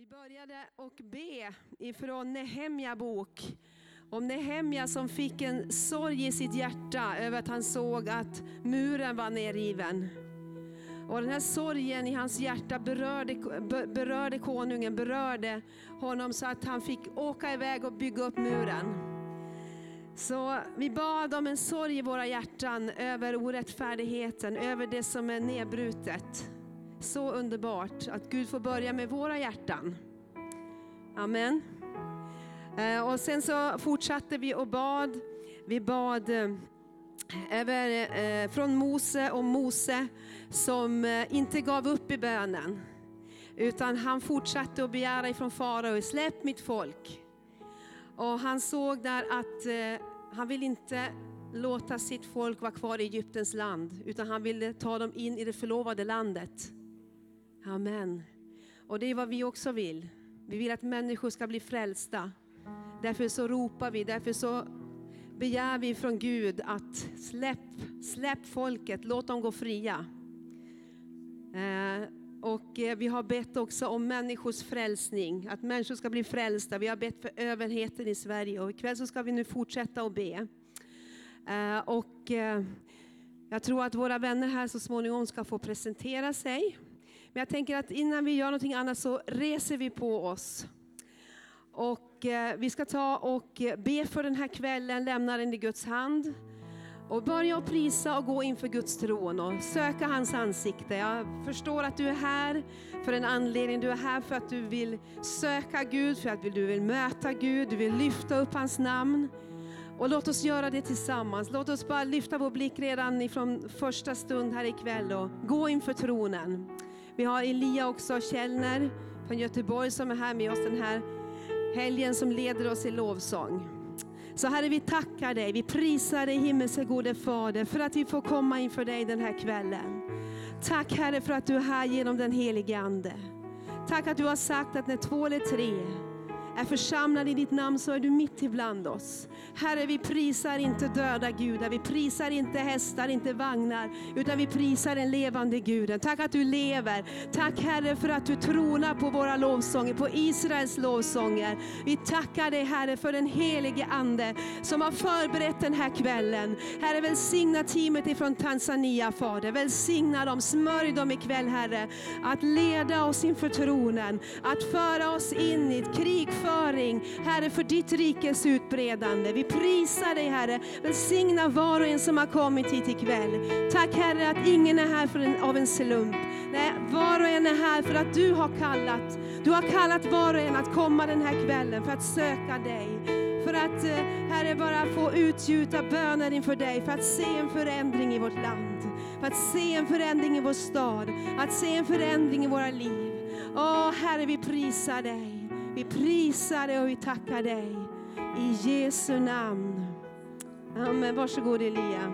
Vi började och be ifrån Nehemja bok. Om Nehemja som fick en sorg i sitt hjärta över att han såg att muren var nerriven. Och den här sorgen i hans hjärta berörde, berörde konungen, berörde honom så att han fick åka iväg och bygga upp muren. Så vi bad om en sorg i våra hjärtan över orättfärdigheten, över det som är nedbrutet. Så underbart att Gud får börja med våra hjärtan. Amen. Eh, och sen så fortsatte vi och bad. Vi bad eh, över, eh, från Mose och Mose som inte gav upp i bönen. Utan han fortsatte att begära ifrån farao, släpp mitt folk. Och han såg där att han vill inte låta sitt folk vara kvar i Egyptens land, utan han ville ta dem in i det förlovade landet. Amen. Och det är vad vi också vill. Vi vill att människor ska bli frälsta. Därför så ropar vi, därför så begär vi från Gud att släpp, släpp folket, låt dem gå fria. Eh, och eh, vi har bett också om människors frälsning, att människor ska bli frälsta. Vi har bett för överheten i Sverige och ikväll så ska vi nu fortsätta att be. Eh, och eh, jag tror att våra vänner här så småningom ska få presentera sig. Men jag tänker att innan vi gör någonting annat så reser vi på oss. Och eh, vi ska ta och be för den här kvällen, lämna den i Guds hand. Och börja att prisa och gå inför Guds tron och söka hans ansikte. Jag förstår att du är här för en anledning. Du är här för att du vill söka Gud, för att du vill möta Gud, du vill lyfta upp hans namn. Och låt oss göra det tillsammans. Låt oss bara lyfta vår blick redan ifrån första stund här ikväll och gå inför tronen. Vi har Elia också, Källner från Göteborg som är här med oss den här helgen som leder oss i lovsång. Så Herre, vi tackar dig, vi prisar dig himmelske gode Fader för att vi får komma inför dig den här kvällen. Tack Herre för att du är här genom den helige Ande. Tack att du har sagt att när två eller tre är församlade i ditt namn så är du mitt ibland oss. Herre, vi prisar inte döda gudar, vi prisar inte hästar, inte vagnar, utan vi prisar den levande guden. Tack att du lever. Tack Herre för att du tronar på våra lovsånger, på Israels lovsånger. Vi tackar dig Herre för den helige Ande som har förberett den här kvällen. Herre, välsigna teamet ifrån Tanzania Fader. Välsigna dem, smörj dem ikväll Herre. Att leda oss inför tronen, att föra oss in i ett krig krigföring, Herre för ditt rikes utbredande. Vi prisar dig Herre. Välsigna var och en som har kommit hit ikväll. Tack Herre att ingen är här för en, av en slump. Nej, var och en är här för att du har kallat. Du har kallat var och en att komma den här kvällen för att söka dig. För att eh, Herre bara få utgjuta böner inför dig, för att se en förändring i vårt land. För att se en förändring i vår stad, att se en förändring i våra liv. Åh Herre, vi prisar dig. Vi prisar dig och vi tackar dig. I Jesu namn. Amen. Varsågod Elia.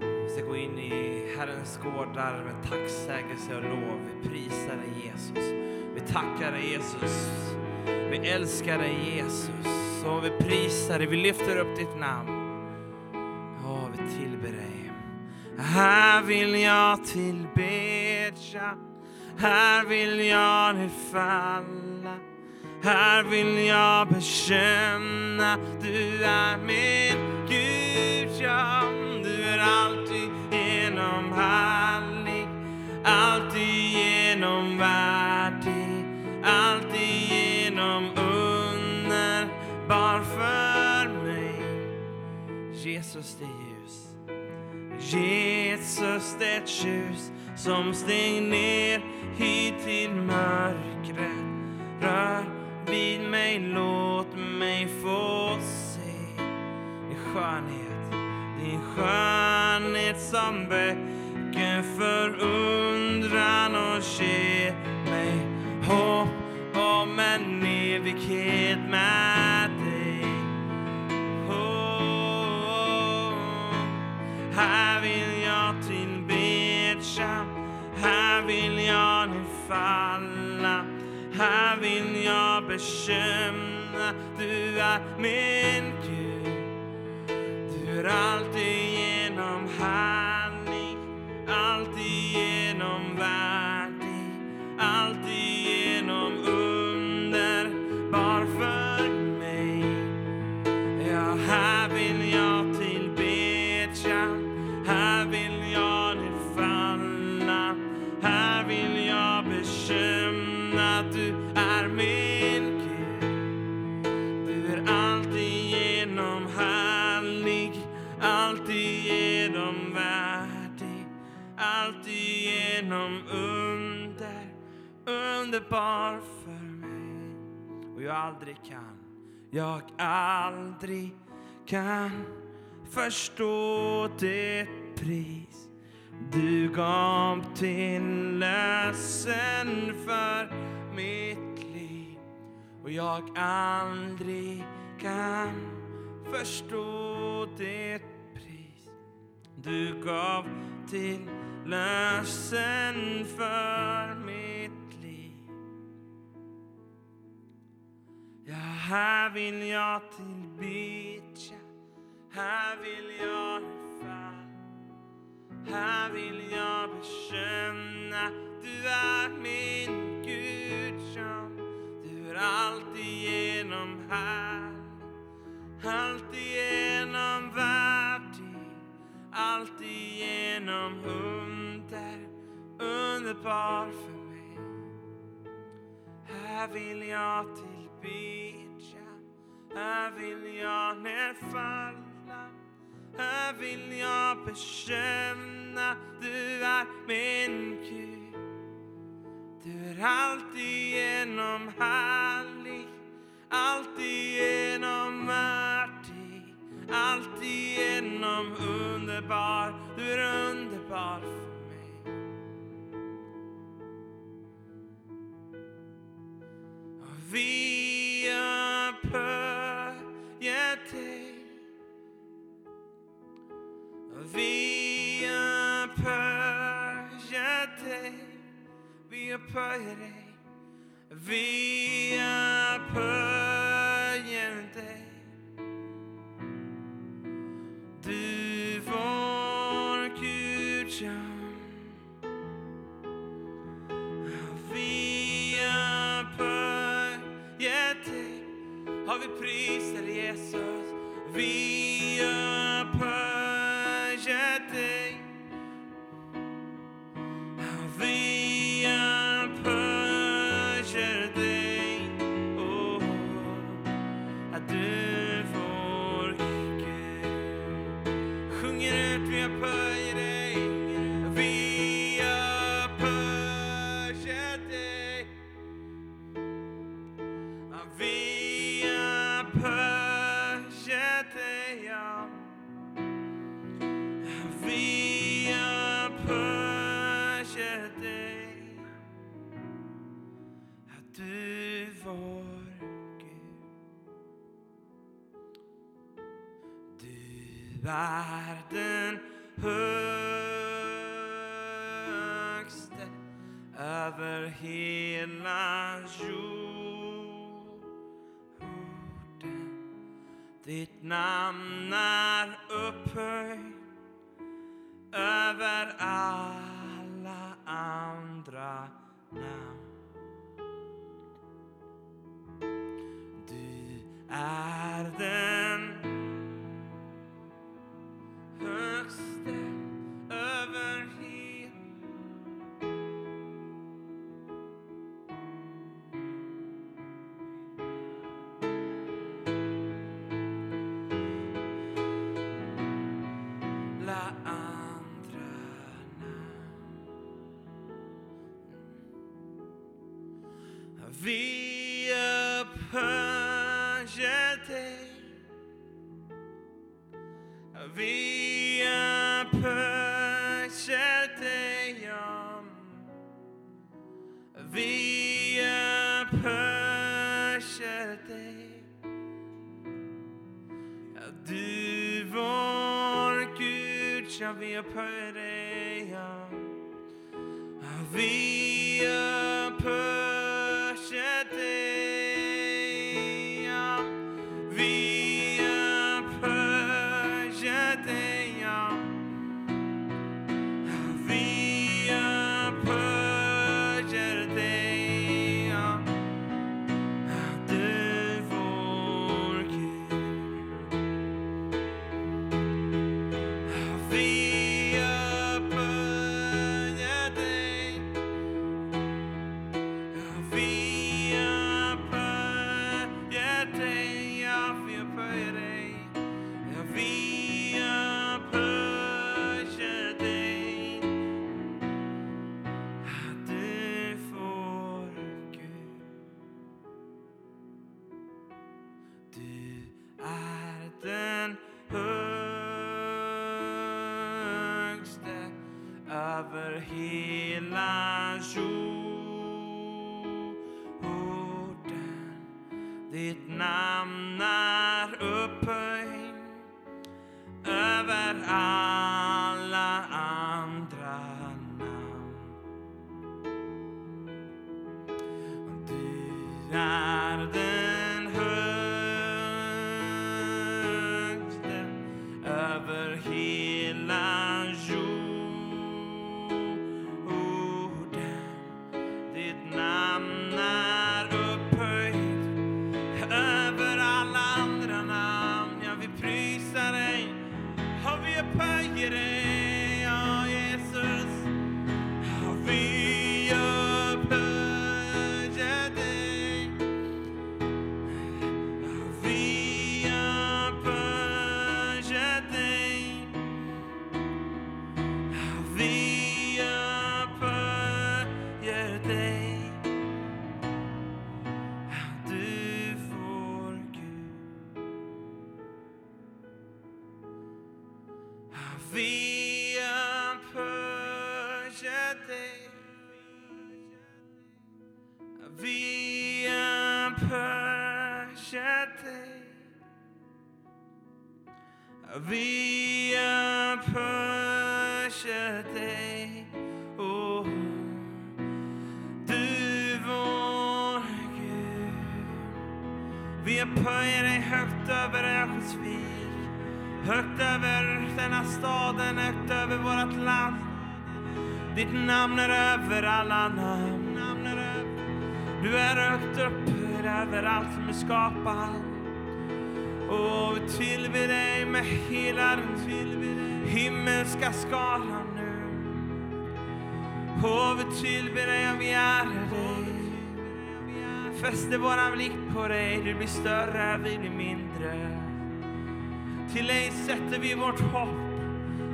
Vi ska gå in i Herrens gårdar med tacksägelse och lov. Vi prisar dig Jesus. Vi tackar dig Jesus. Vi älskar dig Jesus. Och vi prisar dig. Vi lyfter upp ditt namn. Och vi tillber dig. Här vill jag tillbedja. Här vill jag nu falla. Här vill jag bekänna. Du är min Gud, ja Du är alltid genom härlig. Alltid genom värdig. Alltid genom underbar för mig Jesus det är Jesus det ljus som steg ner hit till mörkret. Rör vid mig, låt mig få se din skönhet, din skönhet som väcker förundran och ger mig hopp om en evighet med dig. Här vill jag tillbedja, här vill jag nu falla. Här vill jag bekänna, du är min Gud. Du är alltid genom härlig, alltid genom värdig, alltid genom underbar. Underbar för mig. Och jag aldrig kan, jag aldrig kan förstå det pris du gav till lösen för mitt liv och jag aldrig kan förstå det pris du gav till lösen för Ja, här vill jag tillbedja, här vill jag fall. Här vill jag bekänna, du är min Gud, som Du är alltigenom här. Alltigenom värdig, alltigenom under, underbar för mig. Här vill jag bedja. här vill jag nedfalla här vill jag bekänna du är min Gud. Du är alltigenom härlig, alltigenom värdig, alltigenom underbar. Du är underbar Och vi upphöjer dig. Vi upphöjer dig, vi upphöjer dig, vi upphöjer dig. Du vår Gud, jag har vi prisar Jesus. Vi upphöjer dig. Världen högste över hela jorden. Ditt namn är upphöjt över alla andra namn. Du är den I'll be a prayer. I'll be alla namn. Du är högt upphöjd över allt som är skapat. Och vi tillber dig med hela den himmelska skalan nu. Och vi tillber dig och vi ärar dig. Fäster våran blick på dig, du blir större, vi blir mindre. Till dig sätter vi vårt hopp,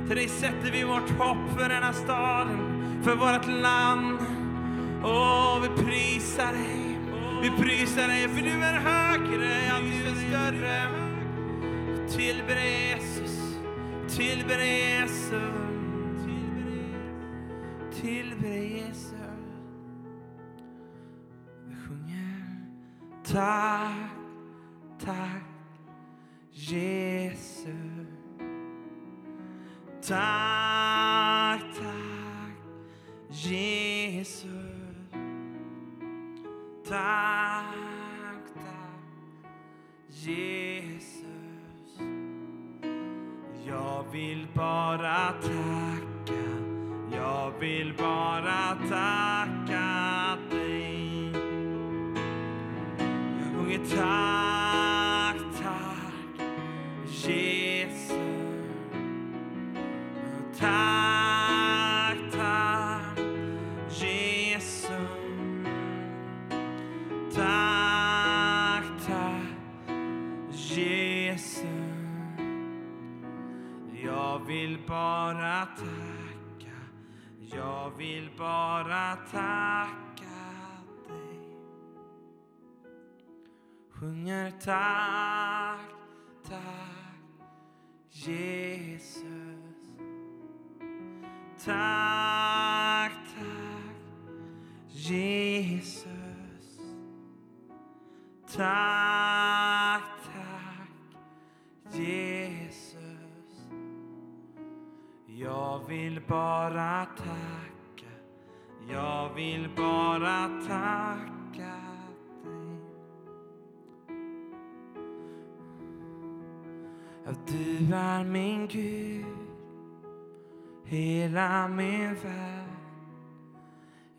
till dig sätter vi vårt hopp för denna staden, för vårt land. Och vi prisar dig, vi prisar dig för du är högre, ja du är större. Tillber dig Jesus, tillber dig Jesus, tillber dig Jesus. Vi sjunger tack, tack Jesus. Tack,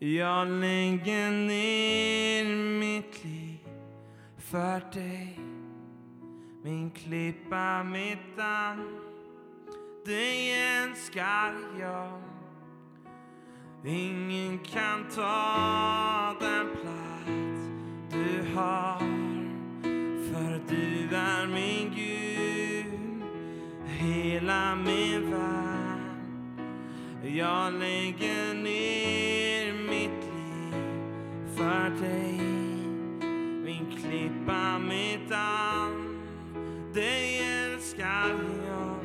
Jag lägger ner mitt liv för dig. Min klippa, mitt damm. Dig älskar jag. Ingen kan ta den plats du har. För du är min Gud, hela min värld. Jag lägger ner för dig. Min klippa, mitt damm. Dig älskar jag.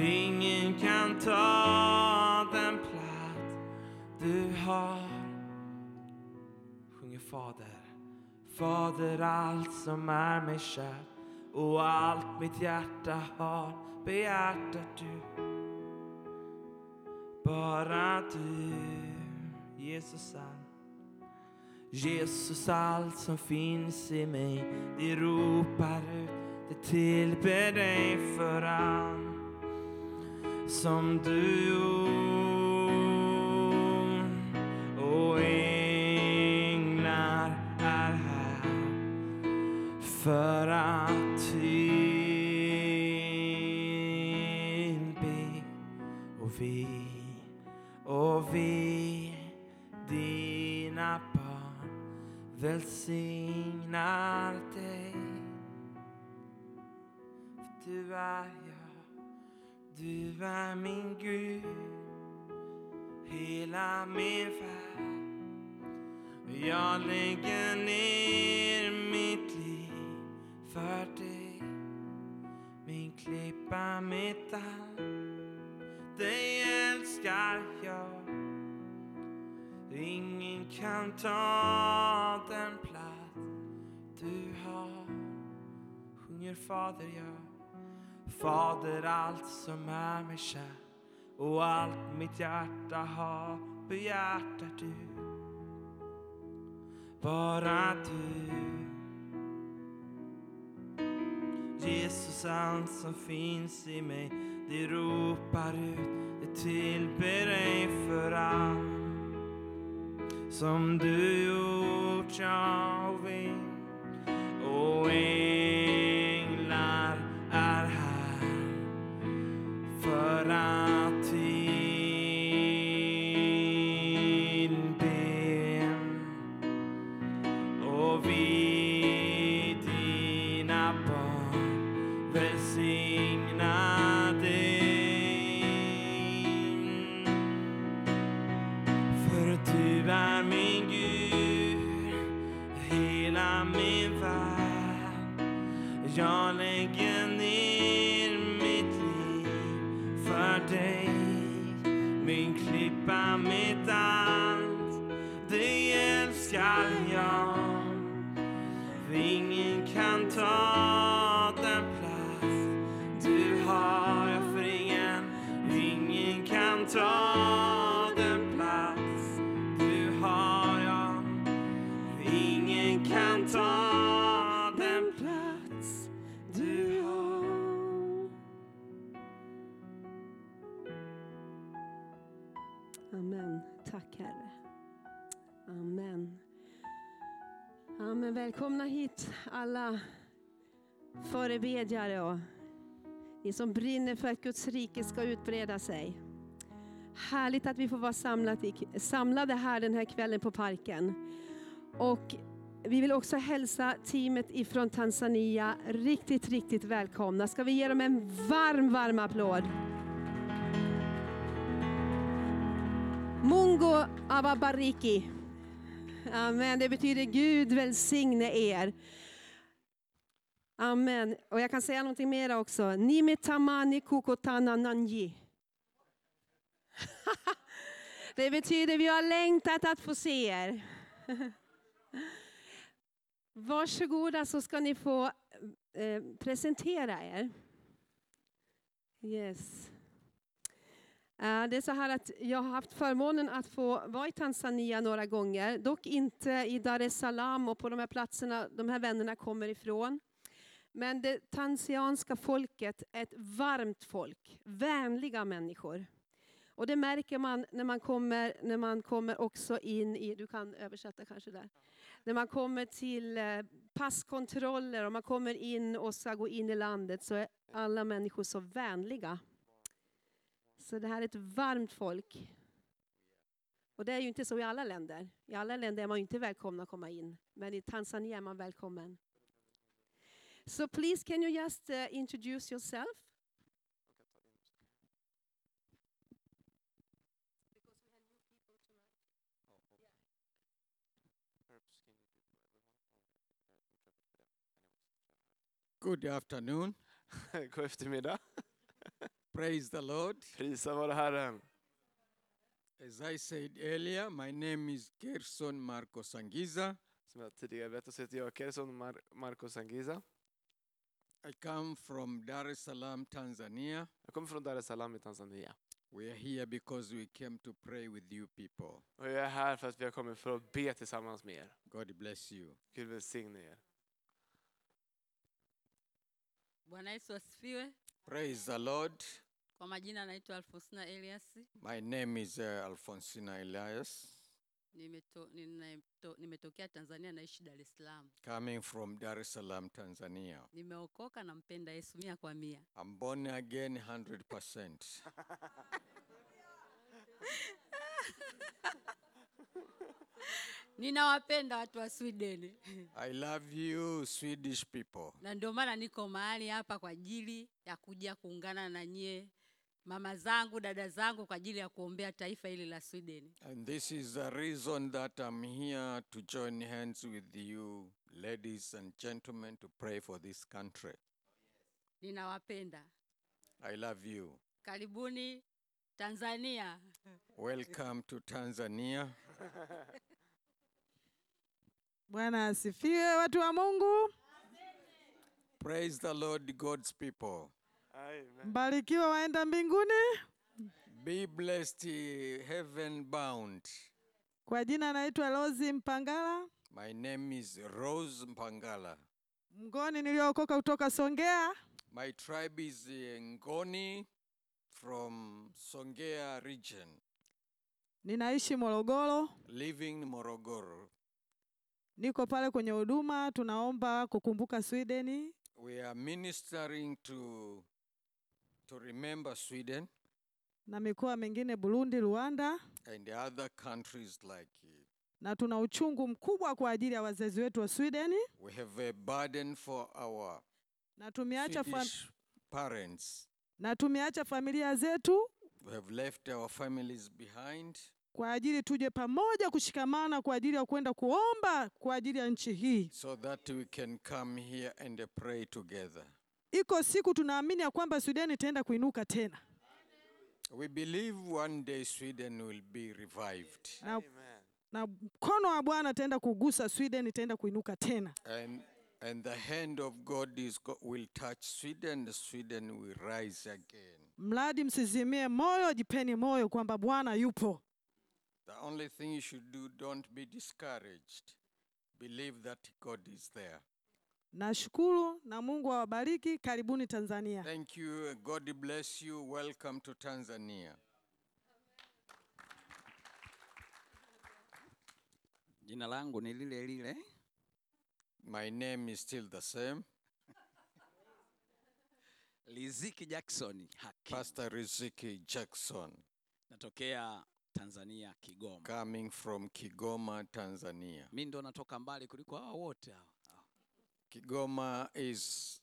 Ingen kan ta den du har. Sjunger Fader. Fader, allt som är mig kärt och allt mitt hjärta har begärt att du bara du, Jesus är Jesus, allt som finns i mig, det ropar ut, det tillber dig för allt som du gjort. Och änglar är här för att välsignar dig. För du är jag, du är min Gud, hela min värld. Jag lägger ner mitt liv för dig, min klippa, mitt allt. Dig älskar jag. Ingen kan ta den plats du har. Sjunger Fader, jag. Fader, allt som är mig kär och allt mitt hjärta har begärt är du. Bara du. Jesus, allt som finns i mig, det ropar ut, det tillber dig för allt som du gjort, jag vet. Och änglar är här för att Välkomna hit alla förebedjare och ni som brinner för att Guds rike ska utbreda sig. Härligt att vi får vara samlade här den här kvällen på parken. Och vi vill också hälsa teamet ifrån Tanzania riktigt, riktigt välkomna. Ska vi ge dem en varm, varm applåd? Mungo awabariki. Amen. Det betyder Gud välsigne er. Amen. Och jag kan säga någonting mer också. Nime tamani kukotana nanji. Det betyder vi har längtat att få se er. Varsågoda så ska ni få eh, presentera er. Yes. Eh, det är så här att jag har haft förmånen att få vara i Tanzania några gånger, dock inte i Dar es Salaam och på de här platserna de här vännerna kommer ifrån. Men det tanzanska folket är ett varmt folk, vänliga människor. Och det märker man när man kommer, när man kommer också in i, du kan översätta kanske där, när man kommer till eh, passkontroller och man kommer in och ska gå in i landet så är alla människor så vänliga. Så det här är ett varmt folk. Och det är ju inte så i alla länder. I alla länder är man ju inte välkomna att komma in. Men i Tanzania är man välkommen. So please can you just uh, introduce yourself? Good afternoon. God eftermiddag. Praise the Lord. Prisa vare Herren. As I said earlier, my name is Gerson Marco Sangiza. Som jag tidigare berättade så heter jag Kerson Mar- Marcos Angiza. I come from Dar es Salaam, Tanzania. Jag kommer från Dar es Salaam i Tanzania. We are here because we came to pray with you people. Och jag är här för att vi har kommit för att be tillsammans med er. God bless you. Gud välsigne er. Bwana Yesu asifiwe. Praise the Lord. Kwa majina naitwa Alfonsina Elias. My name is uh, Alfonsina Elias, Nimeto, nimeto, nimetokea Tanzania naishi Dar es Salaam. coming from Dar es Salaam, Tanzania. Nimeokoka nampenda Yesu mia kwa mia. I'm born again 100%. Ninawapenda watu wa Sweden I love you, Swedish people. na ndio maana niko mahali hapa kwa ajili ya kuja kuungana na nyie mama zangu, dada zangu, kwa ajili ya kuombea taifa hili la Sweden. And this is the reason that I'm here to join hands with you, ladies and gentlemen, to pray for this country. Ninawapenda, I love you. karibuni Tanzania. Welcome to Tanzania. Bwana asifiwe, watu wa Mungu. Praise the Lord, God's people. Amen. Mbarikiwa waenda mbinguni. Be blessed, heaven bound. Kwa jina naitwa Rose Mpangala, My name is Rose Mpangala. Ngoni niliyookoka kutoka Songea. My tribe is uh, Ngoni from Songea region, Ninaishi Morogoro, living in Morogoro. niko pale kwenye huduma, tunaomba kukumbuka Sweden. We are ministering to to remember Sweden na mikoa mingine Burundi, Rwanda, and the other countries like uh, na tuna uchungu mkubwa kwa ajili ya wazazi wetu wa Sweden, we have a burden for our na tumeacha Swedish parents. na tumeacha familia zetu We have left our families behind kwa ajili tuje pamoja kushikamana kwa ajili ya kwenda kuomba kwa ajili ya nchi hii. so that we can come here and pray together. Iko siku tunaamini ya kwamba Sweden itaenda kuinuka tena, We believe one day Sweden will be revived. na, na mkono wa Bwana itaenda kugusa Sweden, itaenda kuinuka tena. And and the hand of God is go- will touch Sweden, Sweden will rise again. Mradi msizimie moyo, jipeni moyo kwamba Bwana yupo. The only thing you should do, don't be discouraged. Believe that God is there. Nashukuru na Mungu awabariki. Karibuni Tanzania. Thank you. God bless you. Welcome to Tanzania. Jina langu ni lile lile, My name is still the same, Riziki Jackson Haki. Pastor Riziki Jackson, Natokea Tanzania, Kigoma. coming from Kigoma, Tanzania. Mimi ndo natoka mbali kuliko hao wote hao. Kigoma is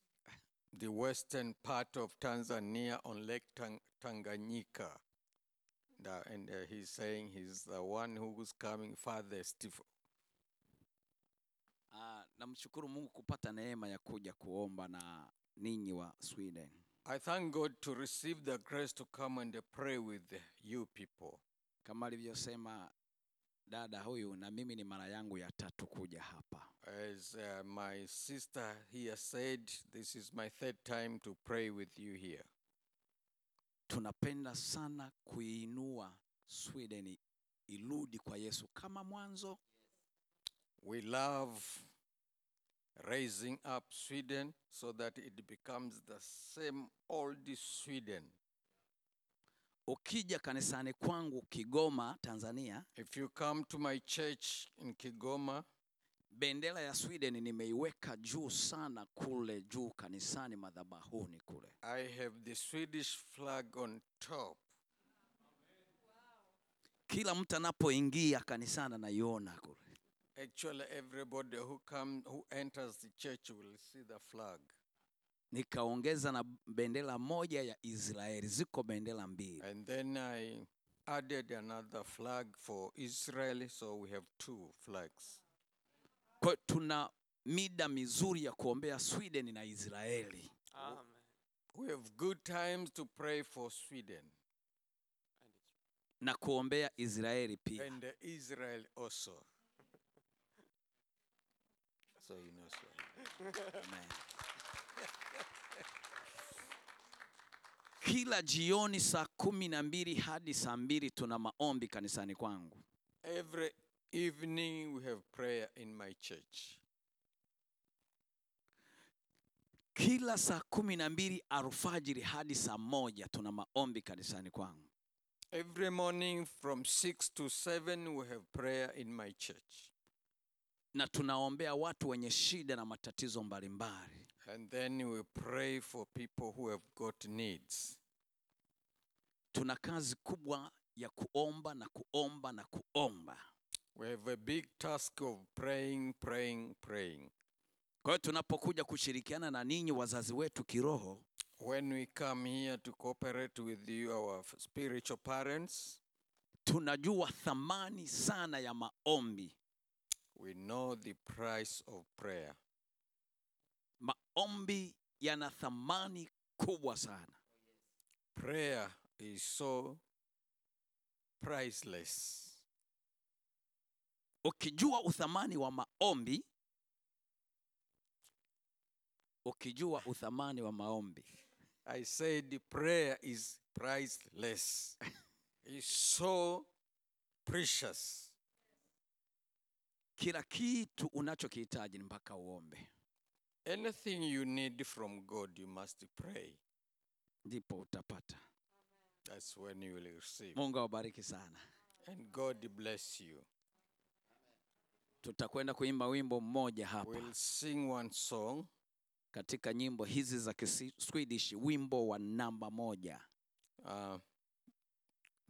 the western part of Tanzania on Lake Tang- Tanganyika. The- and uh, he's saying he's the one who's coming farthest. Ah, namshukuru Mungu kupata neema ya kuja kuomba na ninyi wa Sweden. I thank God to receive the grace to come and pray with you people. Kama alivyosema dada huyu, na mimi ni mara yangu ya tatu kuja hapa. As uh, my sister here said, this is my third time to pray with you here. Tunapenda sana kuinua Sweden irudi kwa Yesu kama mwanzo. We love raising up Sweden so that it becomes the same old Sweden. Ukija kanisani kwangu Kigoma, Tanzania, If you come to my church in Kigoma, bendera ya Sweden nimeiweka juu sana kule juu kanisani madhabahuni kule. I have the Swedish flag on top. Kila mtu anapoingia kanisani anaiona kule. Actually, everybody who come who enters the church will see the flag. Nikaongeza na bendera moja ya Israeli, ziko bendera mbili. And then I added another flag for Israel, so we have two flags. Kwa tuna mida mizuri ya kuombea Sweden na Israeli. Amen. We have good times to pray for Sweden. na kuombea Israeli pia. and Israel also. So you know Swahili. Amen. Kila jioni saa kumi na mbili hadi saa mbili tuna maombi kanisani kwangu. Every evening we have prayer in my church. Kila saa kumi na mbili alfajiri hadi saa moja tuna maombi kanisani kwangu. Every morning from 6 to 7 we have prayer in my church. na tunaombea watu wenye shida na matatizo mbalimbali. And then we pray for people who have got needs. Tuna kazi kubwa ya kuomba na kuomba na kuomba. We have a big task of praying, praying, praying. Kwa hiyo tunapokuja kushirikiana na ninyi wazazi wetu kiroho, When we come here to cooperate with you, our spiritual parents, tunajua thamani sana ya maombi. we know the price of prayer. Maombi yana thamani kubwa sana. Prayer is so priceless. Ukijua uthamani wa maombi, ukijua uthamani wa maombi, I said prayer is priceless. it's so precious. kila kitu unachokihitaji ni mpaka uombe, Anything you need from God, you must pray. ndipo utapata. That's when you will receive. Mungu awabariki sana. And God bless you. Tutakwenda kuimba wimbo mmoja hapa We'll sing one song. katika nyimbo hizi za Swedish, wimbo wa namba moja. Uh,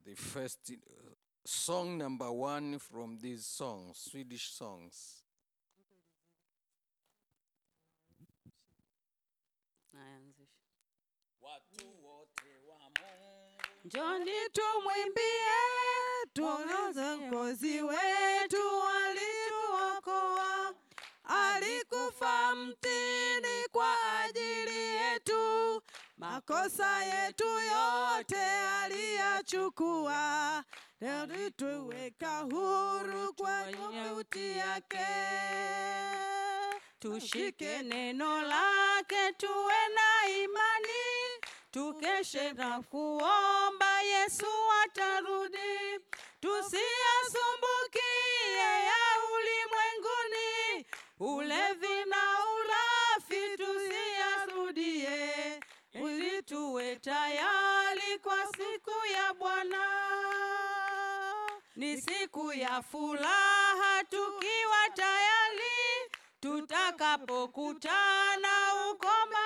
the first uh, song number one from these songs, Swedish songs. Njoni tumwimbie, tunaze mkozi wetu. alituokoa, alikufa mtini kwa ajili yetu, makosa yetu yote aliyachukua, alituweka huru kwa mauti yake. Tushike neno lake, tuwe na imani, tukeshe na kuomba, Yesu atarudi. Tusiyasumbukie ya ulimwenguni, ulevi na urafi tusiyarudie, ili tuwe tayari kwa siku ya Bwana. Ni siku ya furaha tukiwa tayari tutakapokutana mawinguni,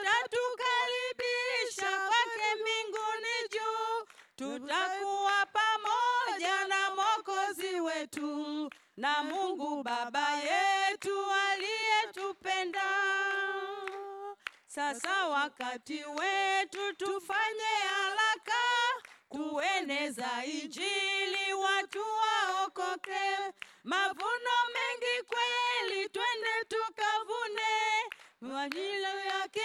atatukaribisha kwake mbinguni juu. Tutakuwa pamoja na Mwokozi wetu na Mungu Baba yetu aliyetupenda. Sasa wakati wetu tufanye haraka kueneza Injili, watu waokoke. Mavuno mengi kweli, twende tukavune. Majira yake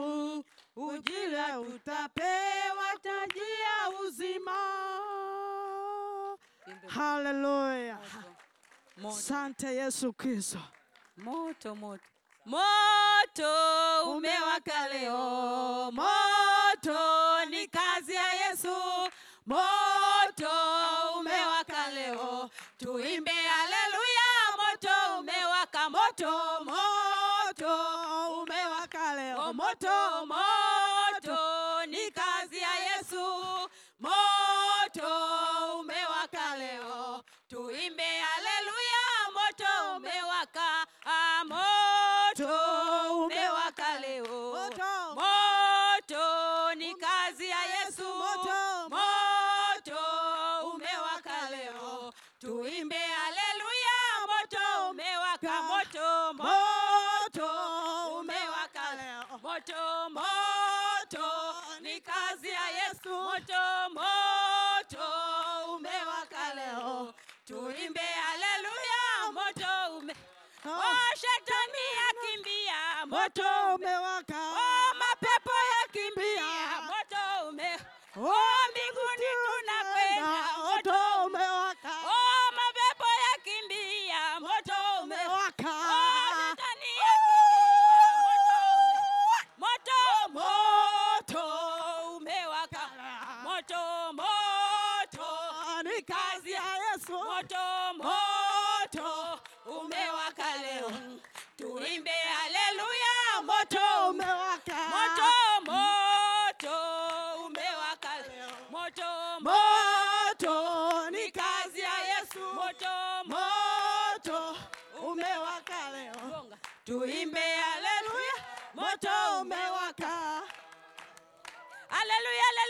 waaminifu. Ujira utapewa taji ya uzima. Haleluya! Sante Yesu Kristo. Moto moto moto umewaka leo, moto ni kazi ya Yesu. Moto umewaka leo, tuimbe haleluya. Moto umewaka, moto mtoto moto umewaka. Oh, mapepo yakimbia, moto ume Oh, mbinguni tunakwenda, moto umewaka, Oh, mapepo yakimbia, moto umewaka. Oh, shetani yakimbia, moto ume- moto moto umewaka. Moto moto. Ni kazi ya Yesu. moto moto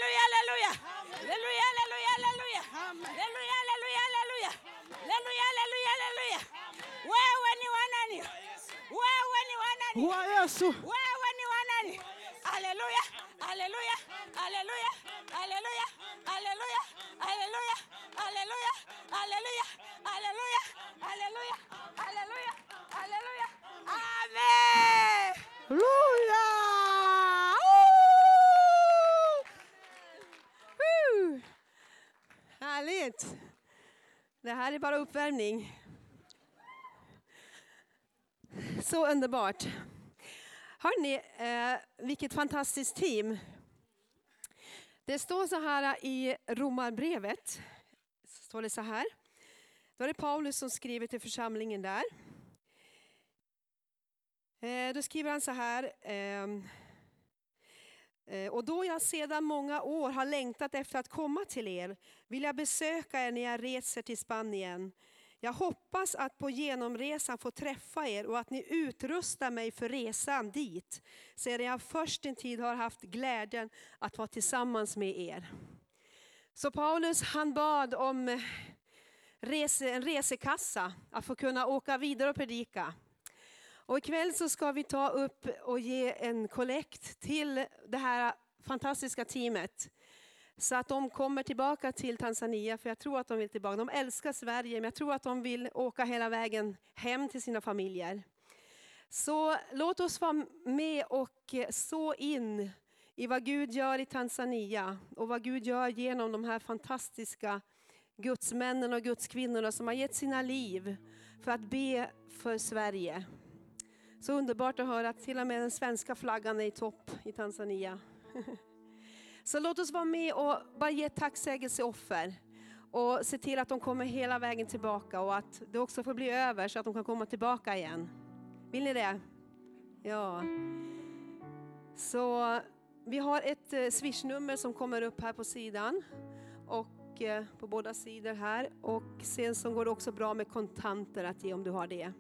Hallelujah, hallelujah. Hallelujah, hallelujah, hallelujah. Hallelujah, hallelujah, hallelujah. Hallelujah, hallelujah, hallelujah. Wewe ni wa nani? Wewe ni wa nani? Wa Yesu. Wewe ni wa nani? Hallelujah, hallelujah, hallelujah, hallelujah, hallelujah, hallelujah, hallelujah, hallelujah, hallelujah, hallelujah, hallelujah, hallelujah. Amen. Hallelujah. Härligt! Det här är bara uppvärmning. Så underbart. Hörni, eh, vilket fantastiskt team. Det står så här i Romarbrevet. Står det så här. Då är det Paulus som skriver till församlingen där. Eh, då skriver han så här. Eh, Eh, och då jag sedan många år har längtat efter att komma till er vill jag besöka er när jag reser till Spanien. Jag hoppas att på genomresan få träffa er och att ni utrustar mig för resan dit sedan jag först en tid har haft glädjen att vara tillsammans med er. Så Paulus han bad om eh, rese, en resekassa, att få kunna åka vidare och predika. Och ikväll så ska vi ta upp och ge en kollekt till det här fantastiska teamet. Så att de kommer tillbaka till Tanzania, för jag tror att de vill tillbaka. De älskar Sverige, men jag tror att de vill åka hela vägen hem till sina familjer. Så låt oss vara med och så in i vad Gud gör i Tanzania och vad Gud gör genom de här fantastiska gudsmännen och gudskvinnorna som har gett sina liv för att be för Sverige. Så underbart att höra att till och med den svenska flaggan är i topp i Tanzania. Så låt oss vara med och bara ge tacksägelseoffer och se till att de kommer hela vägen tillbaka och att det också får bli över så att de kan komma tillbaka igen. Vill ni det? Ja. Så vi har ett eh, swishnummer som kommer upp här på sidan och eh, på båda sidor här och sen så går det också bra med kontanter att ge om du har det.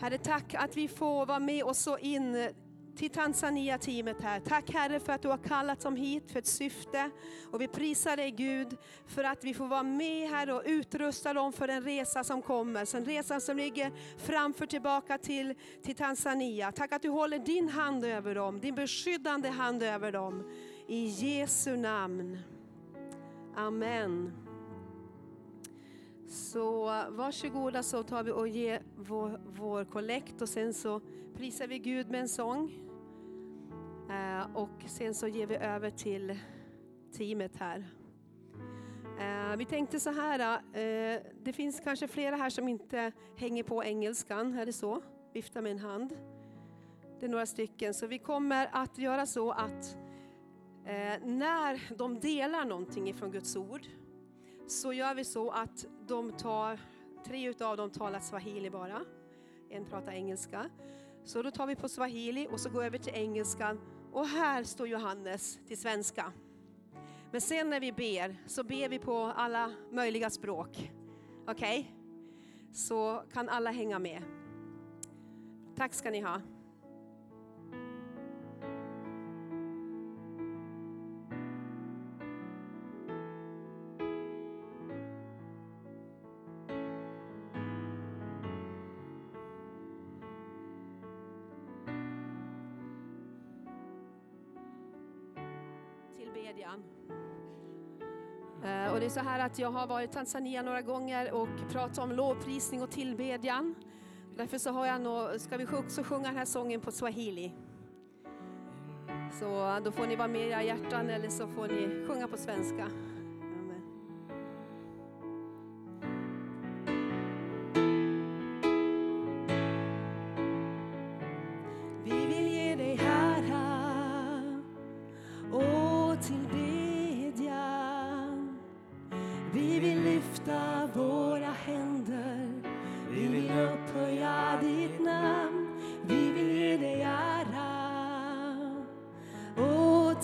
Herre, tack att vi får vara med och så in till Tanzania-teamet här. Tack Herre för att du har kallat dem hit för ett syfte. Och vi prisar dig Gud för att vi får vara med här och utrusta dem för den resa som kommer. Så den resa som ligger framför tillbaka till, till Tanzania. Tack att du håller din hand över dem, din beskyddande hand över dem. I Jesu namn. Amen. Så varsågoda så tar vi och ger vår, vår kollekt och sen så prisar vi Gud med en sång. Eh, och sen så ger vi över till teamet här. Eh, vi tänkte så här, eh, det finns kanske flera här som inte hänger på engelskan, är det så? Vifta med en hand. Det är några stycken, så vi kommer att göra så att eh, när de delar någonting ifrån Guds ord så gör vi så att de tar, tre utav dem talar swahili bara. En pratar engelska. Så då tar vi på swahili och så går vi över till engelskan. Och här står Johannes till svenska. Men sen när vi ber så ber vi på alla möjliga språk. Okej? Så kan alla hänga med. Tack ska ni ha. Här att jag har varit i Tanzania några gånger och pratat om lovprisning och tillbedjan. Därför så har jag nå, ska vi också sjunga den här sången på swahili. Så då får ni vara med i era hjärtan eller så får ni sjunga på svenska.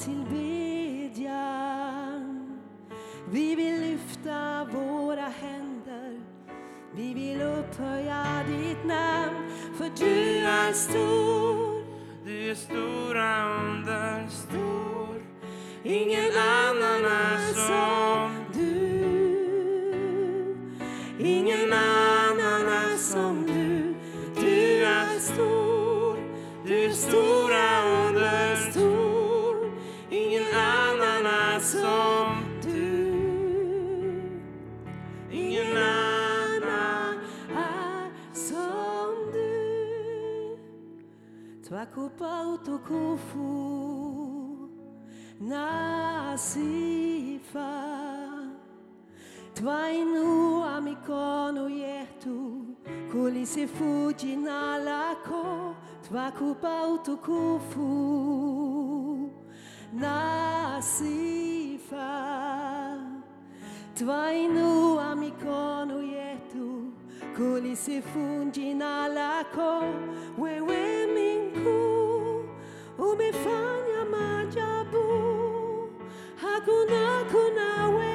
Tillbedjan. Vi vill lyfta våra händer. Vi vill upphöja ditt namn. För du är stor. Du är stora under stor. Ingen annan är som Twakupa utukufu na sifa twainua mikono yetu kulisifu jina lako twakupa utukufu na sifa twainua mikono yetu kulisifu jina lako. Wewe minku umefanya maajabu hakuna kuna wewe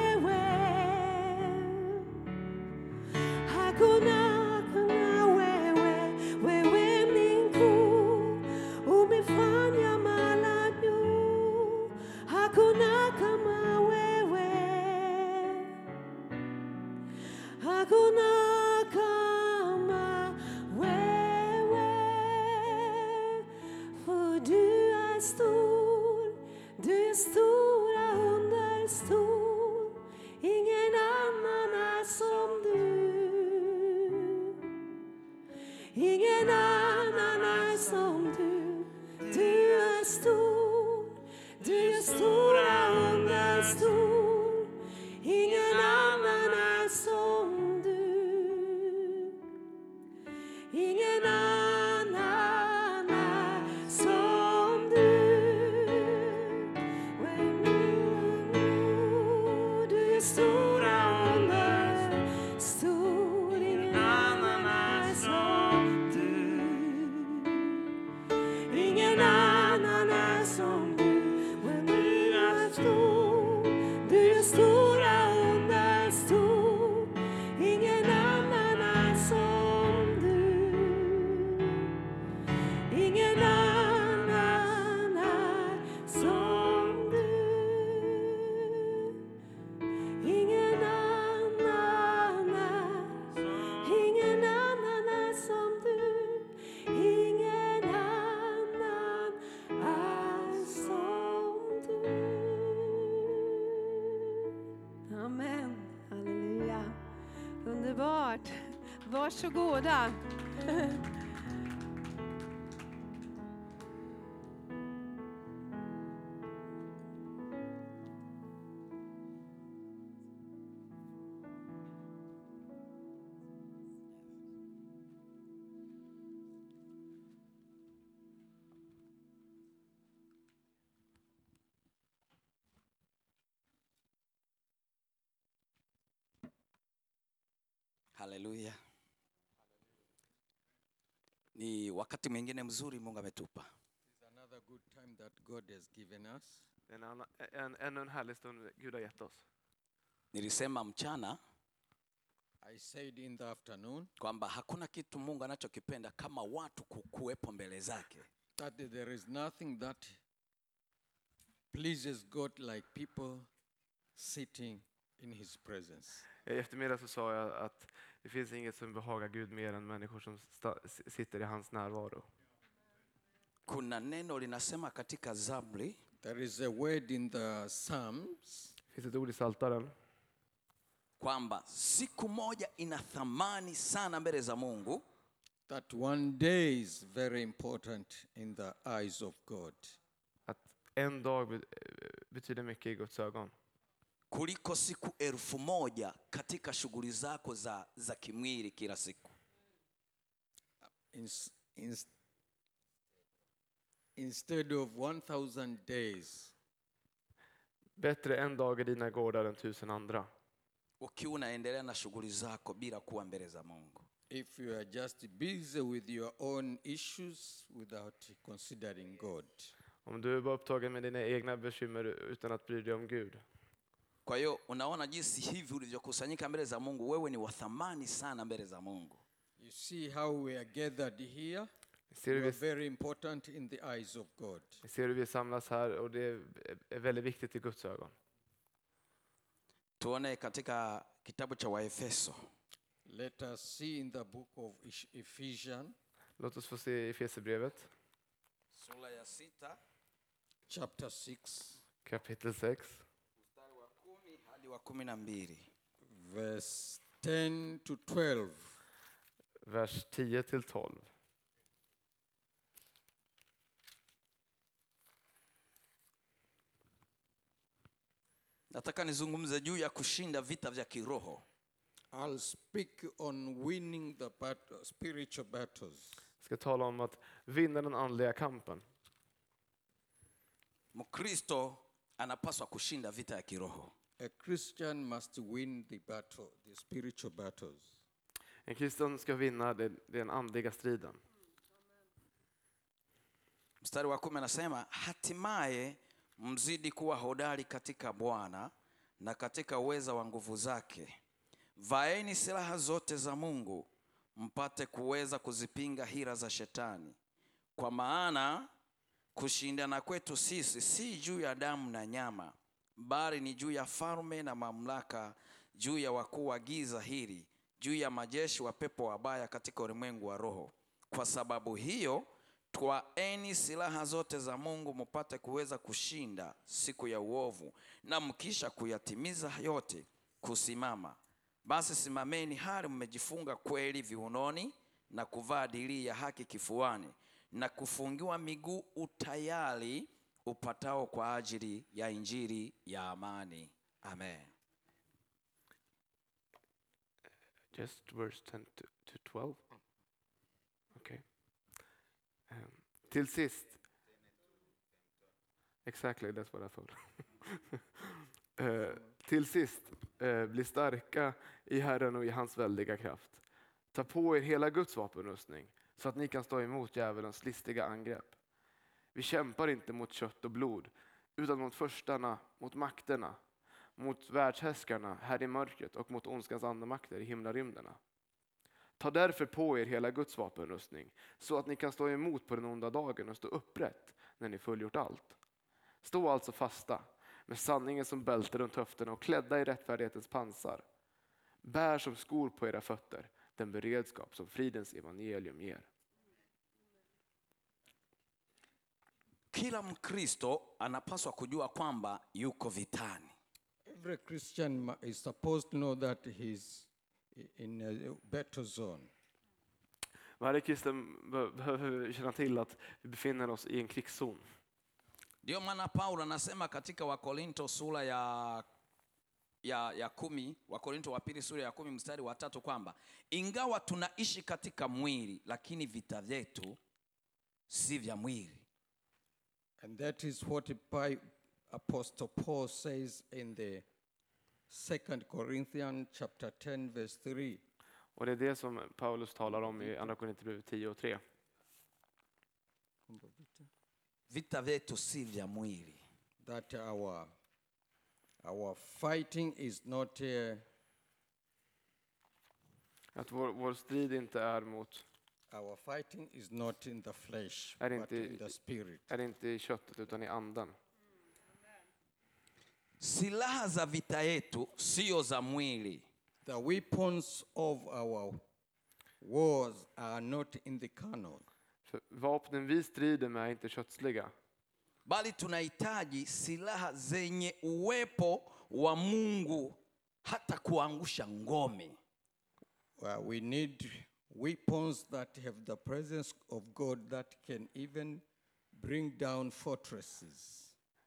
ingen annan är som du. Du är stor. Du är stora under stor. Ingen annan är som du. Ingen annan Varsågoda. Hallelujah. Ni wakati mwingine mzuri Mungu ametupa. En, en, ännu en härlig stund Gud har gett oss. Nilisema mchana I said in the afternoon kwamba hakuna kitu Mungu anachokipenda kama watu kukuwepo mbele zake. that there is nothing that pleases God like people sitting in His presence. I eftermiddag så sa jag att det finns inget som behagar Gud mer än människor som sitter i hans närvaro. Kuna neno linasema katika Zaburi There is a word in the Psalms Det finns ett ord i Psaltaren kwamba siku moja ina thamani sana mbele za Mungu that one day is very important in the eyes of God. att En dag be- betyder mycket i Guds ögon. Kuliko siku elfu moja katika shughuli zako za, za kimwili kila siku. Ins- ins- instead of 1,000 days Bättre en dag i dina gårdar än tusen andra. ukiwa unaendelea na shughuli zako bila kuwa mbele za Mungu. if you are just busy with your own issues without considering God. Om du är bara upptagen med dina egna bekymmer utan att bry dig om Gud. Kwa hiyo unaona jinsi hivi ulivyokusanyika mbele za Mungu, wewe ni wa thamani sana mbele za Mungu. You see how we are gathered here? Ser very important in the eyes of God. ser du vi samlas här och det är- väldigt viktigt i Guds ögon. Tuone katika kitabu cha Waefeso Let us see in the book of Ephesians, Låt oss få se i Efesierbrevet sura ya sita chapter 6, kapitel 6, wa kumi na mbili. verse 10 to 12. vers 10 till 12. Nataka nizungumze juu ya kushinda vita vya kiroho. I'll speak on winning the bat- spiritual battles. Jag ska tala om att vinna den andliga kampen. Mkristo anapaswa kushinda vita ya kiroho. A Christian must win the battle, the spiritual battles. En kristen ska vinna den, den andliga striden. Mstari wa kumi anasema hatimaye mzidi kuwa hodari katika Bwana na katika uweza wa nguvu zake. Vaeni silaha zote za Mungu mpate kuweza kuzipinga hila za shetani, kwa maana kushindana kwetu sisi si juu ya damu na nyama, bali ni juu ya falme na mamlaka, juu ya wakuu wa giza hili, juu ya majeshi wa pepo wabaya katika ulimwengu wa roho. Kwa sababu hiyo twaeni silaha zote za Mungu mupate kuweza kushinda siku ya uovu, na mkisha kuyatimiza yote kusimama. Basi simameni hali mmejifunga kweli viunoni na kuvaa dirii ya haki kifuani na kufungiwa miguu utayari upatao kwa ajili ya injili ya amani. Amen. Just verse 10 to, to 12. Okej. Um, till sist. Exactly, that's what I thought. uh, till sist, uh, bli starka i Herren och i hans väldiga kraft. Ta på er hela Guds vapenrustning så att ni kan stå emot djävulens listiga angrepp. Vi kämpar inte mot kött och blod utan mot förstarna, mot makterna, mot världshäskarna här i mörkret och mot ondskans andemakter i himlarymderna. Ta därför på er hela Guds vapenrustning så att ni kan stå emot på den onda dagen och stå upprätt när ni fullgjort allt. Stå alltså fasta med sanningen som bälte runt höfterna och klädda i rättfärdighetens pansar. Bär som skor på era fötter den beredskap som fridens evangelium ger. Kila Mkristo anapaswa kujua kwamba yuko vitani. Every Christian is supposed to know that he's i- in a battle zone. Varje kristen be- behöver känna till att vi befinner oss i en krigszon. Ndio maana Paulo anasema katika Wakorinto sura ya ya, ya kumi Wakorinto wa pili sura ya kumi mstari wa tatu kwamba ingawa tunaishi katika mwili, lakini vita vyetu si vya mwili. And that is what Pi- Apostle Paul says in the Second Corinthians chapter 10 verse 3. Och det är det som Paulus talar om i Andra Korinthierbrevet 10 och 3. Vita vyetu si vya mwili. That our our fighting is not uh, Att vår, vår strid inte är mot, our fighting is not in the flesh, Är but inte- in the spirit. är inte i köttet utan i anden. Silaha za vita yetu sio za mwili, The weapons of our wars are not in the carnal, För vapnen vi strider med är inte kötsliga. bali tunahitaji silaha zenye uwepo wa Mungu hata kuangusha ngome. Well, we need weapons that have the presence of God that can even bring down fortresses.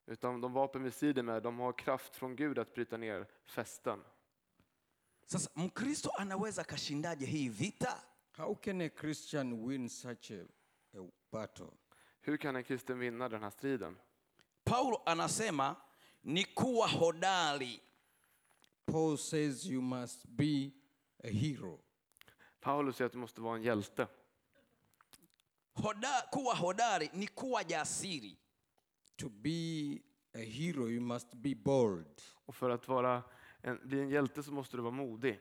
Utan de vapen vi strider med, de har kraft från Gud att bryta ner fästen. Sasa Mkristo anaweza kashindaje hii vita? How can a Christian win such a, a battle? Hur kan en kristen vinna den här striden? Paulo anasema ni kuwa hodari. Paul says you must be a hero. Paulus säger att du måste vara en hjälte. Hoda, kuwa hodari ni kuwa jasiri. To be a hero, you must be bold. Och för att vara en, bli en hjälte så måste du vara modig.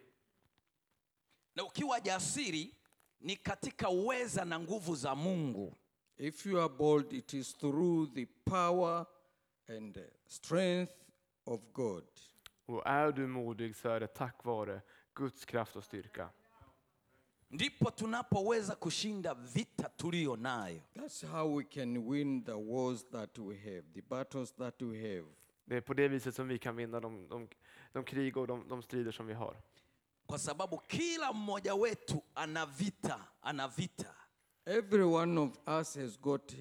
Na ukiwa jasiri ni katika uweza na nguvu za Mungu. If you are bold, it is through the power and strength of God. Och är du modig så är det tack vare Guds kraft och styrka. Ndipo tunapoweza kushinda vita tuliyo nayo. That's how we can win the wars that we have, the battles that we have. Det är på det viset som vi kan vinna de, de, de krig och de, de strider som vi har. Kwa sababu kila mmoja wetu ana vita, ana vita. Every one of us has got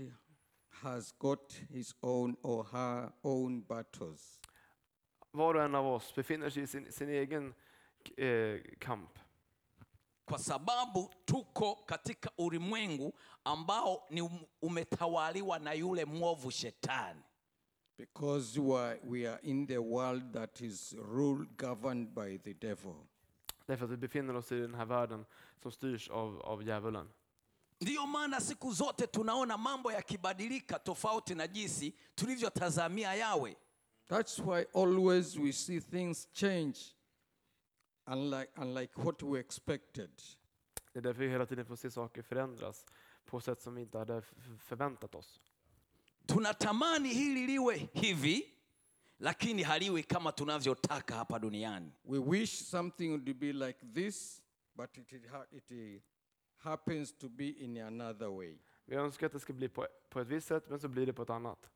has got his own or her own battles. Var och en av oss befinner sig i sin, sin egen eh, kamp. Kwa sababu tuko katika ulimwengu ambao ni um- umetawaliwa na yule mwovu shetani. Because we are, we are in the world that is ruled, governed by the devil. Därför att vi befinner oss i den här världen som styrs av, av djävulen. Ndiyo maana siku zote tunaona mambo yakibadilika tofauti na jinsi tulivyotazamia yawe. That's why always we see things change, unlike, unlike what we expected. Det är därför vi hela tiden får se saker förändras på sätt som vi inte hade förväntat oss. Tunatamani hili liwe hivi, lakini haliwi kama tunavyotaka hapa duniani. We wish something would be like this, but it, it, ha- it happens to be in another way. Vi önskar att det ska bli på, på ett visst sätt, men så blir det på ett annat.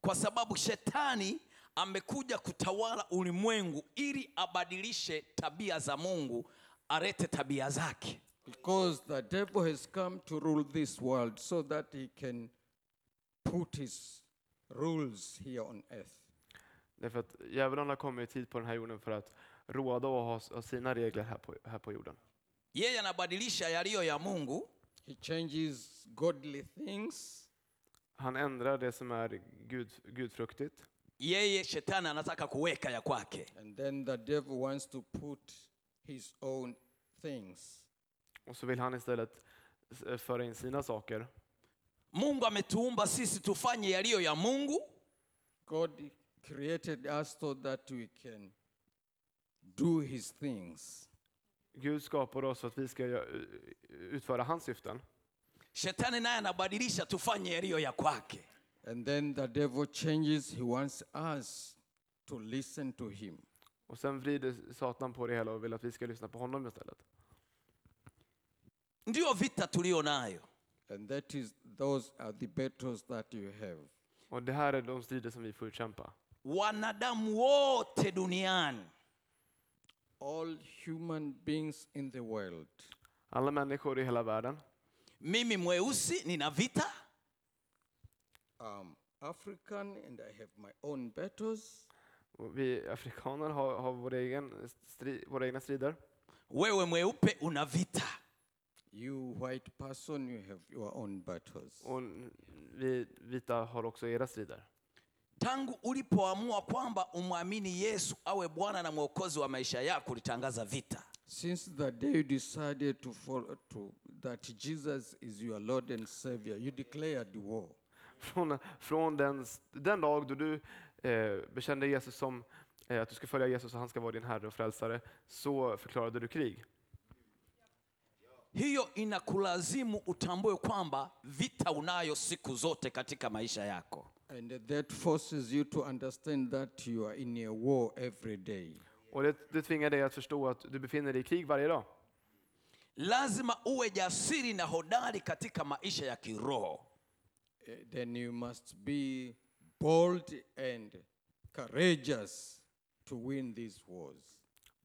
Kwa sababu shetani amekuja kutawala ulimwengu ili abadilishe tabia za Mungu, alete tabia zake. Because the devil has come to rule this world so that he can put his rules here on earth. Därför att djävulen har kommit hit på den här jorden för att råda och ha, ha sina regler här på, här på jorden. Yeye anabadilisha yaliyo ya Mungu He changes godly things Han ändrar det som är gud, gudfruktigt yeye shetani anataka kuweka ya kwake. And then the devil wants to put his own things. och så vill han istället s- föra in sina saker. Mungu ametuumba sisi tufanye yaliyo ya Mungu, God created us so that we can do his things. Gud skapar oss för att vi ska gö- utföra hans syften. shetani naye anabadilisha tufanye yaliyo ya kwake. And then the devil changes, he wants us to listen to him. Och sen vrider Satan på det hela och vill att vi ska lyssna på honom istället. Ndiyo vita tuliyo nayo. And that is those are the battles that you have. Och det här är de strider som vi får utkämpa. Wanadamu wote duniani All human beings in the world. Alla människor i hela världen. mimi mweusi nina vita, I'm African and I have my own battles. Och vi afrikaner har, har vår egen stri, våra egna strider. wewe mweupe una vita. You white person, you have your own battles. Och vi vita har också era strider. Tangu ulipoamua kwamba umwamini Yesu awe Bwana na Mwokozi wa maisha yako, ulitangaza vita. Since the day you decided to follow to that Jesus is your Lord and Savior, you declared war. Från, från den, den dag då du eh, bekände Jesus som eh, att du ska följa Jesus och han ska vara din Herre och Frälsare, så förklarade du krig. Hiyo inakulazimu utambue kwamba vita unayo siku zote katika maisha yako. And that forces you to understand that you are in a war every day. Och det, det tvingar dig att förstå att du befinner dig i krig varje dag. Lazima uwe jasiri na hodari katika maisha ya kiroho. Eh, Then you must be bold and courageous to win these wars.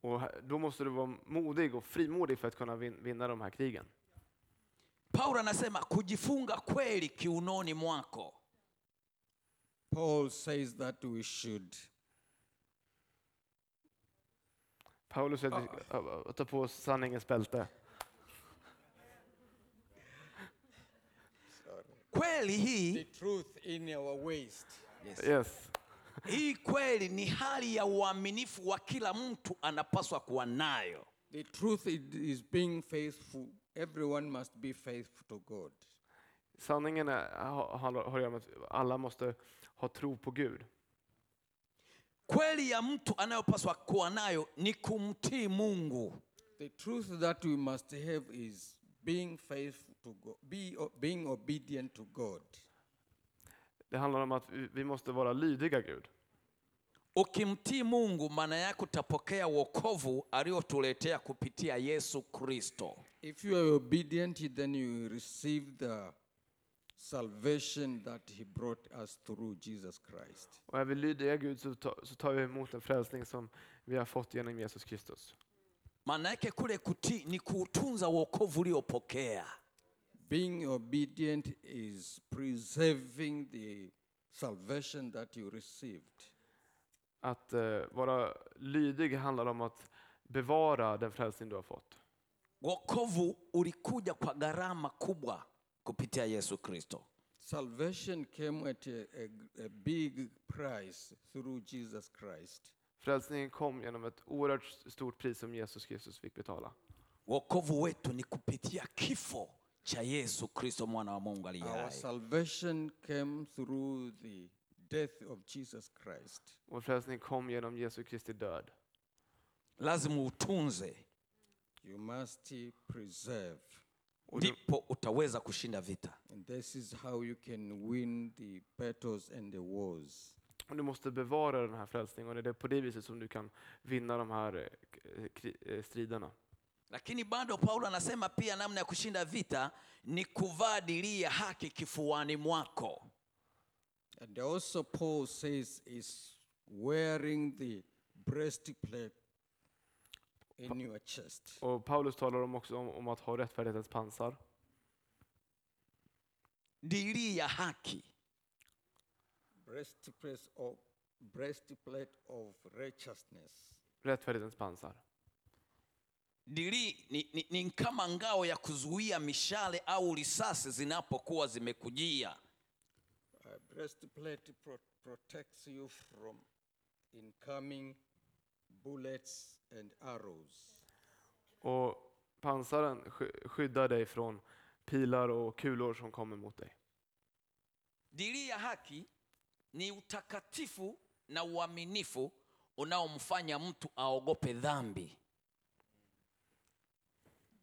Och då måste du vara modig och frimodig för att kunna vin, vinna de här krigen. Paulo anasema kujifunga kweli kiunoni mwako. Paul says that we should Paulus säger att vi ska ta på oss sanningens bälte. Kweli the truth in our waist. Yes. hii kweli ni hali ya uaminifu wa kila mtu anapaswa kuwa nayo The truth is, is being faithful. Everyone must be faithful to God. Sanningen är, har, har har att göra med att alla måste ha tro på Gud. kweli ya mtu anayopaswa kuwa nayo ni kumtii mungu The truth that we must have is being faithful to God, be, being obedient to God. Det handlar om att vi måste vara lydiga Gud. ukimtii mungu maana yake utapokea wokovu aliotuletea kupitia yesu kristo If you are obedient, then you receive the salvation that He brought us through Jesus Christ. Och är vi lydiga Gud så, ta, så tar vi emot en frälsning som vi har fått genom Jesus Kristus. maana yake kule kutii ni kuutunza wokovu uliopokea Being obedient is preserving the salvation that you received. Att eh, vara lydig handlar om att bevara den frälsning du har fått. wokovu ulikuja kwa gharama kubwa kupitia yesu kristo Salvation came at a, a, a big price through Jesus Christ. Frälsningen kom genom ett oerhört stort pris som Jesus Kristus fick betala. wokovu wetu ni kupitia kifo cha yesu kristo mwana wa mungu aliye Our hai salvation came through the death of Jesus Christ. Vår frälsning kom genom Jesu Kristi död. lazima utunze You must preserve. ndipo utaweza kushinda vita And this is how you can win the battles and the wars. Och du måste bevara den här frälsningen och det är på det viset som du kan vinna de här eh, kri- eh, striderna. Lakini bado paulo anasema pia namna ya kushinda vita ni kuvaa dirii ya haki kifuani mwako And also Paul says is wearing the breastplate in your chest. Och Paulus talar om också om, om att ha rättfärdighetens pansar. dirii ya haki Breastplate of breastplate of righteousness. Rättfärdighetens pansar. Dirii ni, ni, ni kama ngao ya kuzuia mishale au risasi zinapokuwa zimekujia Uh, breastplate pro- protects you from incoming bullets and arrows. Och pansaren skyddar dig från pilar och kulor som kommer mot dig. dirii ya haki ni utakatifu na uaminifu unaomfanya mtu aogope dhambi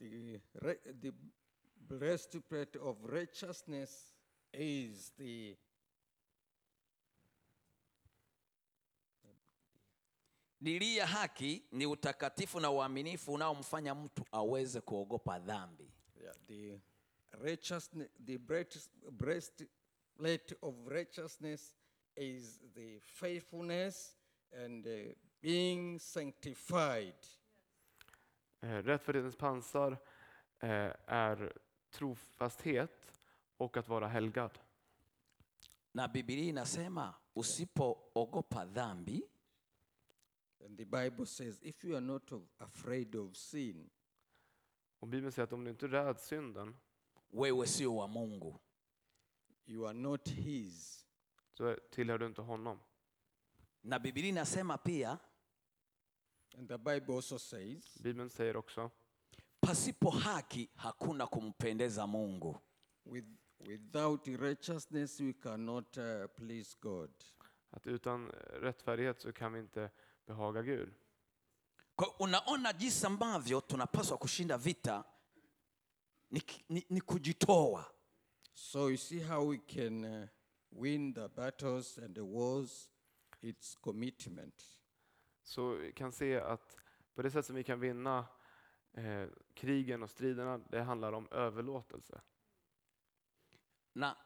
The, re- the breastplate of righteousness is the dirii ya haki ni utakatifu na uaminifu unaomfanya mtu aweze kuogopa dhambi yeah, the righteousness the breastplate of righteousness is the faithfulness and uh, being sanctified. Eh, Rättfärdighetens pansar eh, är trofasthet och att vara helgad. na bibilia inasema usipoogopa dhambi And the Bible says, if you are not of, afraid of sin, Och Bibeln säger att om du inte räds synden wewe sio wa mungu you are not His. så tillhör du inte honom. na bibilia inasema pia And the Bible also says, Bibeln säger också pasipo haki hakuna kumpendeza mungu with, without righteousness, we cannot uh, please God. att utan rättfärdighet så kan vi inte behaga Gud. Kwa unaona jinsi ambavyo tunapaswa kushinda vita ni, ni, ni kujitoa So you see how we can uh, win the battles and the wars? It's commitment. Så vi kan se att på det sätt som vi kan vinna eh, krigen och striderna, det handlar om överlåtelse. na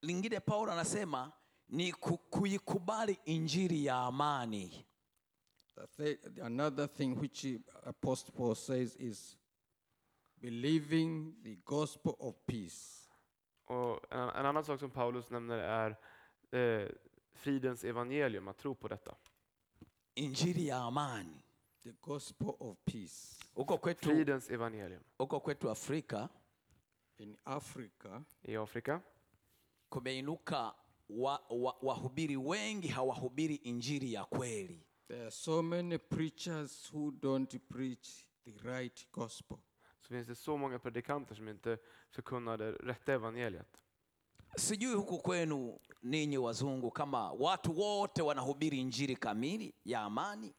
lingine paulo anasema ni ku- kuikubali injili ya amani another thing which Apostle Paul says is believing the gospel of peace. Och en, en annan sak som Paulus nämner är eh, fridens evangelium, att tro på detta. Injili ya amani. the gospel of peace. Huko kwetu, Fridens evangelium. huko kwetu Afrika In Africa, I Afrika kumeinuka wa, wa, wahubiri wengi hawahubiri injili ya kweli. there are so many preachers who don't preach the right gospel. så finns det så många predikanter som inte förkunnar det rätta evangeliet. Sijui huku kwenu ninyi wazungu kama watu wote wanahubiri njiri kamili ya amani.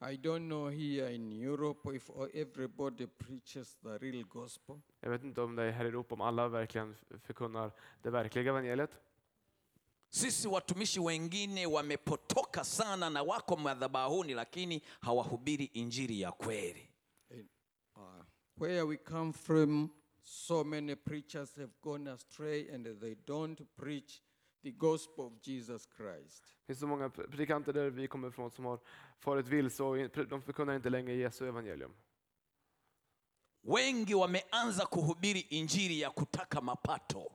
I don't know here in Europe if everybody preaches the real gospel. Jag vet inte om det är här i Europa, om alla verkligen förkunnar det verkliga evangeliet. Sisi watumishi wengine wamepotoka sana na wako madhabahuni, lakini hawahubiri injiri ya kweli. Uh, where we come from, so many preachers have gone astray and they don't preach the gospel of Jesus Christ. Det finns så många predikanter där vi kommer ifrån som har farit vilse och de förkunnar inte längre Jesu evangelium. Wengi wameanza kuhubiri injili ya kutaka mapato.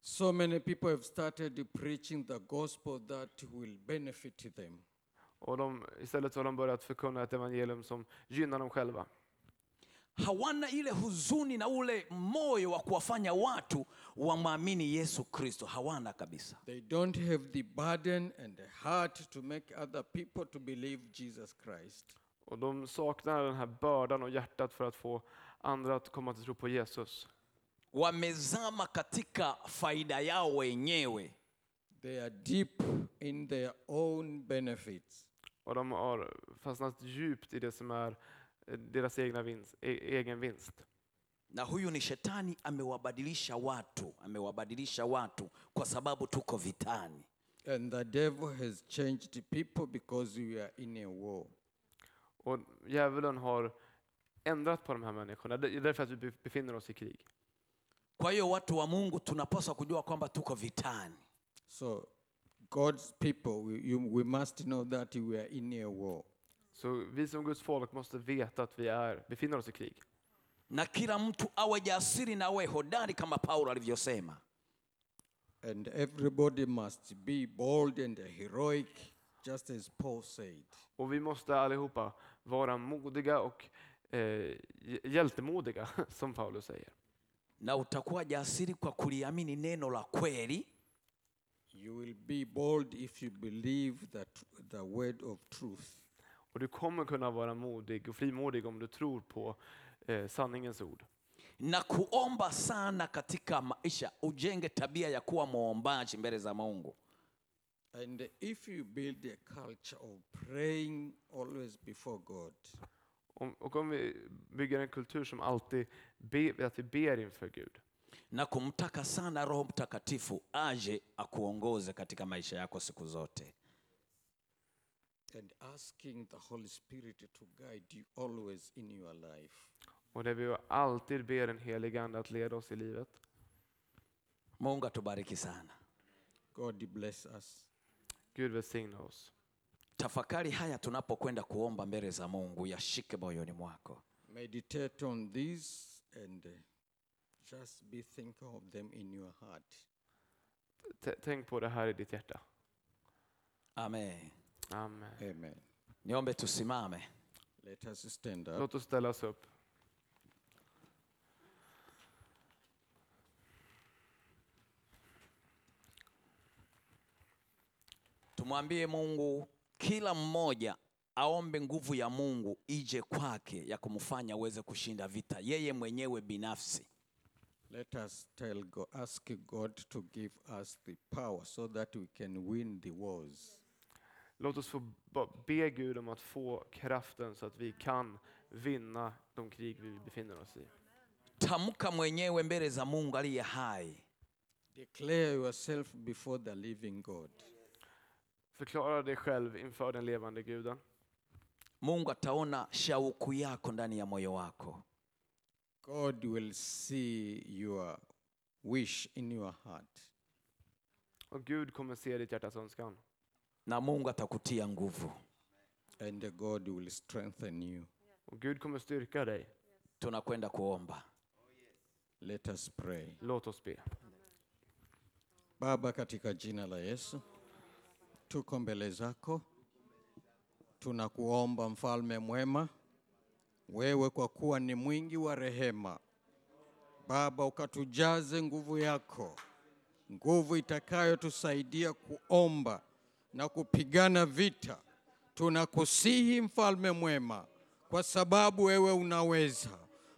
So many people have started preaching the gospel that will benefit them. Och de, istället så har de börjat förkunna ett evangelium som gynnar dem själva. Hawana ile huzuni na ule moyo wa kuwafanya watu wamwamini Yesu Kristo, hawana kabisa. They don't have the burden and the heart to make other people to believe Jesus Christ. Och de saknar den här bördan och hjärtat för att få andra att komma till tro på Jesus. Wamezama katika faida yao wenyewe. They are deep in their own benefits. Och de har fastnat djupt i det som är deras egna vinst, e- egen vinst. Na huyu ni shetani amewabadilisha watu, amewabadilisha watu kwa sababu tuko vitani. And the devil has changed people because we are in a war. Och djävulen har ändrat på de här människorna. Därför att vi be- befinner oss i krig. Kwa hiyo watu wa Mungu tunapaswa kujua kwamba tuko vitani. So, God's people, we, you, we must know that we are in a war. Så vi som Guds folk måste veta att vi är, befinner oss i krig. na kila mtu awe jasiri na awe hodari kama Paulo alivyosema. And everybody must be bold and heroic, just as Paul said. Och vi måste allihopa vara modiga och eh, hj- hjältemodiga, som Paulus säger. Na utakuwa jasiri kwa kuliamini neno la kweli, You will be bold if you believe that the word of truth. Och du kommer kunna vara modig och frimodig om du tror på eh, sanningens ord. na kuomba sana katika maisha, ujenge tabia ya kuwa mwombaji mbele za Mungu. And if you build a culture of praying always before God, Om, och om vi bygger en kultur som alltid be, att vi ber inför Gud. na kumtaka sana Roho Mtakatifu aje akuongoze katika maisha yako siku zote. And asking the Holy Spirit to guide you always in your life. Och där vi alltid ber den helige Ande att leda oss i livet. Mungu atubariki sana. God bless us. Gud välsigna oss. Tafakari haya tunapokwenda kuomba mbele za Mungu, yashike moyoni mwako. Meditate on this and uh, just be thinking of them in your heart. T- tänk på det här i ditt hjärta. Amen. Amen. Amen. Niombe tusimame. Let us stand up. Låt oss ställa oss upp. Tumwambie Mungu, kila mmoja aombe nguvu ya Mungu ije kwake ya kumfanya aweze kushinda vita yeye mwenyewe binafsi. Let us tell God, ask God to give us the power so that we can win the wars. Låt oss få be Gud om att få kraften så att vi kan vinna de krig vi befinner oss i. Tamka mwenyewe mbele za Mungu aliye hai, Declare yourself before the living God. Förklara dig själv inför den levande guden. Mungu ataona shauku yako ndani ya moyo wako. God will see your wish in your heart. Och Gud kommer se ditt hjärtas önskan. Na Mungu atakutia nguvu. And God will strengthen you. Och Gud kommer styrka dig. Tunakwenda kuomba. Let us pray. Låt oss be. Baba, katika jina la Yesu, tuko mbele zako, tunakuomba mfalme mwema, wewe kwa kuwa ni mwingi wa rehema, Baba, ukatujaze nguvu yako, nguvu itakayotusaidia kuomba na kupigana vita. Tunakusihi mfalme mwema, kwa sababu wewe unaweza.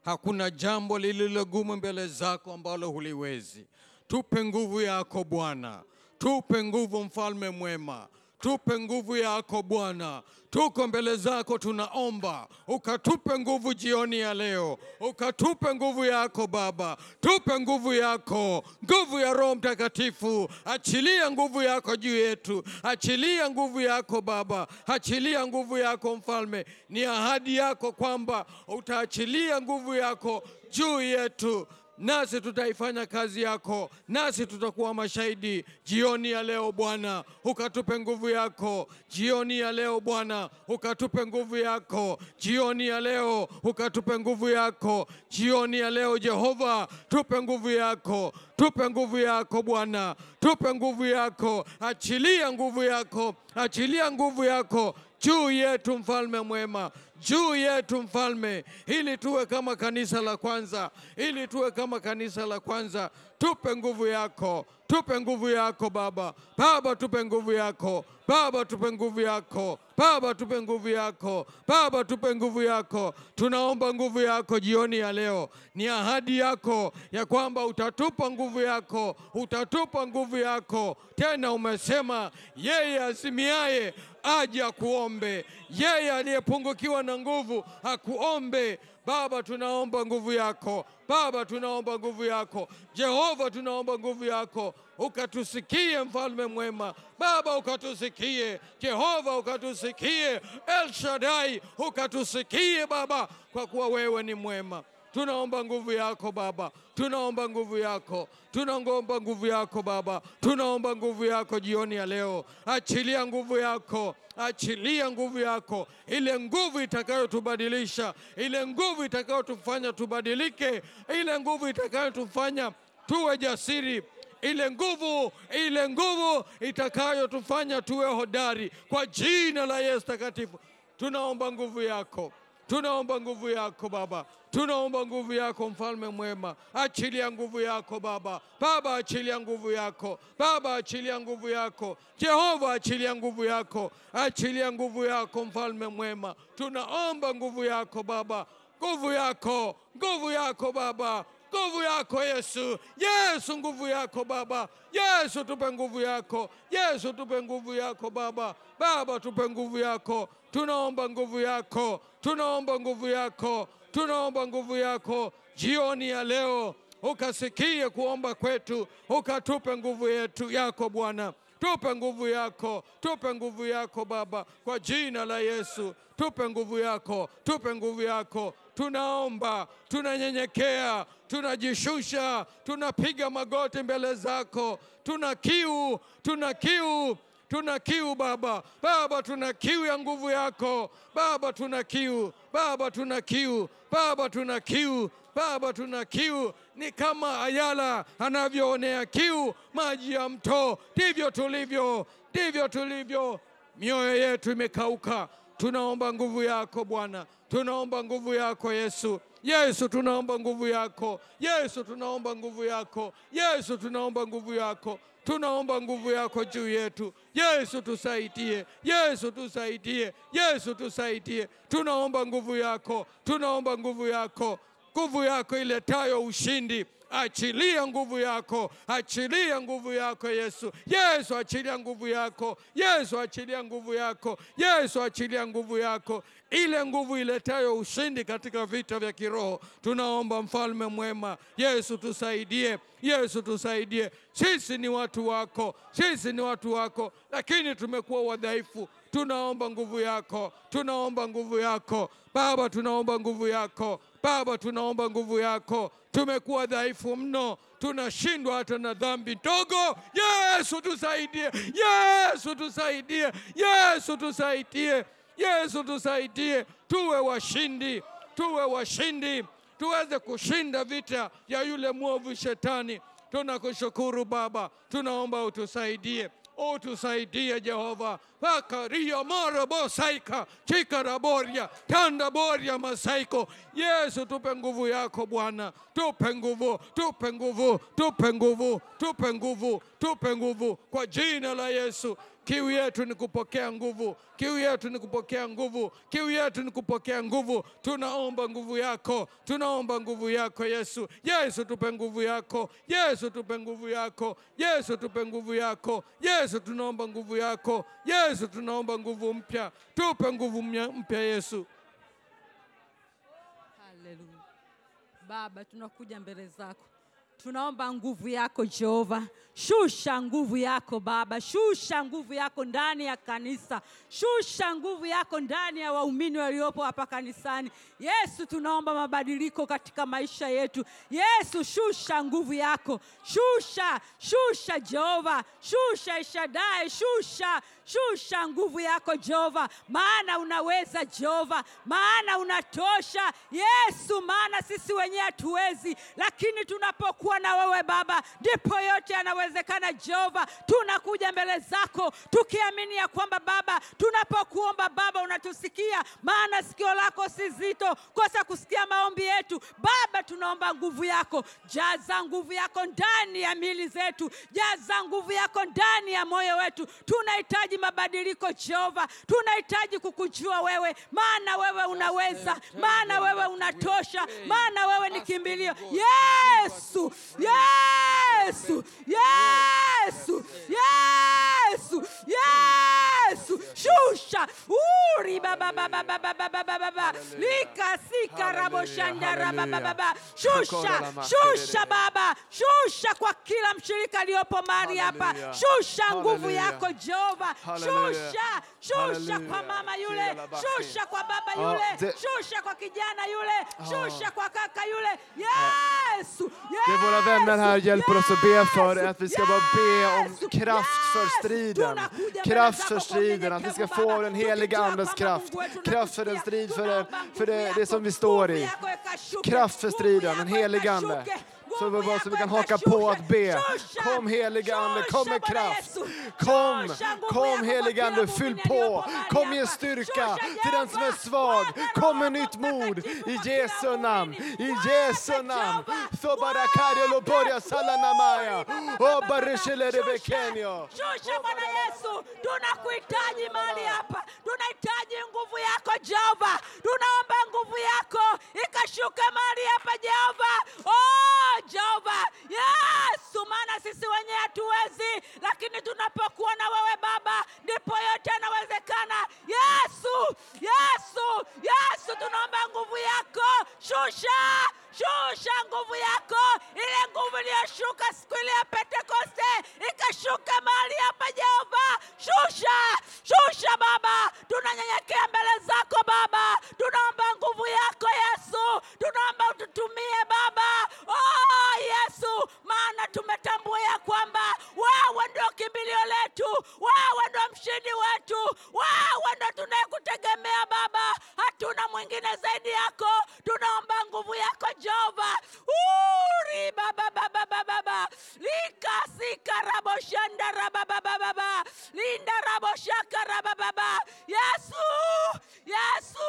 Hakuna jambo lililogumu mbele zako ambalo huliwezi. Tupe nguvu yako Bwana, tupe nguvu mfalme mwema, tupe nguvu yako Bwana. Tuko mbele zako, tunaomba. Ukatupe nguvu jioni ya leo, ukatupe nguvu yako Baba, tupe nguvu yako, nguvu ya Roho Mtakatifu. Achilia nguvu yako juu yetu, achilia nguvu yako Baba, achilia nguvu yako Mfalme. Ni ahadi yako kwamba utaachilia nguvu yako juu yetu nasi tutaifanya kazi yako, nasi tutakuwa mashahidi. Jioni ya leo Bwana, ukatupe nguvu yako. Jioni ya leo Bwana, ukatupe nguvu yako. Jioni ya leo, ukatupe nguvu yako. Jioni ya leo Jehova, tupe nguvu yako, tupe nguvu yako Bwana, tupe nguvu yako, achilia nguvu yako, achilia nguvu yako juu yetu mfalme mwema, juu yetu mfalme, ili tuwe kama kanisa la kwanza, ili tuwe kama kanisa la kwanza. Tupe nguvu yako, tupe nguvu yako Baba. Baba, tupe nguvu yako Baba, tupe nguvu yako Baba, tupe nguvu yako Baba, tupe nguvu yako. Tunaomba nguvu yako jioni ya leo. Ni ahadi yako ya kwamba utatupa nguvu yako, utatupa nguvu yako. Tena umesema yeye azimiaye aje akuombe, yeye aliyepungukiwa na nguvu akuombe. Baba, tunaomba nguvu yako. Baba, tunaomba nguvu yako. Jehova, tunaomba nguvu yako, ukatusikie mfalme mwema. Baba, ukatusikie. Jehova, ukatusikie. El Shaddai, ukatusikie Baba, kwa kuwa wewe ni mwema. Tunaomba nguvu yako Baba, tunaomba nguvu yako, tunaomba nguvu yako Baba, tunaomba nguvu yako jioni ya leo. Achilia nguvu yako, achilia nguvu yako, ile nguvu itakayotubadilisha, ile nguvu itakayotufanya tubadilike, ile nguvu itakayotufanya tuwe jasiri ile nguvu ile nguvu itakayotufanya tuwe hodari. Kwa jina la Yesu takatifu. Tunaomba nguvu yako, tunaomba nguvu yako Baba, tunaomba nguvu yako mfalme mwema, achilia nguvu yako Baba. Baba, achilia nguvu yako. Baba, achilia nguvu yako. Jehova, achilia nguvu yako, achilia nguvu yako mfalme mwema. Tunaomba nguvu yako Baba, nguvu yako, nguvu yako Baba. Nguvu yako Yesu, Yesu, nguvu yako Baba, Yesu, tupe nguvu yako, Yesu, tupe nguvu yako Baba, Baba, tupe nguvu yako, tunaomba nguvu yako, tunaomba nguvu yako, tunaomba nguvu yako. Jioni ya leo, ukasikie kuomba kwetu, ukatupe nguvu yetu yako Bwana, tupe nguvu yako, tupe nguvu yako Baba, kwa jina la Yesu, tupe nguvu yako, tupe nguvu yako. Tunaomba, tunanyenyekea, tunajishusha, tunapiga magoti mbele zako, tuna kiu, tuna kiu, tuna kiu Baba. Baba, tuna kiu ya nguvu yako. Baba, tuna kiu. Baba, tuna kiu. Baba, tuna kiu. Baba, tuna kiu. Ni kama ayala anavyoonea kiu maji ya mto, ndivyo tulivyo, ndivyo tulivyo. Mioyo yetu imekauka, tunaomba nguvu yako Bwana, tunaomba nguvu yako Yesu. Yesu, tunaomba nguvu yako. Yesu, tunaomba nguvu yako. Yesu, tunaomba nguvu yako, tunaomba nguvu yako juu yetu. Yesu, tusaidie. Yesu, tusaidie. Yesu, tusaidie. Tunaomba nguvu yako, tunaomba nguvu yako, nguvu yako iletayo ushindi Achilia nguvu yako, achilia nguvu yako Yesu. Yesu, achilia nguvu yako Yesu, achilia nguvu yako Yesu, achilia nguvu yako, ile nguvu iletayo ushindi katika vita vya kiroho. Tunaomba mfalme mwema, Yesu tusaidie, Yesu tusaidie. Sisi ni watu wako, sisi ni watu wako, lakini tumekuwa wadhaifu. Tunaomba nguvu yako, tunaomba nguvu yako Baba, tunaomba nguvu yako Baba, tunaomba nguvu yako. Tumekuwa dhaifu mno, tunashindwa hata na dhambi ndogo. Yesu tusaidie, Yesu tusaidie, Yesu tusaidie, Yesu tusaidie, tuwe washindi, tuwe washindi, tuweze kushinda vita ya yule mwovu shetani, tunakushukuru Baba, tunaomba utusaidie utusaidie Jehova. Vakaria morobo saika chikaraboria tandaboria masaiko. Yesu, tupe nguvu yako Bwana, tupe nguvu, tupe nguvu, tupe nguvu, tupe nguvu, tupe nguvu kwa jina la Yesu. Kiu yetu ni kupokea nguvu, kiu yetu ni kupokea nguvu, kiu yetu ni kupokea nguvu. Tunaomba nguvu yako, tunaomba nguvu yako Yesu. Yesu, tupe nguvu yako, Yesu, tupe nguvu yako, Yesu, tupe nguvu yako, Yesu, tunaomba nguvu yako, Yesu, tunaomba nguvu mpya, tupe nguvu mpya Yesu. Haleluya. Baba, tunakuja mbele zako, tunaomba nguvu yako Jehova. Shusha nguvu yako Baba, shusha nguvu yako ndani ya kanisa, shusha nguvu yako ndani ya waumini waliopo hapa kanisani. Yesu, tunaomba mabadiliko katika maisha yetu. Yesu, shusha nguvu yako, shusha, shusha Jehova, shusha Ishadai, shusha, shusha nguvu yako Jehova, maana unaweza Jehova, maana unatosha. Yesu, maana sisi wenyewe hatuwezi, lakini tunapokuwa na wewe Baba, ndipo yote yanawezekana Jehova. Tunakuja mbele zako tukiamini ya kwamba Baba, tunapokuomba Baba unatusikia, maana sikio lako si zito kosa kusikia maombi yetu. Baba, tunaomba nguvu yako, jaza nguvu yako ndani ya mili zetu, jaza nguvu yako ndani ya moyo wetu. Tunahitaji mabadiliko Jehova, tunahitaji kukujua wewe, maana wewe unaweza, maana wewe unatosha, maana wewe ni kimbilio. Yesu, Yesu, Yesu, Yesu, Yesu, shusha uri baba baba baba baba baba baba lika sika rabo shanda raba baba baba shusha shusha baba shusha kwa kila mshirika aliyopo mahali hapa shusha nguvu yako Jehova. Shusha! Shusha kwa mama yule. Shusha kwa baba Oh, yule. det- shusha kwa kijana yule. Shusha kwa kaka yule. Yesu! Det våra vänner här hjälper oss att be för är att vi ska bara be om kraft för striden. Kraft för striden, att vi ska få den heliga Andes kraft. Kraft för den strid, för det, för det, det som vi står i. Kraft för striden, den helige Ande. Ikashuke. Så, vi bara, så vi kan haka ikashuke. på att be. Kom helige Ande, kom med kraft. Kom, kom kila Ande, fyll på. Kom ge styrka till den som är svag. Kom med nytt mod i Jesu namn. I Jesu namn. Jehova. Så bara kario lo borja Bwana. salanamaya. Uri, baba, O baba, barishele baba. rebekenyo. Shusha, Bwana Yesu, tunakuhitaji mahali hapa, tunahitaji nguvu yako Jehova, tunaomba nguvu yako ikashuka mahali hapa Jehova. Oh Jehova, Yesu, maana sisi wenyewe hatuwezi, lakini tunapokuwa na wewe Baba, ndipo yote yanawezekana. Yesu, Yesu, Yesu, tunaomba nguvu yako, shusha shusha nguvu yako, ile nguvu iliyoshuka siku ile ya Pentekoste ikashuka mahali hapa Jehova. Shusha, shusha Baba, tunanyenyekea mbele zako Baba, tunaomba nguvu yako Yesu, tunaomba ututumie Baba. Oh Yesu, maana tumetambua ya kwamba wewe ndio kimbilio letu, wewe ndio mshindi wetu, wewe ndio tunayekutegemea Baba, hatuna mwingine zaidi yako. Tunaomba nguvu yako Jehova. Uri baba baba baba baba lika sika rabo shanda raba baba linda rabo shaka raba baba Yesu Yesu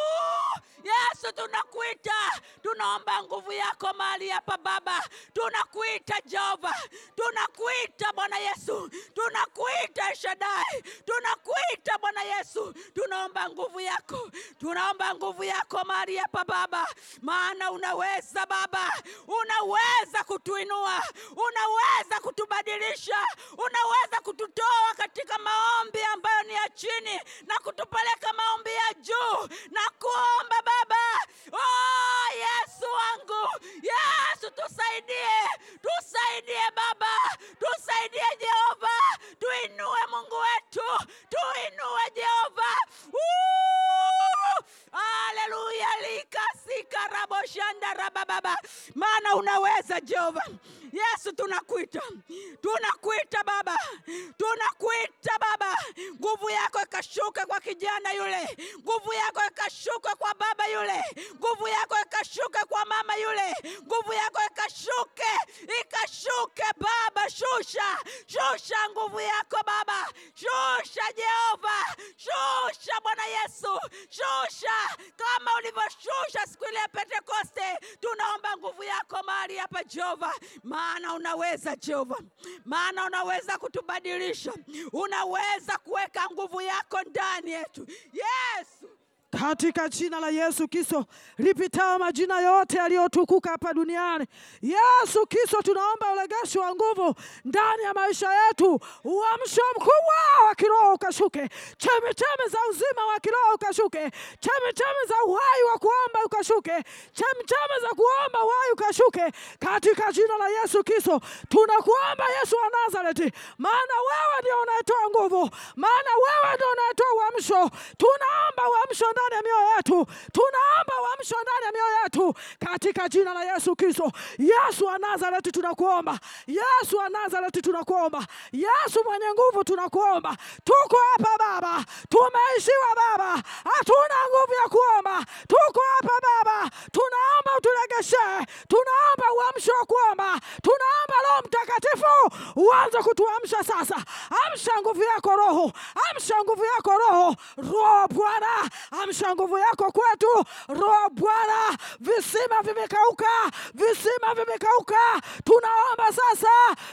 Yesu tunakuita. Tunaomba nguvu yako mahali hapa Baba. Tunakuita Jehova. Tunakuita Bwana Yesu. Tunakuita Shaddai. Tunakuita Bwana Yesu. Tunaomba nguvu yako. Tunaomba nguvu yako mahali hapa Baba. Maana unaweza Baba unaweza kutuinua unaweza kutubadilisha unaweza kututoa katika maombi ambayo ni ya chini na kutupeleka maombi ya juu na kuomba Baba oh, Yesu wangu Yesu tusaidie tusaidie Baba tusaidie Jehova tuinue Mungu wetu tuinue Jehova! aleluya likasika raboshanda rabababa, maana unaweza Jehova. Yesu, tunakuita. Tunakuita Baba, tunakuita Baba, nguvu yako ikashuka kwa kijana yule, nguvu yako ikashuka kwa baba yule, nguvu yako ikashuka kwa mama yule, nguvu yako ikashuke, ikashuke Baba, shusha shusha nguvu yako Baba, shusha Jehova, shusha Bwana Yesu, shusha kama ulivyoshusha siku ile ya Pentekoste. Tunaomba nguvu yako mahali hapa Jehova, maana unaweza Jehova, maana unaweza kutubadilisha, unaweza kuweka nguvu yako ndani yetu Yesu. Katika jina la Yesu Kristo lipitao majina yote yaliyotukuka hapa duniani. Yesu Kristo, tunaomba ulegeshi wa nguvu ndani ya maisha yetu, uamsho mkubwa wa kiroho ukashuke, chemichemi za uzima wa kiroho ukashuke, chemichemi za uhai wa kuomba ukashuke, chemichemi za kuomba uhai ukashuke, katika jina la Yesu Kristo. Tunakuomba Yesu wa Nazareti, maana wewe ndio unayetoa nguvu, maana wewe ndio unayetoa uamsho. Tunaomba uamsho ndani ya mioyo yetu, tunaomba uamsho ndani ya mioyo yetu. Katika jina la Yesu Kristo. Yesu wa Nazareti tunakuomba, Yesu wa Nazareti tunakuomba, Yesu mwenye nguvu tunakuomba. Tuko hapa Baba, tumeishiwa Baba, hatuna nguvu ya kuomba. Tuko hapa Baba, tunaomba uturegeshe, tunaomba uamsho wa kuomba, tunaomba Roho Mtakatifu uanze kutuamsha sasa. Amsha nguvu yako Roho, amsha nguvu yako Roho, Roho Bwana, amsha nguvu yako kwetu, Roho Bwana. Visima vimekauka, visima vimekauka, tunaomba sasa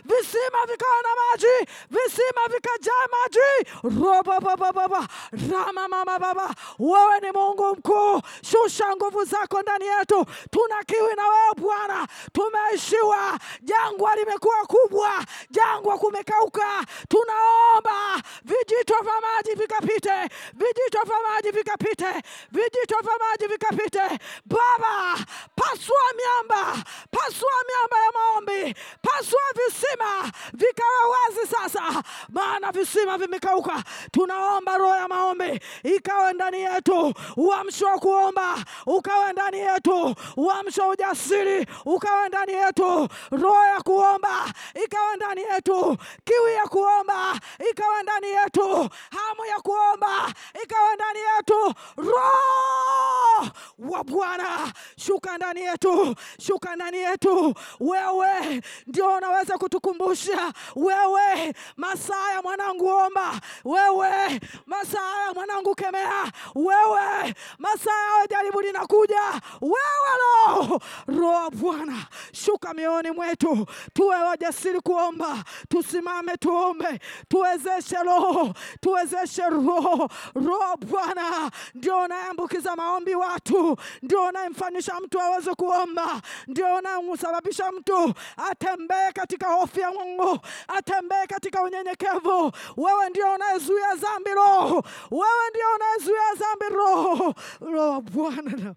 visima vikawa na maji, visima vikajaa maji. Robo baba baba rama mama baba, wewe ni Mungu mkuu, shusha nguvu zako ndani yetu. Tuna kiwi na wewe Bwana, tumeishiwa, jangwa limekuwa kubwa, jangwa kumekauka. Tunaomba vijito vya maji vikapite, vijito vya maji vikapite, vijito vya maji vikapite. Baba, pasua miamba, pasua miamba ya maombi, pasua visima vikawa wazi sasa, maana visima vimekauka. Tunaomba roho ya maombi ikawe ndani yetu, uamsho wa kuomba ukawe ndani yetu, uamsho ujasiri ukawe ndani yetu, roho ya kuomba ikawe ndani yetu, kiwi ya kuomba ikawe ndani yetu, hamu ya kuomba ikawe ndani yetu, roho wa Bwana shuka ndani yetu, shuka ndani yetu. Wewe ndio unaweza kutukumbusha, wewe Masaya ya mwanangu omba, wewe Masaya ya mwanangu kemea, wewe Masaya, ya jaribu linakuja, wewe Roho Roho wa Bwana shuka mioyoni mwetu, tuwe wajasiri kuomba, tusimame tuombe, tuwezeshe Roho, tuwezeshe Roho. Roho Bwana ndio unayeambukiza maombi watu, ndio unayemfanyisha mtu aweze kuomba, ndio unayemsababisha mtu atembee katika hofu ya Mungu, atembee katika unyenyekevu. Wewe ndio unayezuia dhambi Roho, wewe ndio unayezuia dhambi Roho. Roho Bwana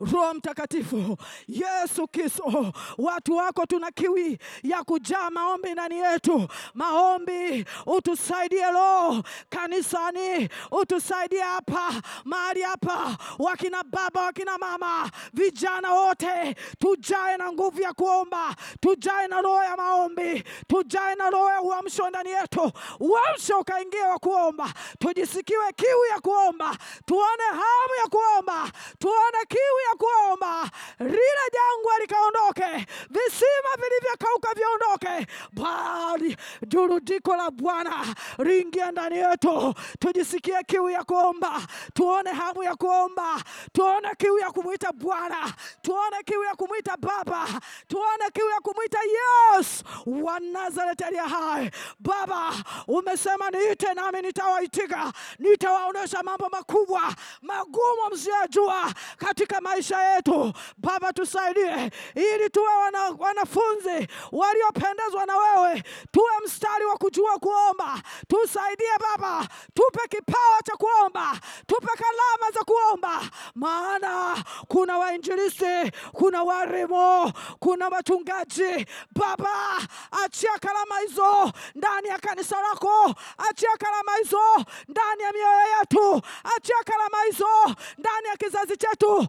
Roho Mtakatifu, Yesu Kristo, watu wako tuna kiwi ya kujaa maombi ndani yetu. Maombi utusaidie Roho kanisani, utusaidie hapa mahali hapa, wakina baba, wakina mama, vijana wote, tujae na nguvu ya kuomba, tujae na roho ya maombi, tujae na roho ya uamsho ndani yetu. Uamsho ukaingie wa kuomba, tujisikiwe kiwi ya kuomba, tuone hamu ya kuomba, tuone kiu ya kuomba, lile jangwa likaondoke, visima vilivyokauka viondoke, bali durudiko la Bwana liingia ndani yetu, tujisikie kiu ya kuomba, tuone hamu ya kuomba, tuone kiu ya kumwita Bwana, tuone kiu ya kumwita Baba, tuone kiu ya kumwita Yesu wa Nazareti aliye hai. Baba, umesema niite nami nitawaitika, nitawaonesha mambo makubwa magumu msiyajua katika maisha yetu. Baba, tusaidie ili tuwe wana, wanafunzi waliopendezwa na wewe, tuwe mstari wa kujua kuomba. Tusaidie Baba, tupe kipawa cha kuomba, tupe kalama za kuomba, maana kuna wainjilisti, kuna warimu kuna wachungaji. Baba, achia kalama hizo ndani ya kanisa lako, achia kalama hizo ndani ya mioyo yetu, achia kalama hizo ndani ya kizazi chetu,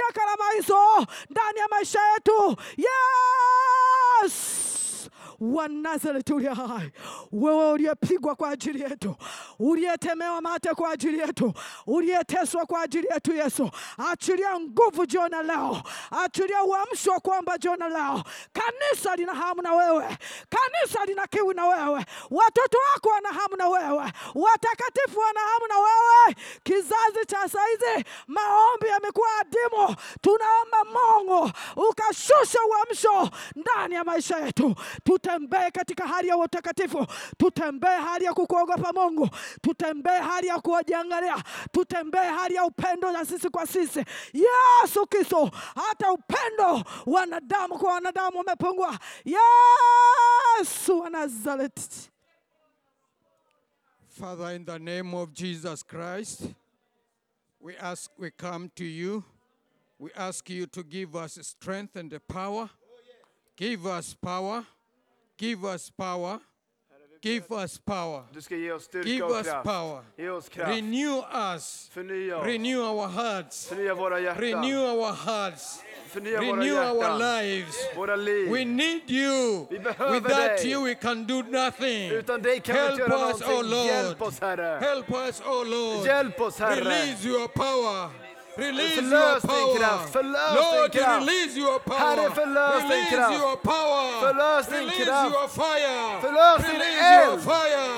kalama hizo ndani ya maisha yetu. Yes! Wa Nazareti uliye hai, wewe uliyepigwa kwa ajili yetu, uliyetemewa mate kwa ajili yetu, uliyeteswa kwa ajili yetu, Yesu, achilia nguvu jioni leo, achilia uamsho wa kwamba jioni leo. Kanisa lina hamu na wewe, kanisa lina kiwi na wewe, watoto wako wana hamu na wewe, watakatifu wana hamu na wewe. Kizazi cha saizi maombi yamekuwa adimu, tunaomba Mungu ukashusha uamsho ndani ya maisha yetu, tutembee katika hali ya utakatifu, tutembee hali ya kukuogopa Mungu, tutembee hali ya kuwajiangalia, tutembee hali ya upendo na sisi kwa sisi. Yesu Kristo, hata upendo wanadamu kwa wanadamu umepungua. Yesu wa Nazareti. Father, in the name of Jesus Christ, we ask, we come to you. We ask you to give us strength and the power. Give us power. Give us power. Give us power. Du ska ge oss styrka Give och us kraft. power. Ge oss kraft. Renew us. Förnya oss. Renew our hearts. Förnya våra hjärtan. Renew our hearts. Förnya våra Renew our lives. Våra liv. We need you. Vi behöver Without dig. you we can do nothing. Utan dig kan vi Help inte göra us, oh någonting. Hjälp Lord. oss Herre. Help us, oh Lord. Hjälp oss Herre. Release your power. Release your power. Lord, release your power. Release your power. Release your fire. Release your fire.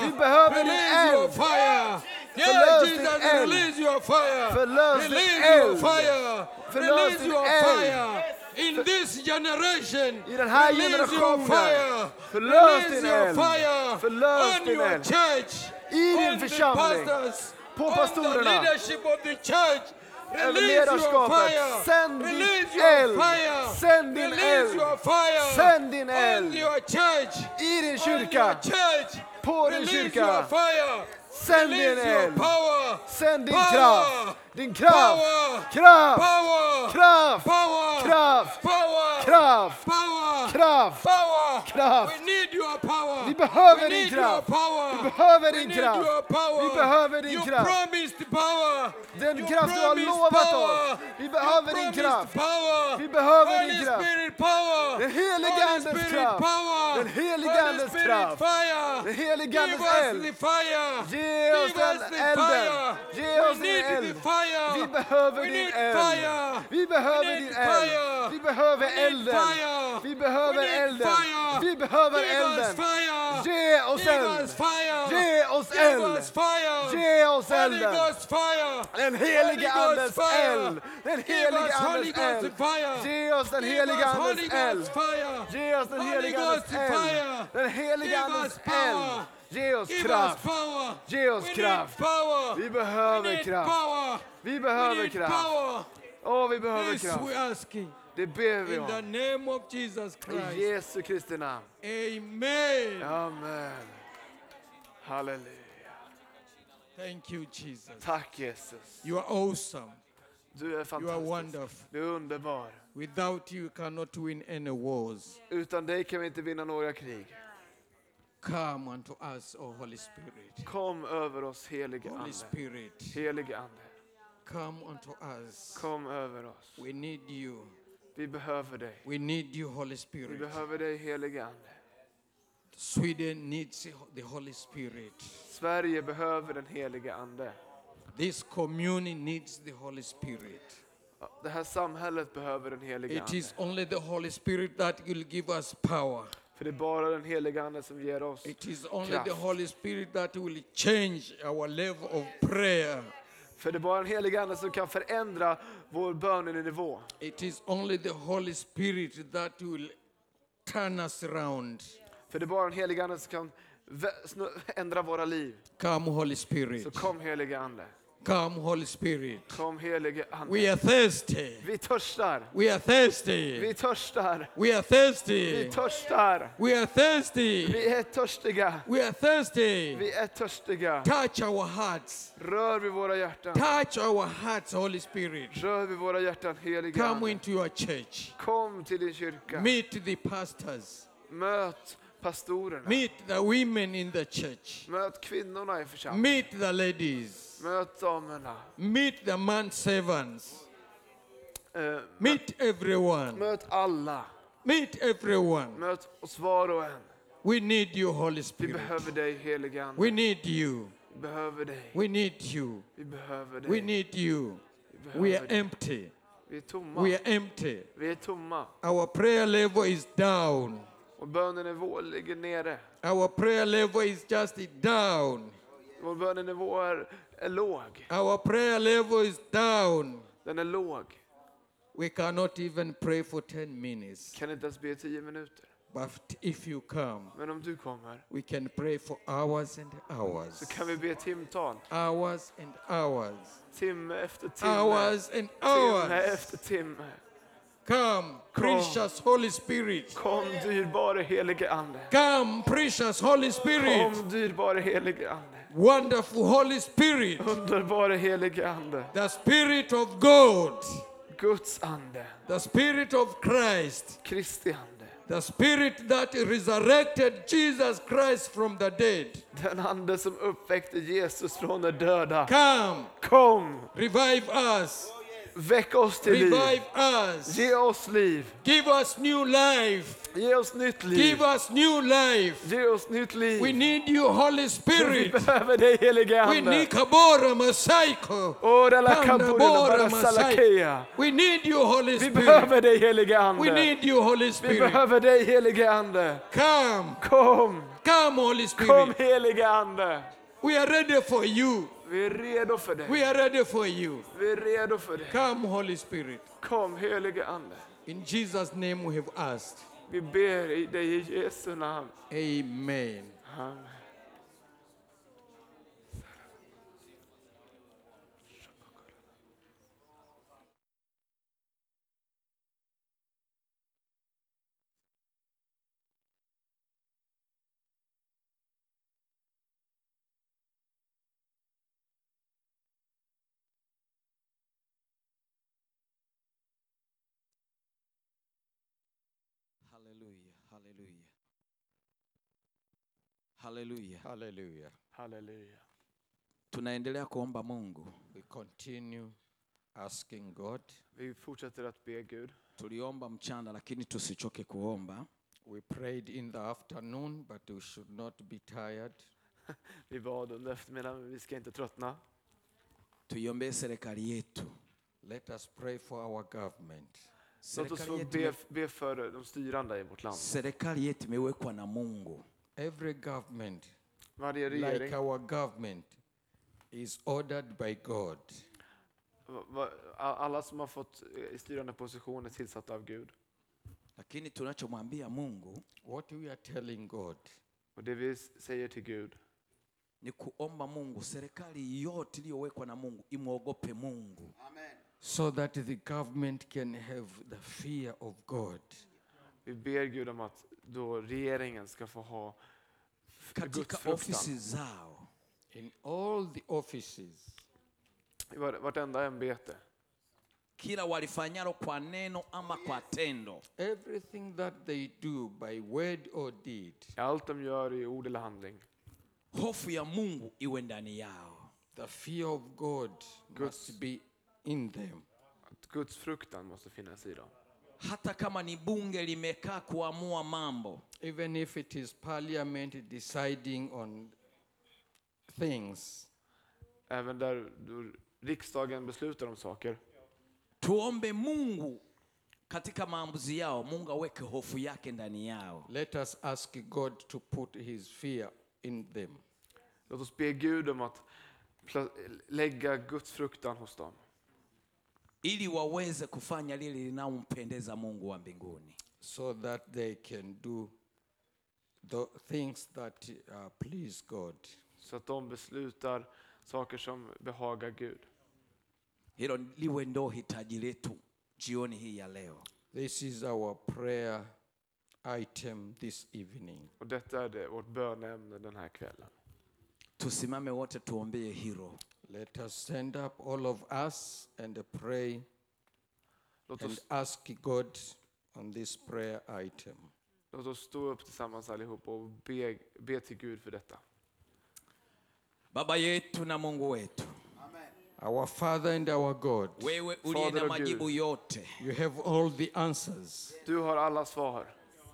Release your fire. Yeah, Jesus, release your fire. Release your fire. Release your fire. In this generation, release your fire. Release your fire on your church, on the pastors, on the leadership of the church. Över ledarskapet. Sänd din eld. Sänd din eld. Sänd din eld. I din kyrka. På din kyrka. Sänd din eld. Sänd din kraft. Din kraft. Kraft. Kraft. Kraft. Kraft. Kraft. Power. Kraft. Vi behöver din kraft. Vi behöver din kraft. Vi behöver din kraft. Den kraft du har lovat power. oss. Vi behöver din kraft. Power. Vi behöver din kraft. Den helige Andes Spirit kraft. Den helige Andes Spirit kraft. Den helige Andes eld. Ge oss den elden. Ge oss din eld. Vi behöver We din eld. Vi behöver din eld. Vi behöver elden. Vi behöver elden. Vi behöver elden. Fire. Ge oss eld. Ge oss eld. Ge oss elden. Den helige Andes eld. Den helige Andes eld. Ge oss den helige Andes eld. Ge oss den helige Andes eld. Den helige Andes eld. Ge oss kraft. Ge oss We kraft. Vi behöver kraft. Vi behöver kraft. Åh, vi behöver kraft. Det ber vi In the om. name of Jesus I. Jesu Kristi namn. Amen. Amen. Halleluja. Thank you, Jesus. Tack Jesus. You are awesome. Du är You are fantastisk. wonderful. Du är underbar. Without you, cannot win any wars. Utan dig kan vi inte vinna några krig. Come unto us, O Holy Spirit. Kom över oss helige Holy Ande. Spirit, Helige Ande. come unto us. Kom över oss. We need you. Vi behöver dig. We need you, Holy Vi Spirit. behöver dig helige Ande. Sweden needs the Holy Spirit. Sverige behöver den helige Ande. This community needs the Holy Spirit. Det här samhället behöver den helige It Ande. is only the Holy Spirit that will give us power. För det är bara den helige Ande som ger oss. It is only Kraft. the Holy Spirit that will change our level of prayer. För det är bara den helige Ande som kan förändra vår bönenivå. It is only the Holy Spirit that will turn us around. För det är bara den helige Ande som kan ändra våra liv. Come, Holy Spirit. Så kom helige Ande. Come, Holy Spirit. Kom helige We Ande. are thirsty. Vi törstar. We are thirsty. Vi törstar. We are Vi thirsty. törstar. We are thirsty. Vi är törstiga. We are thirsty. Vi är törstiga. Touch our hearts. Rör vid våra hjärtan. Touch our hearts, Holy Spirit. Rör vid våra hjärtan, helige Come Ande. into your church. Kom till din kyrka. Meet the pastors. Möt pastorerna. Meet the women in the church. Möt kvinnorna i församlingen. Meet the ladies. Möt damerna. Meet the man servants. Eh, Meet everyone. Möt alla. Meet everyone. Möt oss var och en. We need you, Holy Vi Spirit. behöver dig helige Ande. We need you. Vi behöver dig. We need you. Vi behöver dig. We need you. We are empty. Vi är tomma. We are empty. Vi är tomma. Our prayer level is down. Och bönenivå ligger nere. Our prayer level is just down. Vår bönenivå är, är låg. Our prayer level is down. Den är låg. We cannot even pray for 10 minutes. Kan inte ens be i tio minuter. But if you come, Men om du kommer we can pray for hours and hours. så kan vi be timtal. Hours and hours. Timme efter timme. Hours and Timme hours. efter timme. Come, precious Holy Spirit. Kom dyrbare helige Ande. Come, precious Holy Spirit. Kom dyrbare helige Ande. Wonderful Holy Spirit. Underbare helige Ande. The Spirit of God. Guds ande. The Spirit of Christ. Kristi ande. The Spirit that resurrected Jesus Christ from the dead. Den ande som uppväckte Jesus från de döda. Come, Kom, revive us. Väck oss till liv. Revive us. Ge oss liv. Give us new life. Ge oss nytt liv. Give us new life. Ge oss nytt liv. We need you, Holy Vi Spirit. behöver dig helige We ande. need Kabora Masaiko. We need you, Holy Vi Spirit. behöver dig helige We ande. need you, Holy Vi Spirit. behöver dig helige ande. Come, Kom, come, Holy kom Spirit. helige ande. We are ready for you. Vi är redo för dig. We are ready for you. Vi är redo för dig. Come, Holy Spirit. Kom helige ande. In Jesus' name we have asked. Vi ber i dig i Jesu namn. Amen. Amen. Halleluja. Hallelujah. Halleluja. Tunaendelea kuomba Mungu. We continue asking God. Vi fortsätter att be Gud. Tuliomba mchana lakini tusichoke kuomba. We prayed in the afternoon, but we should not be tired. Vi bad under eftermiddagen, men vi ska inte tröttna. Tuiombee serikali yetu. Let us pray for our government. Låt oss få be, be för de styrande i vårt land. serikali yetu imewekwa na Mungu. Every government, Varje like regering, our government, is ordered by God. alla som har fått eh, styrande positioner tillsatta av Gud. Lakini tunachomwambia Mungu What we are telling God, Och det vi säger till Gud, ni kuomba Mungu serikali yote iliyowekwa na Mungu imwogope Mungu. so that the government can have the fear of God. vi ber Gud om att då regeringen ska få ha Katika gudsfruktan. ofisi zao In all the offices, I var- vartenda ämbete. kila walifanyalo kwa neno ama kwa tendo, everything that they do by word or deed, Allt de gör i ord eller handling. hofu ya Mungu iwe ndani yao. the fear of God must be in them. Att Guds fruktan måste finnas i dem. Hata kama ni bunge limekaa kuamua mambo, Even if it is parliament deciding on things, Även där riksdagen beslutar om saker. tuombe Mungu katika maamuzi yao, Mungu aweke hofu yake ndani yao. let us ask God to put his fear in them. Låt oss be Gud om att lägga Guds fruktan hos dem. Ili waweze kufanya lile linalompendeza Mungu wa mbinguni. so that they can do the things that uh, please God. Så att de beslutar saker som behagar Gud. Hilo liwe ndo hitaji letu jioni hii ya leo. This is our prayer item this evening. Och detta är det, vårt bönämne den här kvällen. Tusimame wote tuombee hilo. Let us stand up, all of us, and pray Låt and oss, ask God on this prayer item. låt oss stå upp tillsammans allihop och be, be till Gud för detta. Baba yetu na Mungu wetu, Our Father and our God, wewe uliye Father na of majibu Gud. yote, you have all the answers. Du har alla svar.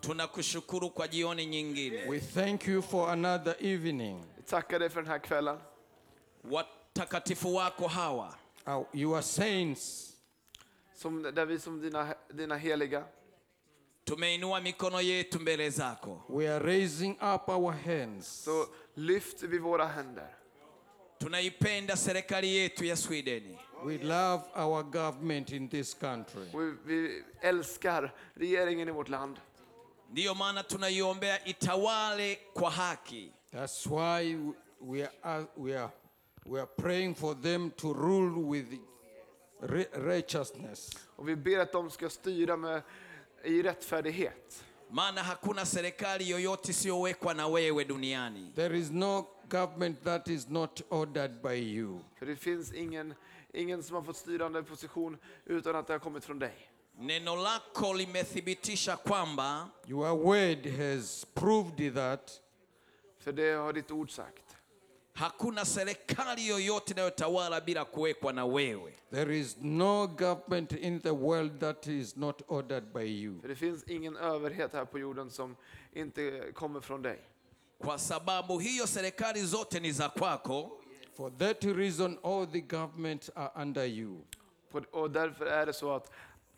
Tunakushukuru kwa jioni nyingine. We thank you for another evening. Vi tackar dig för den här kvällen. Watakatifu wako hawa Our, your saints, Som, där vi som dina, dina heliga tumeinua mikono yetu mbele zako. we are raising up our hands. så lyfter vi våra händer. Tunaipenda serikali yetu ya Sweden. We love our government in this country. Och vi, vi älskar regeringen i vårt land. Ndiyo maana tunaiombea itawale kwa haki. That's why we are, we are, we are praying for them to rule with ri- righteousness. Och vi ber att de ska styra med, i rättfärdighet. maana hakuna serikali yoyote isiyowekwa na wewe duniani. There is no government that is not ordered by you. För det finns ingen, ingen som har fått styrande position utan att det har kommit från dig. Neno lako limethibitisha kwamba Your word has proved that För det har ditt ord sagt. Hakuna serikali yoyote inayotawala bila kuwekwa na wewe. there is no government in the world that is not ordered by you. För det finns ingen överhet här på jorden som inte kommer från dig. Kwa sababu hiyo serikali zote ni za kwako, For that reason, all the governments are under you. Och därför är det så att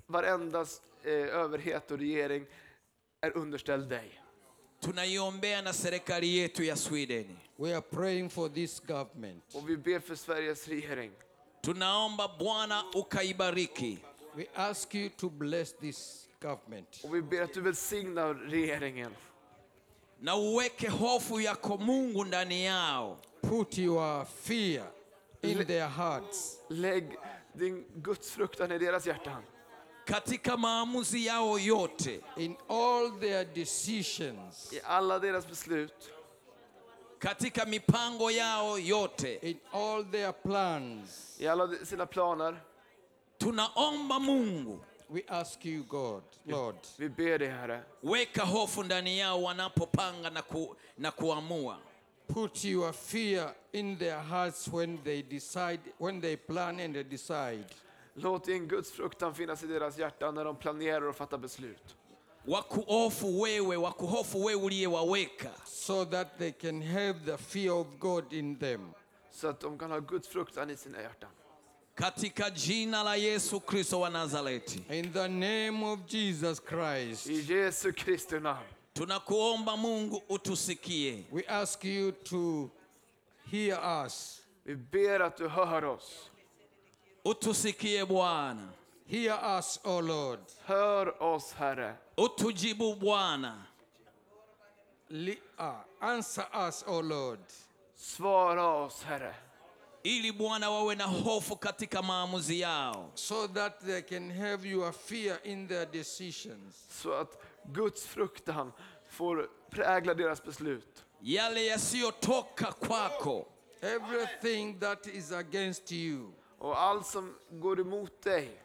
varenda eh, överhet och regering är underställd dig. tunaiombea na serikali yetu ya Sweden. We are praying for this government. Och vi ber för Sveriges regering. Tunaomba Bwana ukaibariki, We ask you to bless this government. Och vi ber att du välsignar regeringen. na uweke hofu yako Mungu ndani yao, Put your fear in their hearts. Lägg din gudsfruktan i deras hjärtan. katika maamuzi yao yote, In all their decisions, I alla deras beslut. Katika mipango yao yote. in all their plans, I alla sina planer. Tunaomba Mungu, we ask you, God, Lord, Vi ber dig Herre. weka hofu ndani yao wanapopanga na, ku, na kuamua. put your fear in their hearts when they decide, when they plan and they decide. Låt din gudsfruktan finnas i deras hjärtan när de planerar och fattar beslut. Wakuhofu wewe, wakuhofu wewe uliyewaweka, so that they can have the fear of God in them. Så att de kan ha gudsfruktan i sina hjärtan. katika jina la Yesu Kristo wa Nazareti. In the name of Jesus Christ, I Jesu Kristi namn. Tunakuomba Mungu utusikie, we ask you to hear us. Vi ber att du hör oss. utusikie Bwana, Hear us, O Lord. Hör oss Herre. utujibu Bwana, Li- uh, answer us, O Lord, Svara oss Herre. ili Bwana wawe na hofu katika maamuzi yao, so that they can have your fear in their decisions. Så att Guds fruktan får prägla deras beslut. yale yasiyotoka kwako Everything that is against you, Och allt som går emot dig.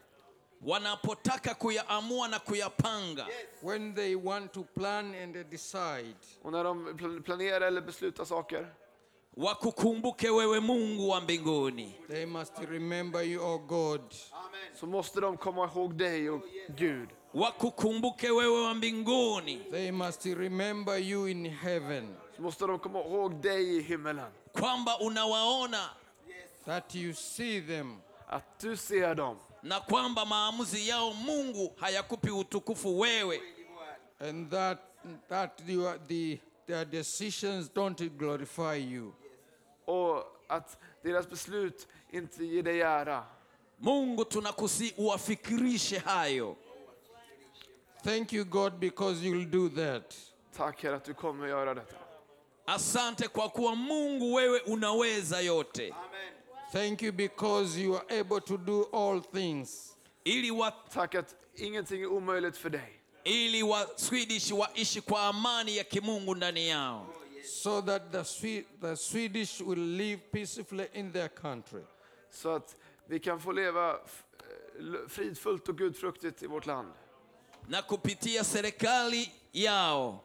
Wanapotaka kuyaamua na kuyapanga, when they want to plan and decide, Och när de pl- planerar eller beslutar saker. wakukumbuke wewe Mungu wa mbinguni, they must remember you, O God. Så måste de komma ihåg dig och Gud. wakukumbuke wewe wa mbinguni, They must remember you in heaven, Så måste de komma ihåg dig i himmelen. kwamba unawaona that you see them, Att du ser dem. Na kwamba maamuzi yao Mungu hayakupi utukufu wewe, and that, that you are the, their decisions don't glorify you. Och att deras beslut inte ger dig ära. Mungu tunakusi uwafikirishe hayo. Thank you, God, because you'll do that. Tack Herre att du kommer göra detta. Asante kwa kuwa Mungu wewe unaweza yote, Thank you because you are able to do all things. ili wa, Tack att ingenting är omöjligt för dig. ili wa Swedish waishi kwa amani ya kimungu ndani yao. so that the, Swe- the Swedish will live peacefully in their country. Så att vi kan få leva eh, fridfullt och gudfruktigt i vårt land. na kupitia serikali yao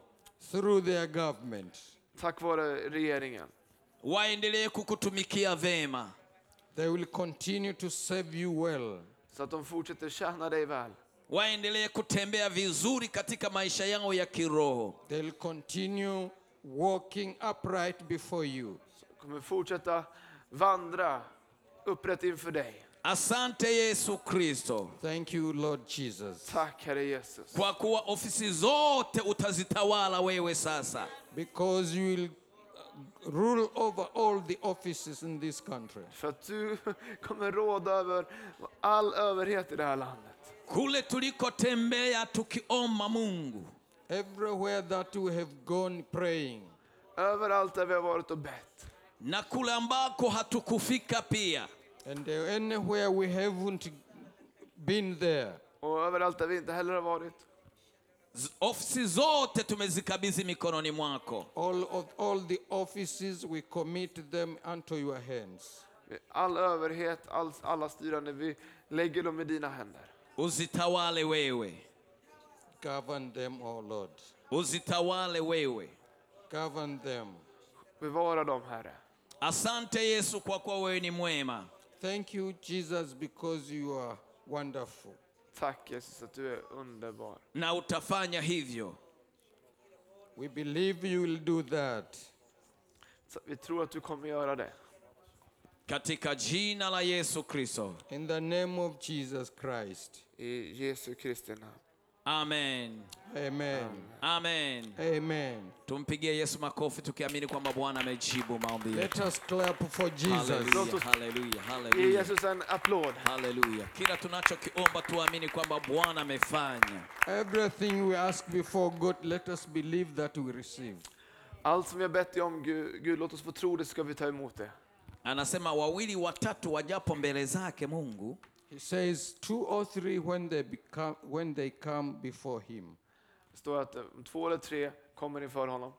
Through their government, Tack vare regeringen. waendelee kukutumikia vema, they will continue to serve you well. Så att de fortsätter tjäna dig väl. waendelee kutembea vizuri katika maisha yao ya kiroho. They'll continue walking upright before you. kommer fortsätta vandra upprätt inför dig. Asante Yesu Kristo, Thank you, Lord Jesus, Tack Herre Jesus. kwa kuwa ofisi zote utazitawala wewe sasa, because you will rule over all the offices in this country. För att du kommer råda över all överhet i det här landet. kule tulikotembea tukiomba Mungu, Everywhere that we have gone praying, Överallt där vi har varit och bett. na kule ambako hatukufika pia, and uh, anywhere we haven't been there, Och överallt där vi inte heller har varit. Z- ofisi zote tumezikabidhi mikononi mwako. all of all the offices we commit them unto your hands. All överhet, all, alla styrande, vi lägger dem i dina händer. Uzitawale wewe, Govern them, O Lord. uzitawale wewe. Govern them. Bevara dem, Herre. Asante Yesu kwa kuwa wewe ni mwema. Thank you, Jesus, because you are wonderful. Tack Jesus att du är underbar. na utafanya hivyo. We believe you will do that. Så Vi tror att du kommer göra det. Katika jina la Yesu Kristo, In the name of Jesus Christ. I Jesu Kristi namn. Amen, Amen. amen. Amen. Tumpigie Yesu makofi tukiamini kwamba Bwana amejibu maombi Let us clap for Jesus. Haleluya, haleluya, Ge haleluya, Jesus en applåd. haleluya. Kila tunachokiomba tuamini kwamba Bwana amefanya. Everything we ask before God, let us believe that we receive. Allt som vi har bett dig om, Gud, Gud, låt oss få tro det ska vi ta emot det. Anasema wawili watatu wajapo mbele zake Mungu He says, two or three when they become when they come before him. Det står att om två eller tre kommer inför honom.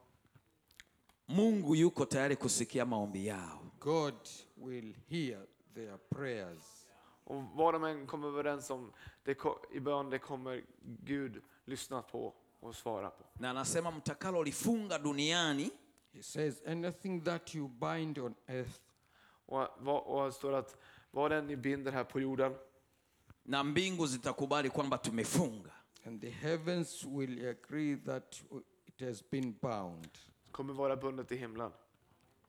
Mungu yuko tayari kusikia maombi yao. God will hear their prayers. Och vad de än kommer överens om det, i bön, det kommer Gud lyssna på och svara på. Na anasema mtakalolifunga duniani He says, anything that you bind on earth Och, vad- och står att vad än ni binder här på jorden na mbingu zitakubali kwamba tumefunga. and the heavens will agree that it has been bound. kommer vara bundet i himlen.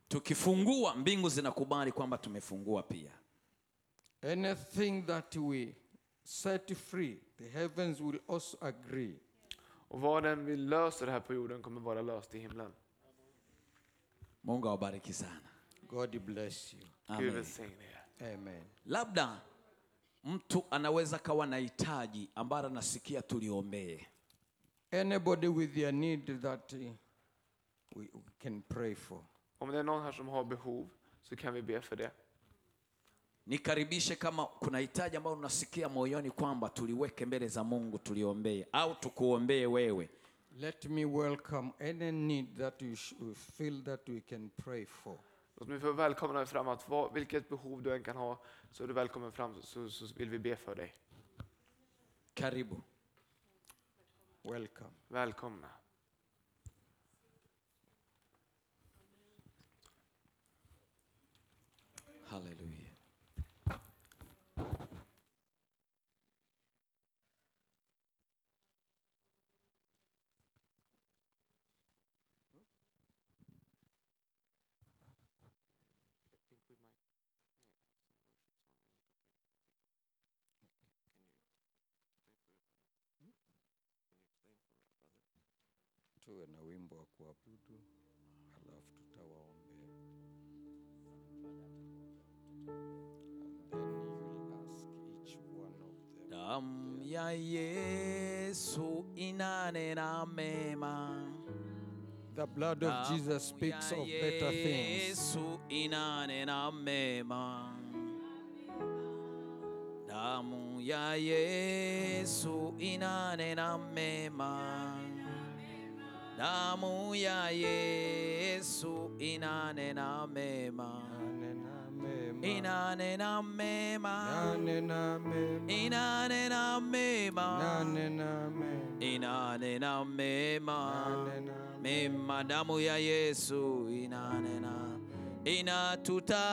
Tukifungua mbingu zinakubali kwamba tumefungua pia. Anything that we set free, the heavens will also agree. Och vad än vi löser här på jorden kommer vara löst i himlen. Mungu awabariki sana. God bless you. Gud Amen. välsigne er. Amen. Labda mtu anaweza kawa na hitaji ambalo anasikia tuliombee. Anybody with a need that we we can pray for. Om det är någon här som har behov så kan vi be för det. Nikaribishe kama kuna hitaji ambalo unasikia moyoni kwamba tuliweke mbele za Mungu tuliombee, au tukuombee wewe. Let me welcome any need that you feel that we can pray for. Låt mig få välkomna dig fram att vad, vilket behov du än kan ha så är du välkommen fram så, så vill vi be för dig. Karibu. Welcome. Välkomna. Haleluya. Tuwe na wimbo wa kuabudu halafu tutawaombea. And then you'll ask each one of them. Damu ya Yesu inanena mema. The blood of Jesus speaks of better things. Yesu inanena mema. Damu ya Yesu inanena mema. Damu ya Yesu inanena mema. Nanena mema. Inanena mema. Nanena mema. Inanena mema. Nanena mema. Inanena mema. Mema damu ya Yesu inanena inatutakasa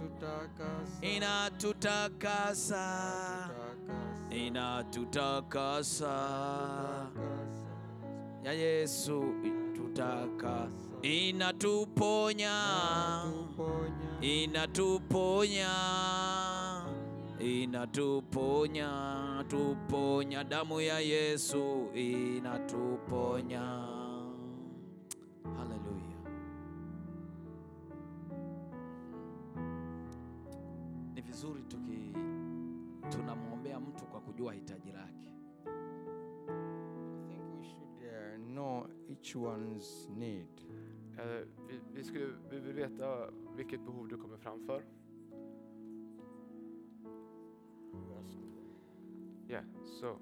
Tutakasa. inatutakasa Tutakasa. inatutakasa ya Yesu tutaka inatuponya. Inatuponya. Inatuponya. Tuponya. Damu ya Yesu inatuponya. Haleluya ni vizuri tuki tunamwombea mtu kwa kujua hitaji lake each one's need. Eh, vi, vi, skulle, vi vill veta vilket behov du kommer framför. Yeah, so.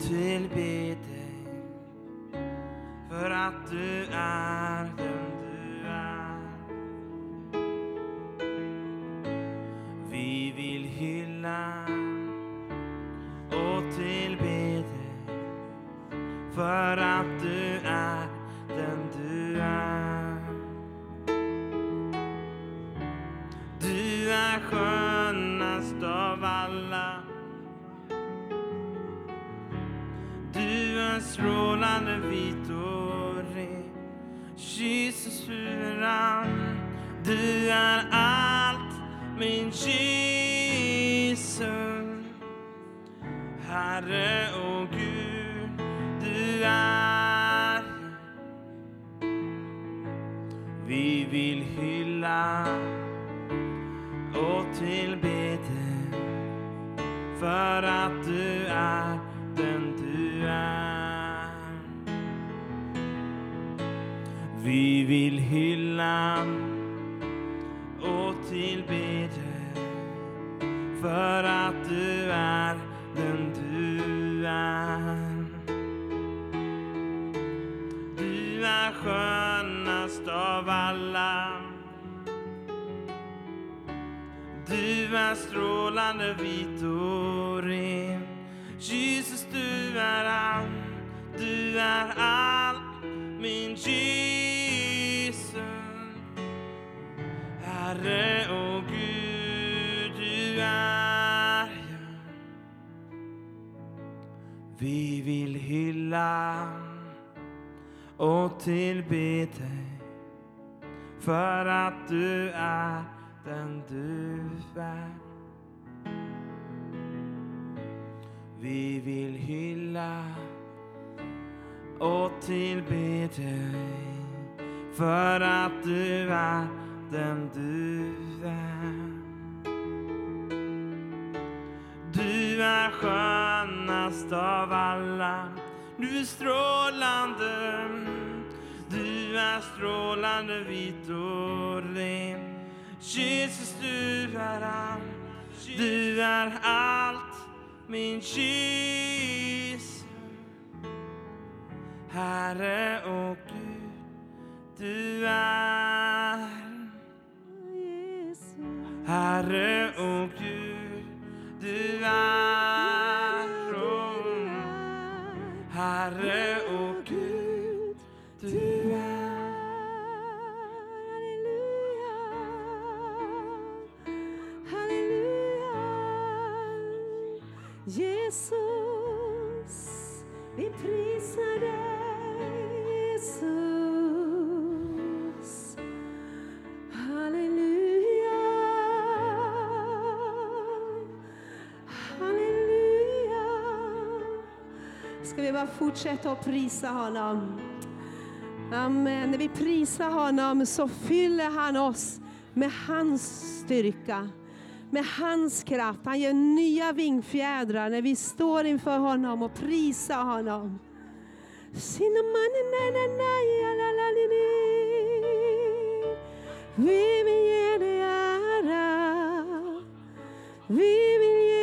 till be. Vi vill hylla och tillbe dig för att du är den du är. Du är skönast av alla. Du är strålande vit och ren. Jesus, du är allt, du är allt min Jesus Herre och Gud, du är jag Vi vill hylla och tillbe dig för att du är den du är. Vi vill hylla och tillbe dig för att du är den du är. Du är skönast av alla, du är strålande. Du är strålande vit och ren. Jesus, du är allt, du är allt min Jesus Herre och Gud, du är Herre och Gud, du är. Herre bara fortsätta att prisa honom. Amen. När vi prisar honom så fyller han oss med hans styrka, med hans kraft. Han ger nya vingfjädrar när vi står inför honom och prisar honom. Vi vill ge dig ära. Vi vill ge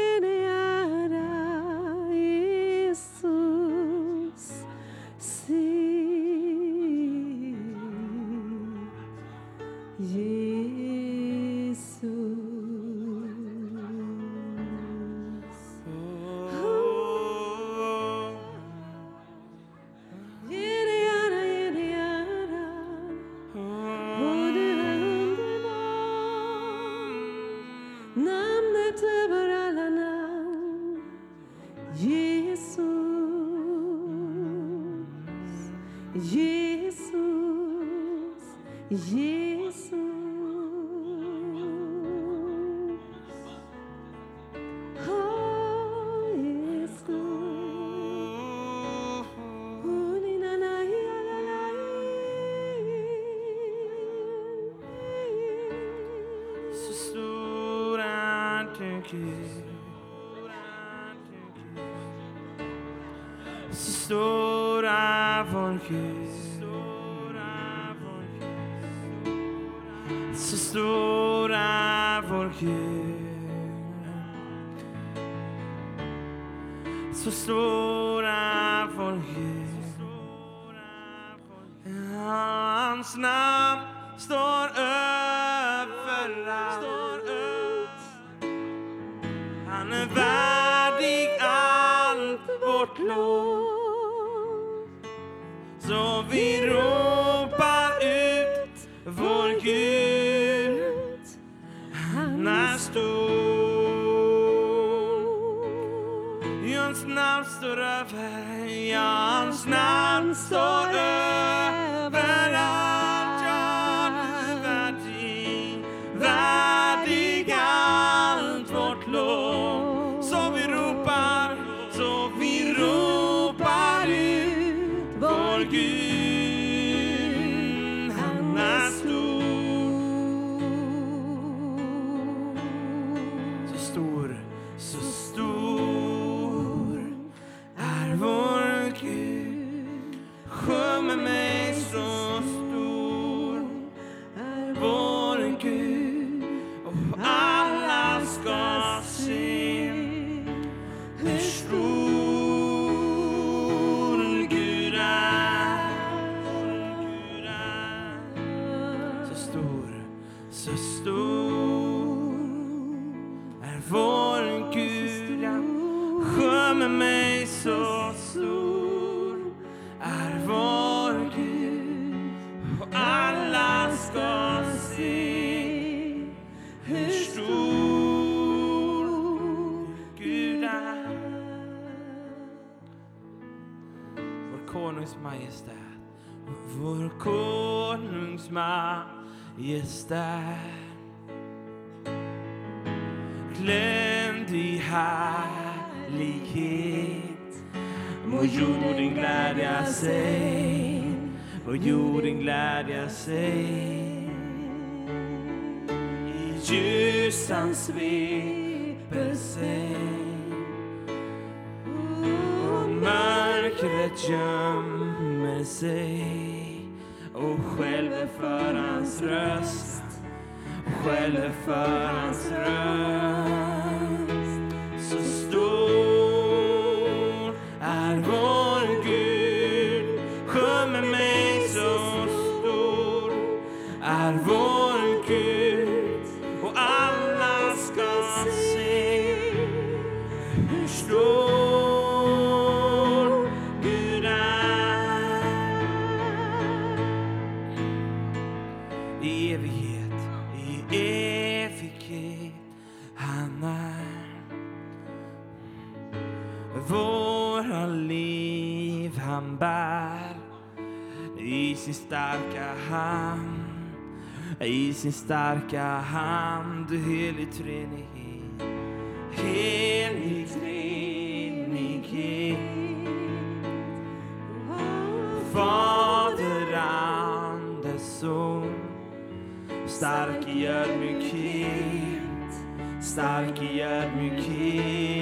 sveper och mörkret gömmer sig. Och skäller för hans röst, skäller för hans röst. Sin starka hand, du helig treenighet. Helig treenighet. Fader, Ande, Son. Stark i ödmjukhet, stark i ödmjukhet.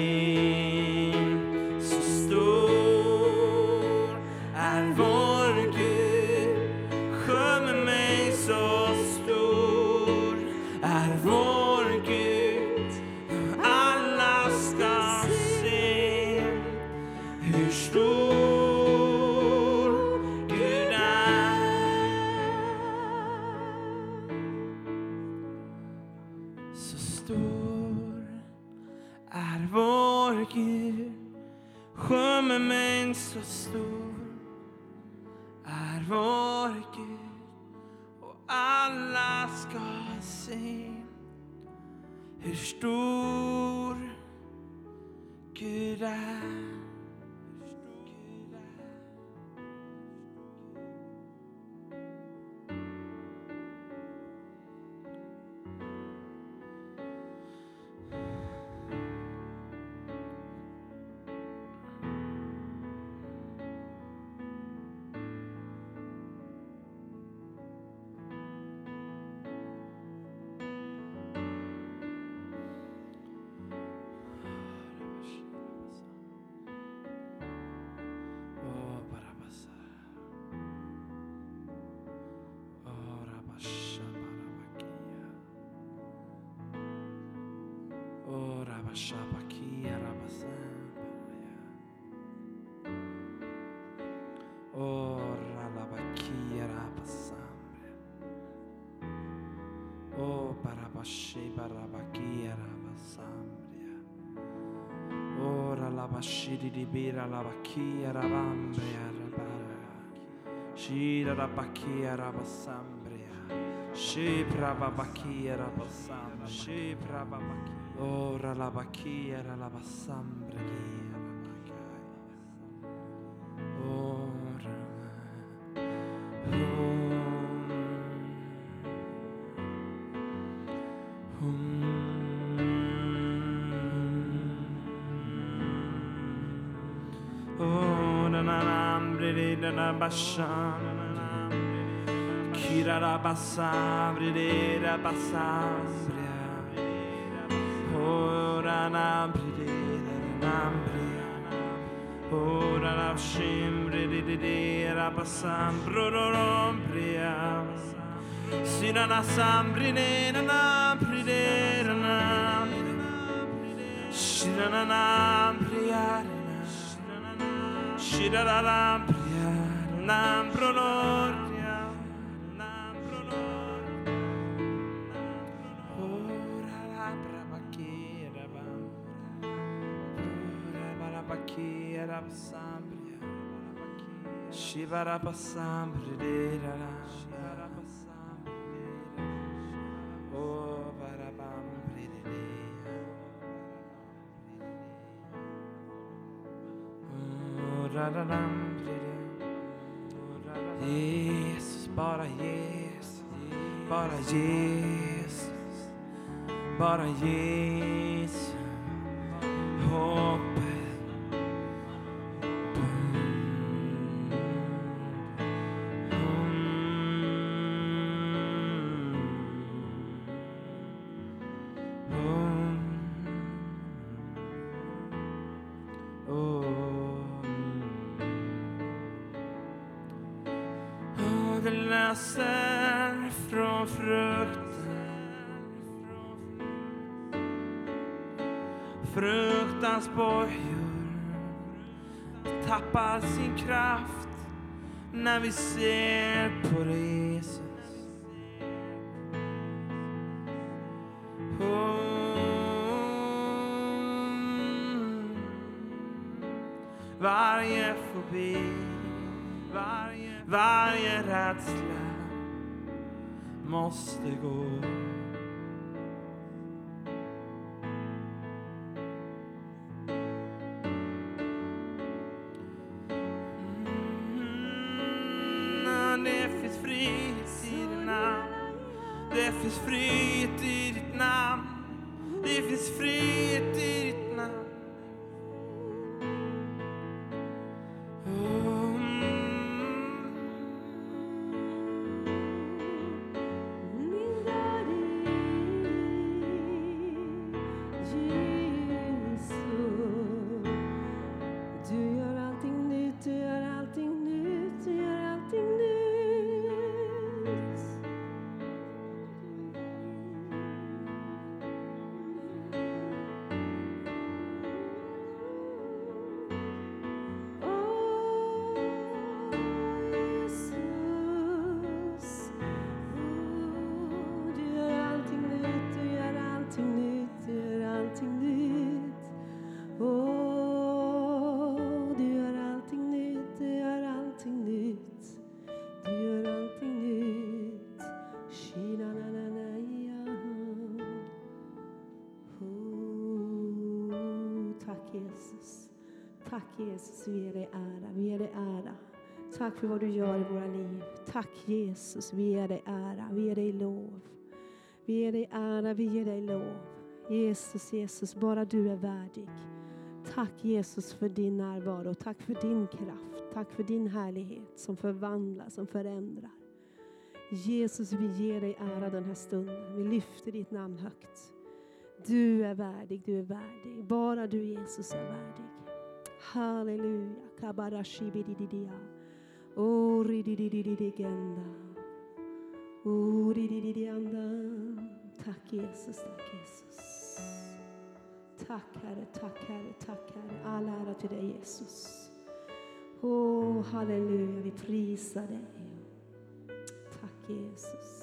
Bira la bakia rabambria rabara. Shira la bakia rabasambria. Shipra babakia rabasambria. Shipra babakia. Ora la bakia la Kirarabasabrirera basabria Ora nambrirera nambria Ora navshimrirera basambrodombria na sambrirera nambrirera na Sinana nambrirera na nambrirera nam pronortia nam pronortia ora la prabaquera va ora barabaquera sambria de pasambria läser från frukten. Fruktans bojor tappar sin kraft när vi ser på det. Tack Jesus, vi ger dig ära, vi ger dig ära. Tack för vad du gör i våra liv. Tack Jesus, vi ger dig ära, vi ger dig lov. Vi ger dig ära, vi ger dig lov. Jesus, Jesus, bara du är värdig. Tack Jesus för din närvaro, tack för din kraft, tack för din härlighet som förvandlar, som förändrar. Jesus, vi ger dig ära den här stunden. Vi lyfter ditt namn högt. Du är värdig, du är värdig. Bara du Jesus är värdig. Halleluja. Kabarashibididia. Orididididigenda. Oridididianda. Tack Jesus, tack Jesus. Tack Herre, tack Herre, tack Herre. All ära till dig Jesus. Åh, halleluja, vi prisar dig. Tack Jesus.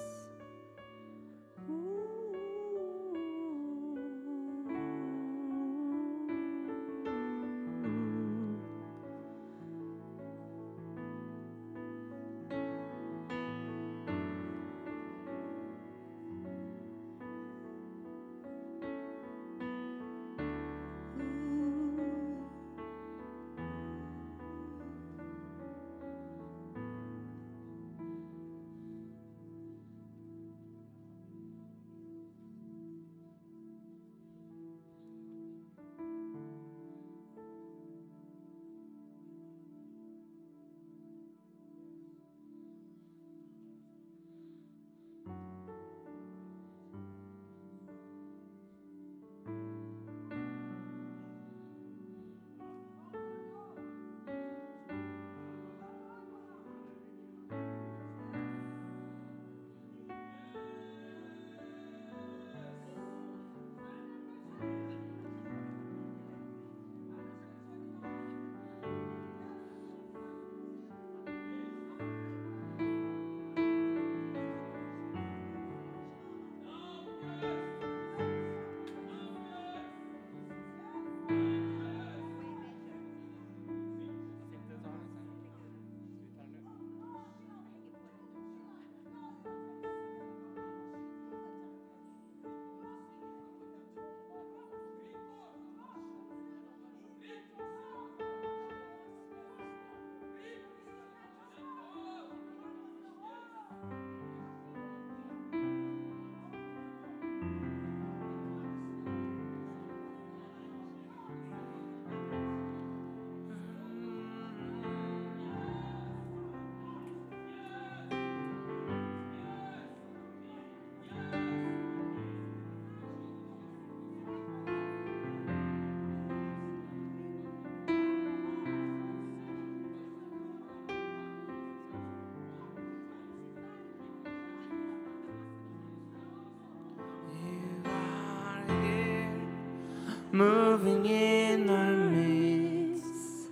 Moving in our midst.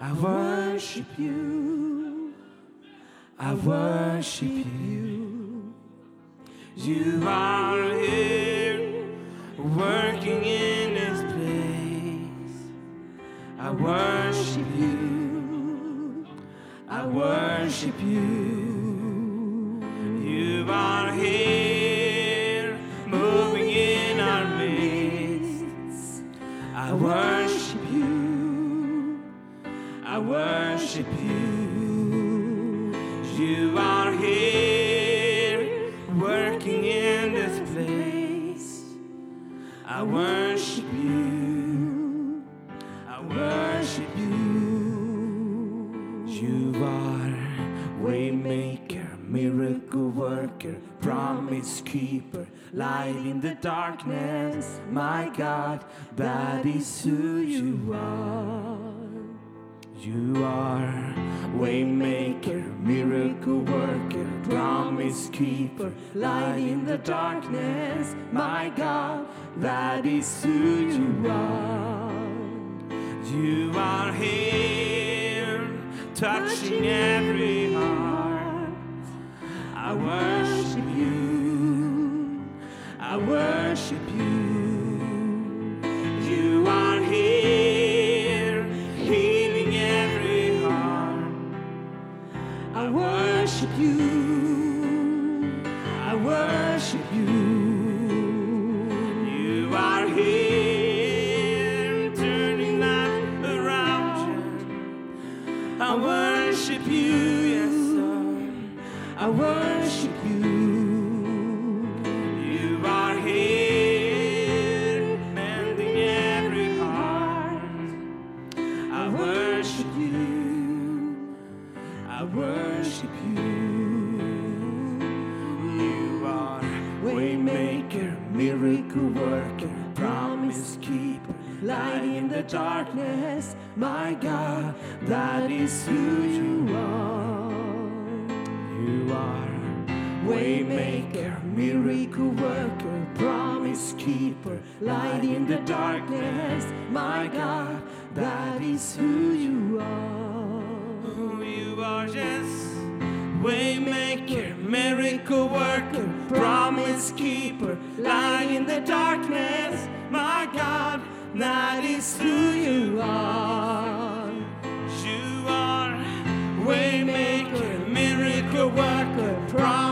I worship you. I worship you. Darkness. My God, that is who you are. You are waymaker, miracle worker, promise keeper, light in the darkness. My God, that is who you are. You are here, touching every heart. I worship you. I worship you. You are here, healing every heart. I worship you. Darkness. My God, that is who you are. You are waymaker, miracle worker, promise keeper, light in the darkness. My God, that is who you are. You are just waymaker, miracle worker, promise keeper, light in the darkness. My God, that is who you are. You are waymaker, miracle worker, promise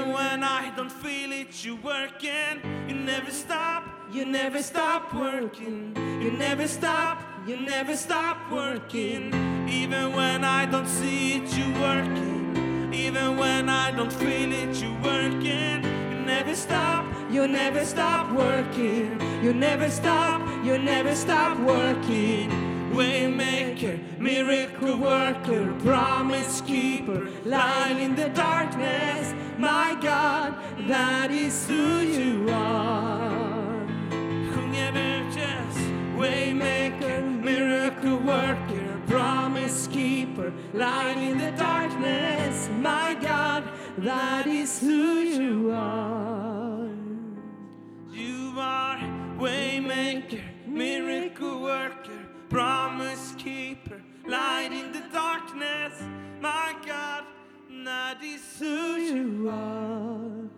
Even when I don't feel it, you're working. You never stop, you never stop working. You never stop, you never stop working. Even when I don't see it, you're working. Even when I don't feel it, you're working. You never stop, you never stop working. You never stop, you never stop working. Waymaker, miracle worker, promise keeper, light in the darkness. My God, that is who you are. Waymaker, miracle worker, promise keeper, light in the darkness. My God, that is who you are. You are waymaker, miracle worker, promise keeper, light in the darkness. My God, that is who you are.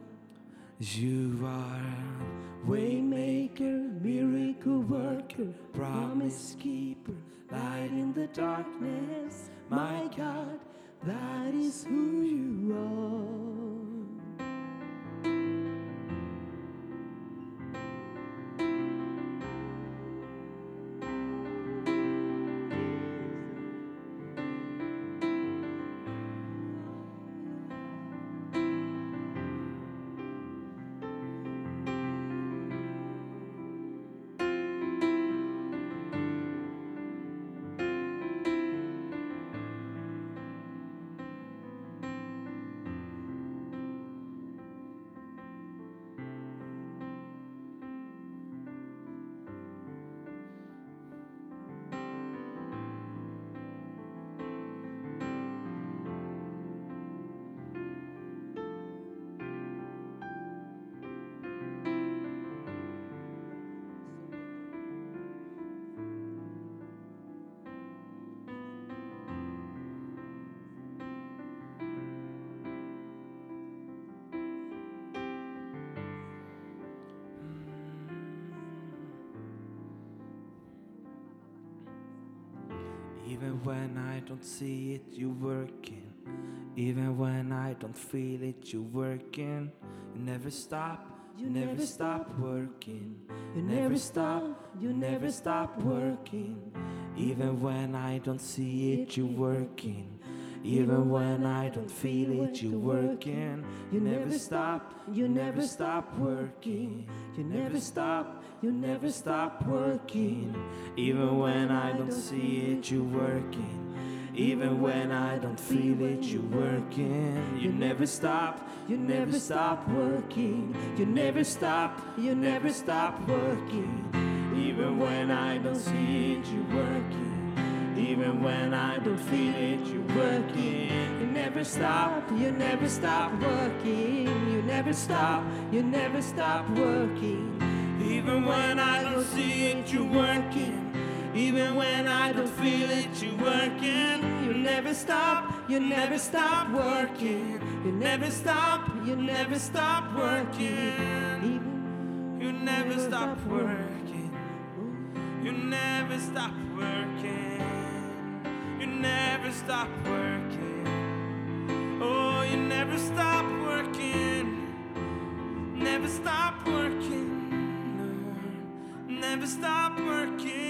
You are waymaker, miracle worker, promise keeper, light in the darkness. My God, that is who you are. Don't see it, you're working. Even when I don't feel it, you're working. You never stop, you never stop working. You never stop, you never stop working. Even when I don't see it, you're working. Even when I don't feel it, you're working. You never stop, you never stop working. You never stop, you never stop working. Even when I don't see it, you're working. Even when I don't feel it, you're working. You never stop, you never stop working. You never stop, you never stop working. Even when I don't see it, you're working. Even when I don't feel it, you're working. You never stop, you never stop working. You never stop, you never stop working. Even when I don't see it, you're working. Even when I don't feel it, you're working. You never stop, you never stop working. You never stop, you never stop working. You never stop working. You never stop working. You never stop working. Oh, you never stop working. Never stop working. No, never stop working.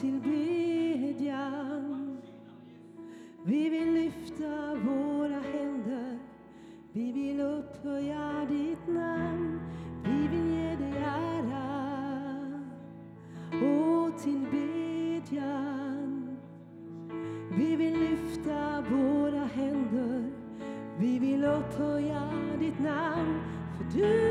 tillbedjan. Vi vill lyfta våra händer, vi vill upphöja ditt namn, vi vill ge dig ära och tillbedjan. Vi vill lyfta våra händer, vi vill upphöja ditt namn, för du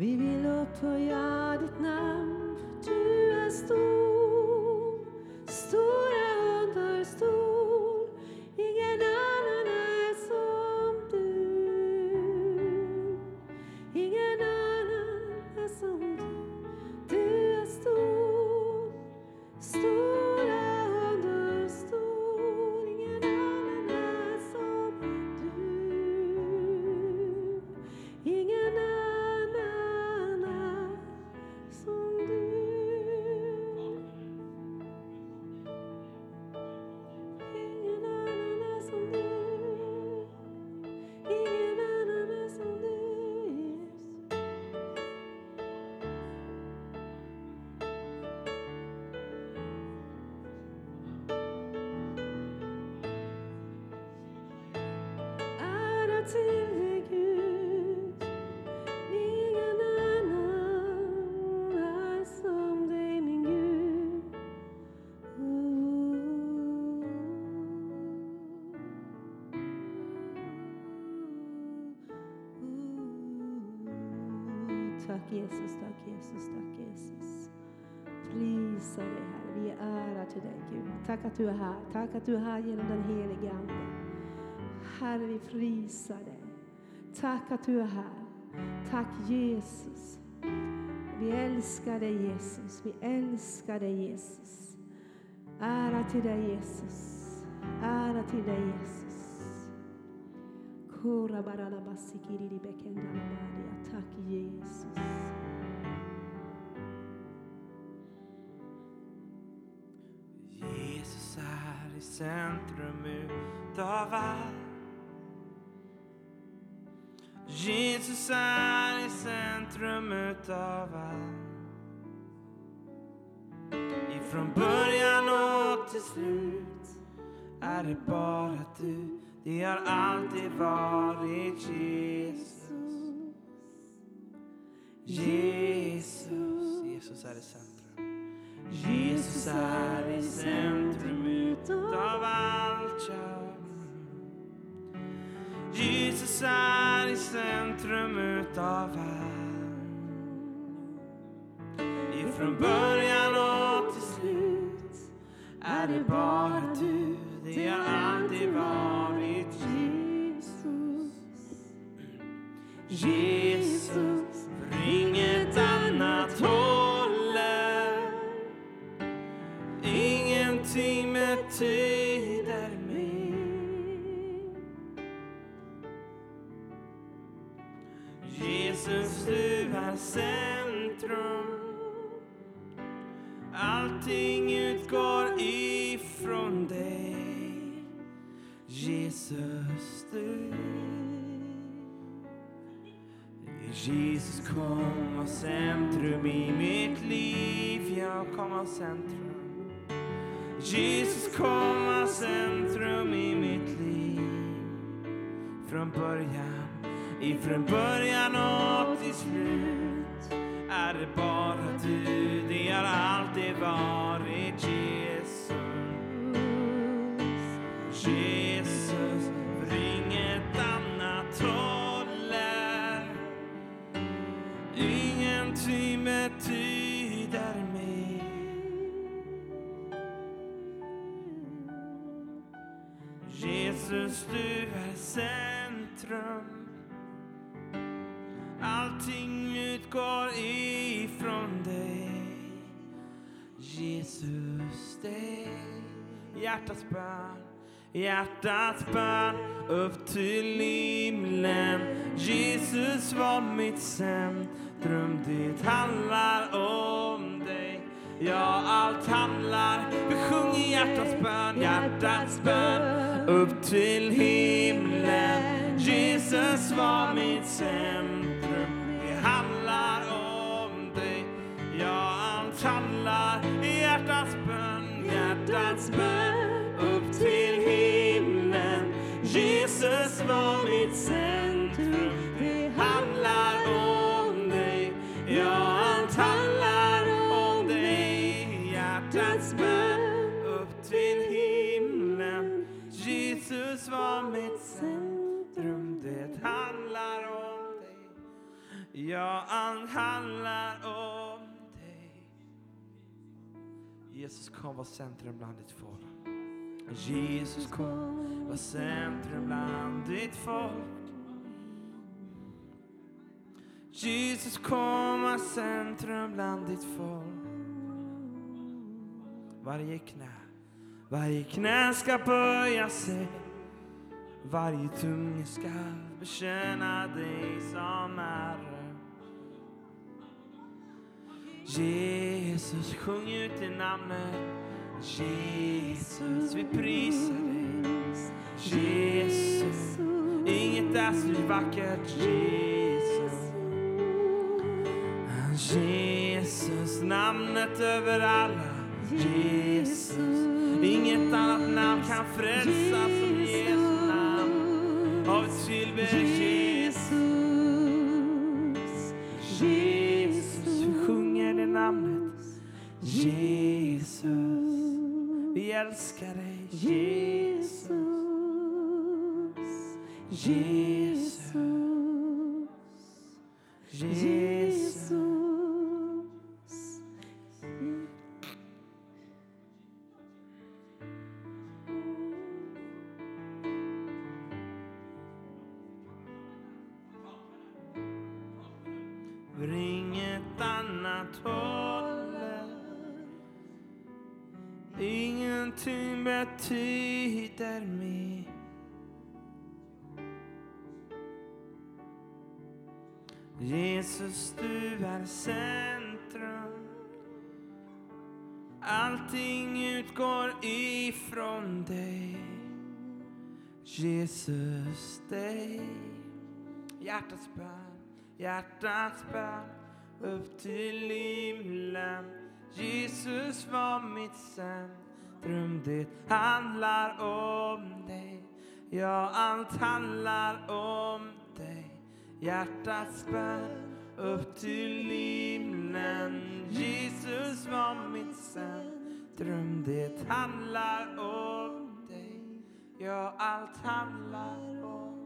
Vivi lotto jadit nám Tack Jesus, tack Jesus, tack Jesus. Prisa dig Herre, vi är ära till dig Gud. Tack att du är här, tack att du är här genom den helige Ande. Herre, vi prisar dig. Tack att du är här. Tack Jesus. Vi älskar dig Jesus, vi älskar dig Jesus. Ära till dig Jesus, ära till dig Jesus. Kora barala basikiri bekendana. Centrum utav allt. Jesus är i centrum utav allt. Ifrån början och till slut är det bara du. Det har alltid varit Jesus. Jesus, Jesus är i centrum. Jesus är i centrum centrum utav allt. Ifrån början och till slut är det bara du. Det har alltid varit Jesus. Jesus, Jesus, kom och centrum i mitt liv. Ja, kom och centrum. Jesus, kom och centrum i mitt liv. Från början, ifrån början och till slut är det bara du. Det har alltid varit Jesus. Jesus, Jesus, du är centrum. Allting utgår ifrån dig. Jesus, dig. Hjärtats bön, hjärtats bön upp till himlen. Jesus var mitt centrum, det handlar om dig. Ja, allt handlar, vi sjunger hjärtats bön, hjärtats bön upp till himlen. Jesus var mitt centrum, det handlar om dig. Ja, allt handlar i hjärtats bön, hjärtats bön var mitt centrum, det handlar om dig. Ja, allt handlar om dig. Jesus kom var centrum bland ditt folk. Jesus kom var centrum bland ditt folk. Jesus kom var centrum bland ditt folk. Varje knä, varje knä ska böja sig. Varje tunga ska bekänna dig som Herre. Jesus, sjung ut i namnet. Jesus, vi prisar dig. Jesus, inget är så vackert. Jesus. Jesus, namnet över alla. Jesus, inget annat namn kan frälsa som Jesus. Av ett tillber Jesus. Jesus, vi sjunger det namnet. Jesus, vi älskar dig. Jesus, Jesus, Jesus. Betyder mer Jesus, du är centrum. Allting utgår ifrån dig. Jesus, dig. Hjärtats bön, hjärtats bön upp till himlen. Jesus var mitt centrum, det handlar om dig. Ja, allt handlar om dig. Hjärtats bön upp till himlen. Jesus var mitt centrum, det handlar om dig. Ja, allt handlar om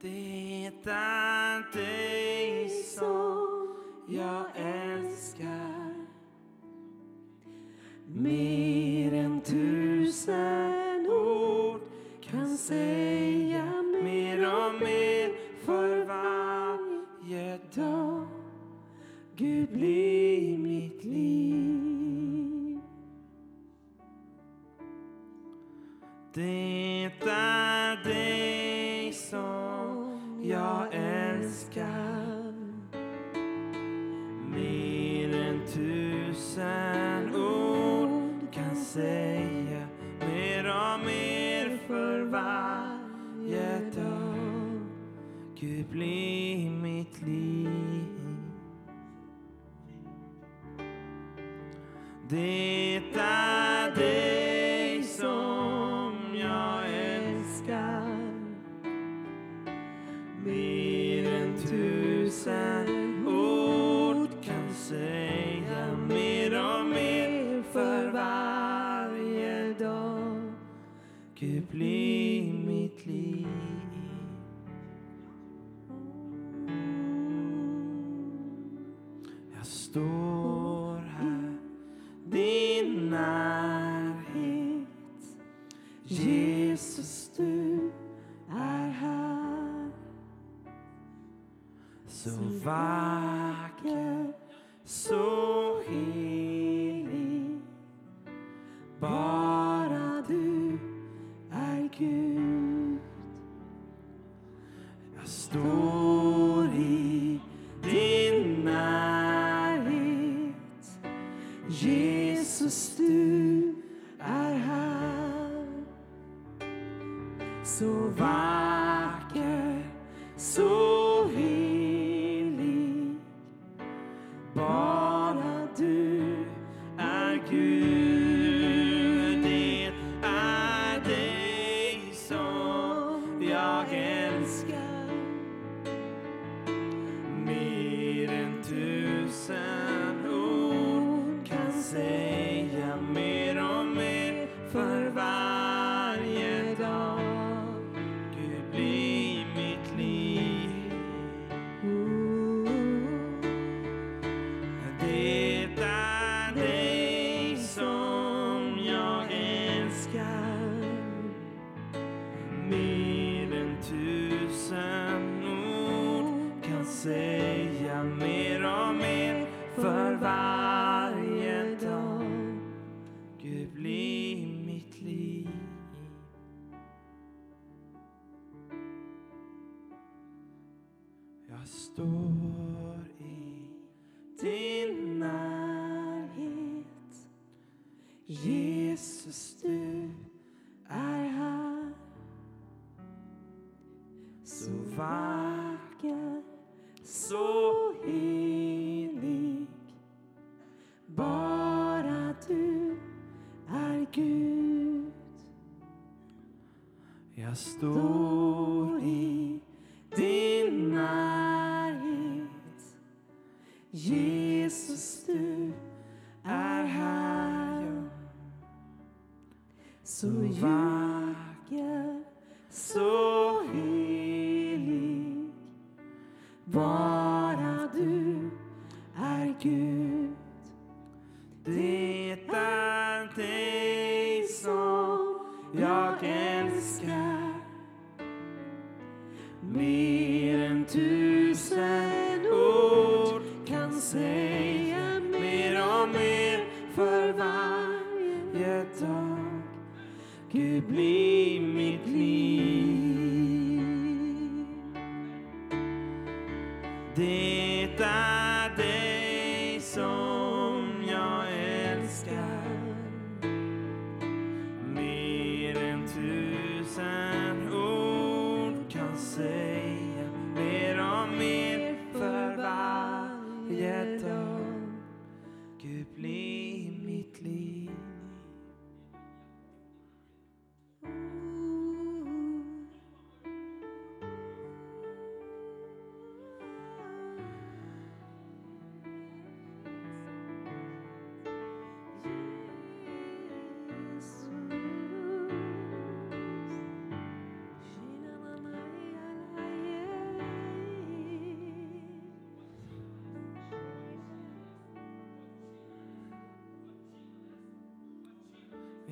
Tenta, teiso, ja estás.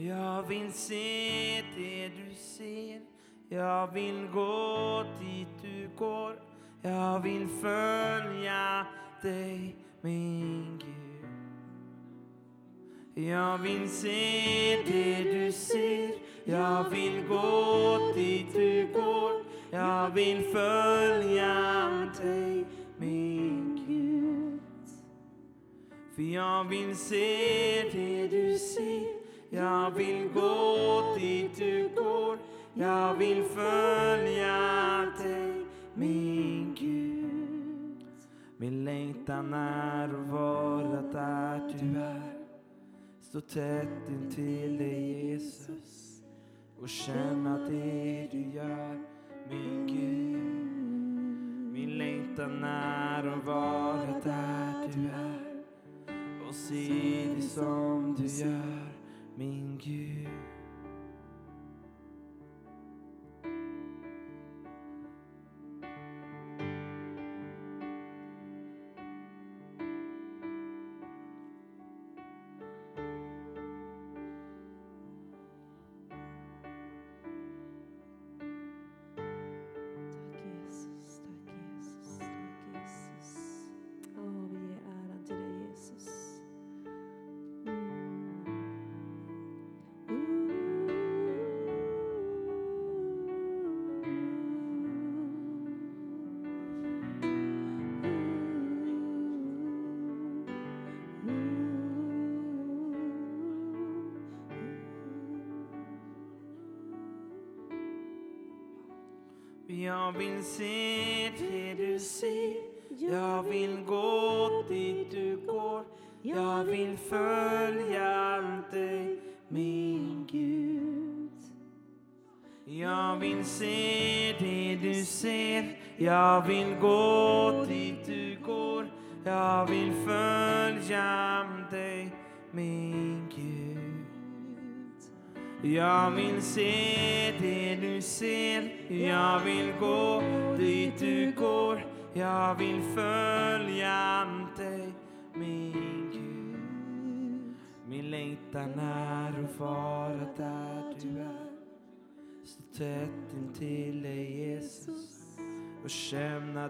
Jag vill se det du ser. Jag vill gå dit du går. Jag vill följa dig, min Gud. Jag vill se det du ser. Jag vill gå dit du går. Jag vill följa dig, min Gud. För jag vill se det du ser. Jag vill gå dit du går. Jag vill följa dig, min Gud. Min längtan är att vara där du är. Stå tätt intill dig, Jesus och känna det du gör, min Gud. Min längtan är att vara där du är och se dig som du gör. 命运。convincing.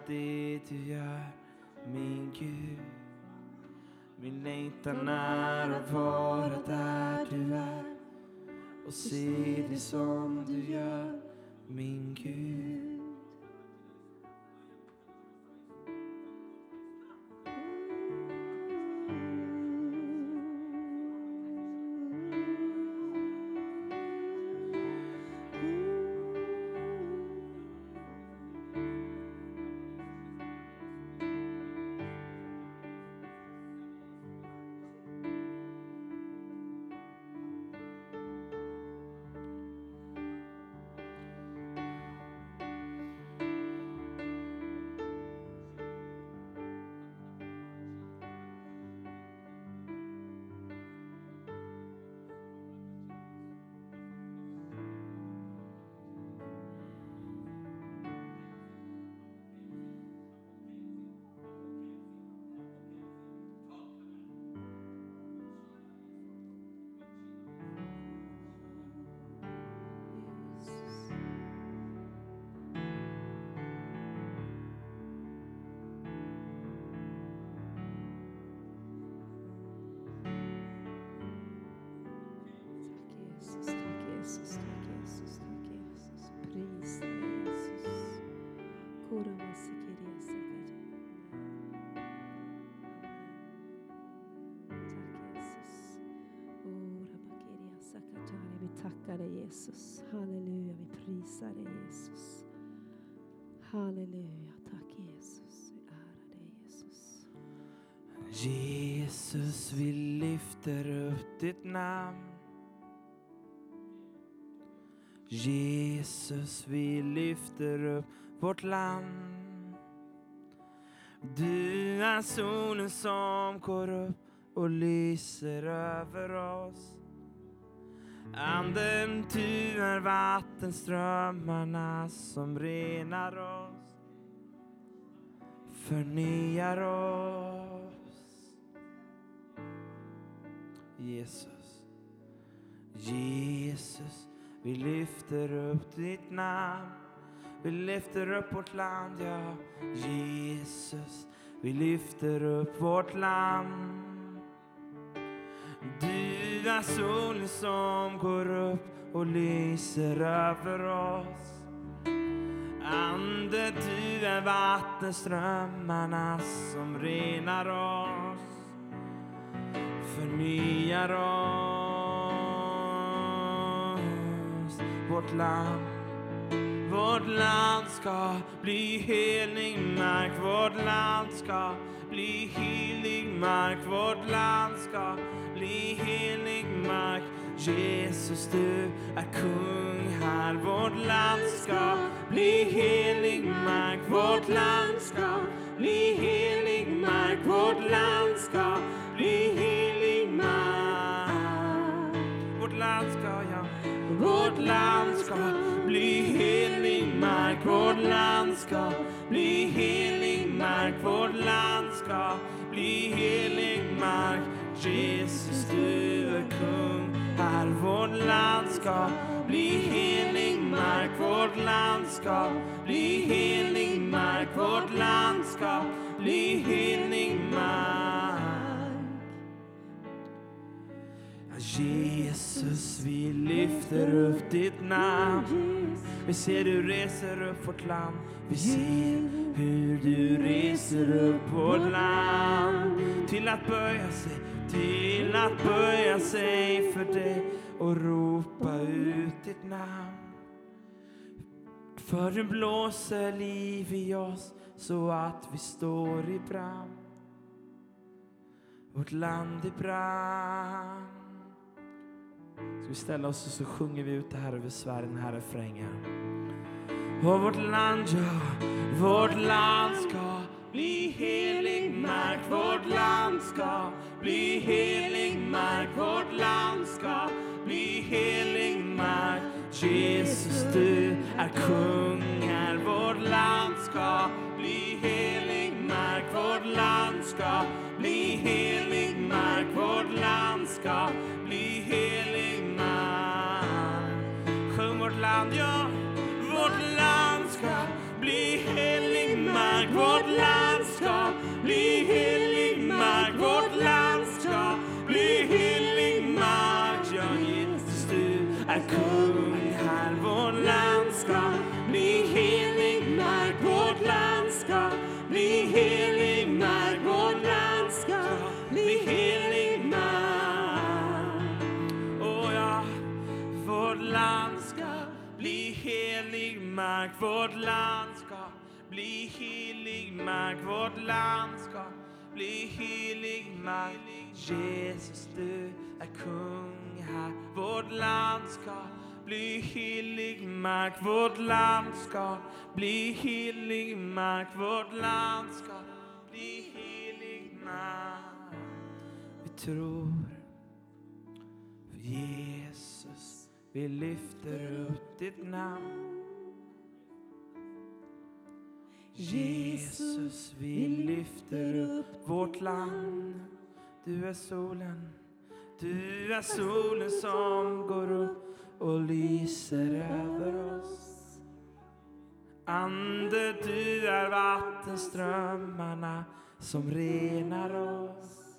Det du gör, min Gud Min längtan är att vara där du är och se dig som du gör, min Gud. Jesus, vi lyfter upp ditt namn. Jesus, vi lyfter upp vårt land. Du är solen som går upp och lyser över oss. Anden, du är vattenströmmarna som renar oss, förnyar oss. Jesus, Jesus, vi lyfter upp ditt namn. Vi lyfter upp vårt land, ja. Jesus, vi lyfter upp vårt land. Du är solen som går upp och lyser över oss. Ande, du är vattenströmmarna som renar oss, förnyar oss. Vårt land, vårt land ska bli helig mark Vårt land ska bli helig mark. Vårt land ska bli helig mark. Jesus, du är kung här. Vårt land ska bli helig mark. Vårt land ska bli helig mark. Vårt land ska land ska bli helig mark. Vårt land ska bli helig mark. Vårt land ska bli helig mark. Jesus, du är kung här. Vårt land ska bli helig mark. Vårt land ska bli helig mark. Vårt land ska bli helig mark. Jesus, vi lyfter upp ditt namn. Vi ser du reser upp vårt land. Vi ser hur du reser upp vårt land. Till att böja sig, till att böja sig för dig och ropa ut ditt namn. För du blåser liv i oss så att vi står i brand. Vårt land i brand. Ska vi ställa oss och så sjunger vi ut det här över Sverige, den här refrängen. Och vårt land, ja, vårt land ska bli helig mark. Vårt land ska bli helig mark. Vårt land ska bli helig mark. Jesus, du är kung här. Vårt land ska bli helig mark. Vårt land ska bli helig mark. Vårt land ska land, ja. Vårt land ska bli helig mark. Vårt land ska bli helig mark. Vårt land ska bli helig mark. Vårt land ska bli helig mark. Jesus, du är kung här. Vårt land ska bli helig mark. Vårt land ska bli helig mark. Vårt land ska bli helig mark. Vi tror för Jesus, vi lyfter upp ditt namn. Jesus, vi lyfter upp vårt land. Du är solen, du är solen som går upp och lyser över oss. Ande, du är vattenströmmarna som renar oss,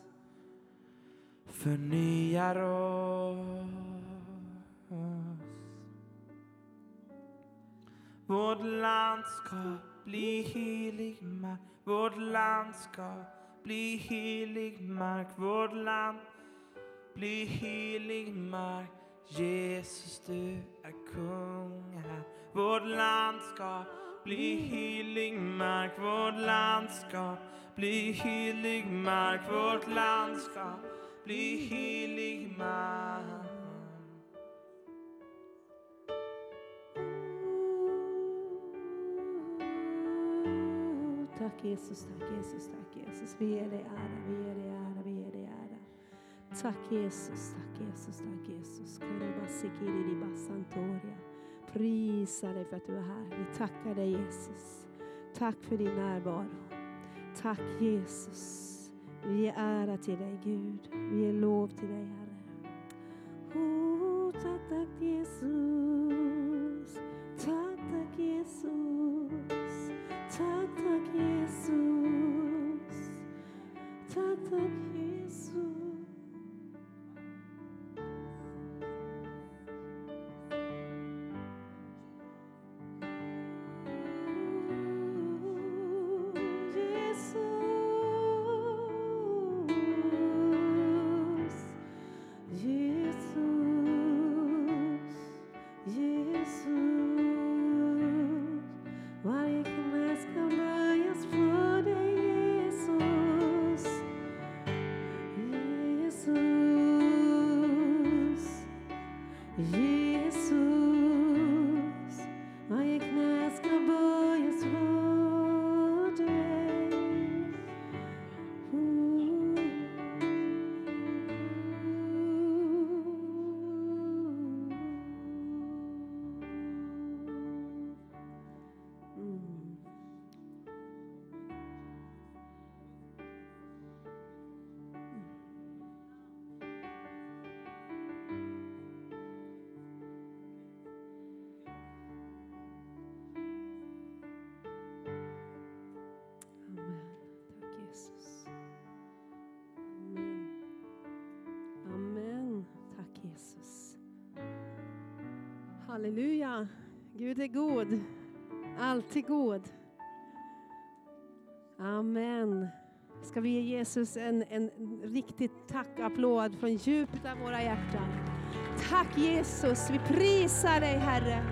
förnyar oss. Vårt landskap bli helig mark. Vårt land ska bli helig mark. Vårt land bli helig mark. Jesus, du är kung här. Vårt land ska bli helig mark. Vårt land ska bli helig mark. Vårt land ska bli helig mark. Tack Jesus, tack Jesus, tack Jesus. Vi ger dig ära, vi ger dig ära, vi ger dig ära. Tack Jesus, tack Jesus, tack Jesus. Karabasikiridibasantoria. Prisa dig för att du är här. Vi tackar dig Jesus. Tack för din närvaro. Tack Jesus. Vi ger ära till dig Gud. Vi ger lov till dig Herre. Oh, tack, tack Jesus. Halleluja. Gud är god. Alltid god. Amen. Ska vi ge Jesus en, en riktig tackapplåd från djupet av våra hjärtan. Tack Jesus, vi prisar dig Herre.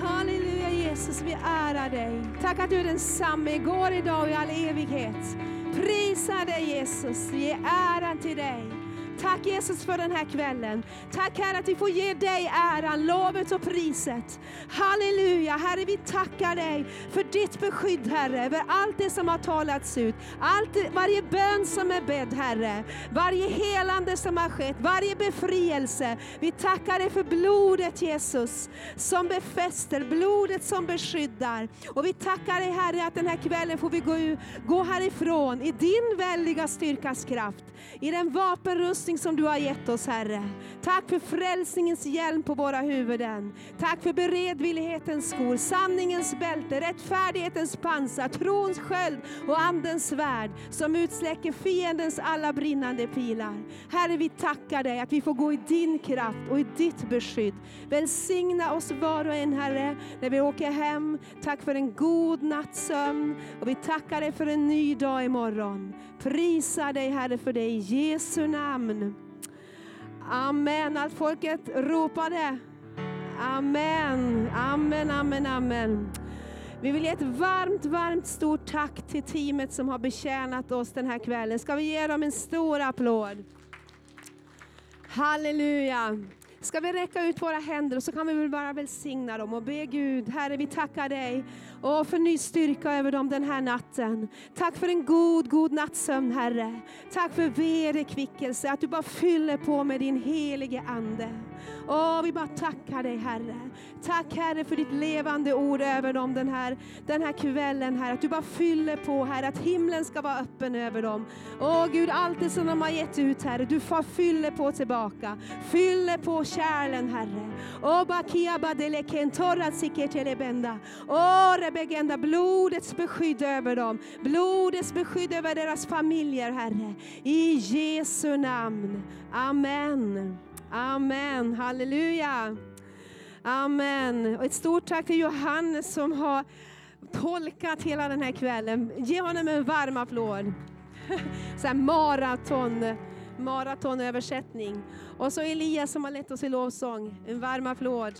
Halleluja Jesus, vi ärar dig. Tack att du är densamme igår, idag och i all evighet. Prisa dig Jesus, ge äran till dig. Tack Jesus för den här kvällen. Tack Herre att vi får ge dig äran, lovet och priset. Halleluja, Herre vi tackar dig för ditt beskydd Herre, över allt det som har talats ut. Allt, varje bön som är bedd Herre, varje helande som har skett, varje befrielse. Vi tackar dig för blodet Jesus, som befäster, blodet som beskyddar. Och vi tackar dig Herre att den här kvällen får vi gå, gå härifrån i din väldiga styrkas kraft, i den vapenrustning som du har gett oss Herre. Tack för frälsningens hjälm på våra huvuden. Tack för beredvillighetens skor, sanningens bälte, rättfärdighetens pansar, trons sköld och andens svärd som utsläcker fiendens alla brinnande pilar. Herre, vi tackar dig att vi får gå i din kraft och i ditt beskydd. Välsigna oss var och en Herre, när vi åker hem. Tack för en god nattsömn och vi tackar dig för en ny dag imorgon. Prisa dig Herre för dig i Jesu namn. Amen. Allt folket ropade. Amen, amen, amen, amen. Vi vill ge ett varmt, varmt stort tack till teamet som har betjänat oss den här kvällen. Ska vi ge dem en stor applåd? Halleluja. Ska vi räcka ut våra händer och så kan vi väl bara välsigna dem och be Gud, Herre vi tackar dig och för ny styrka över dem den här natten. Tack för en god, god nattsömn Herre. Tack för vederkvickelse, att du bara fyller på med din helige Ande. Åh, vi bara tackar dig Herre. Tack Herre för ditt levande ord över dem den här, den här kvällen Herre. Att du bara fyller på Herre, att himlen ska vara öppen över dem. Åh Gud, allt det som de har gett ut Herre, du får fyller på tillbaka. Fyller på kärlen Herre. Åh bakia badele siketelebenda. Åh rebegenda, blodets beskydd över dem. Blodets beskydd över deras familjer Herre. I Jesu namn. Amen. Amen. Halleluja. Amen. Och ett stort tack till Johannes som har tolkat hela den här kvällen. Ge honom en varm applåd. Så här maraton, maratonöversättning. Och så Elias som har lett oss i lovsång. En varm applåd.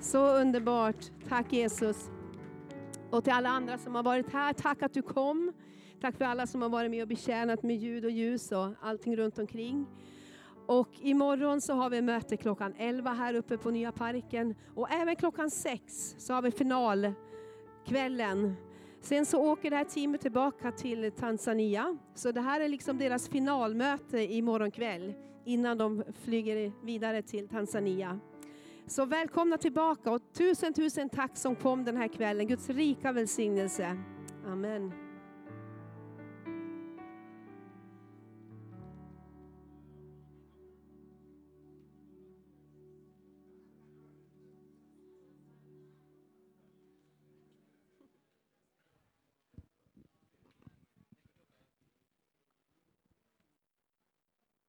Så underbart. Tack Jesus. Och till alla andra som har varit här, tack att du kom. Tack för alla som har varit med och betjänat med ljud och ljus och allting runt omkring. Och imorgon så har vi möte klockan 11 här uppe på Nya Parken. Och även klockan 6 så har vi finalkvällen. Sen så åker det här teamet tillbaka till Tanzania. Så det här är liksom deras finalmöte imorgon kväll innan de flyger vidare till Tanzania. Så välkomna tillbaka och tusen tusen tack som kom den här kvällen. Guds rika välsignelse. Amen.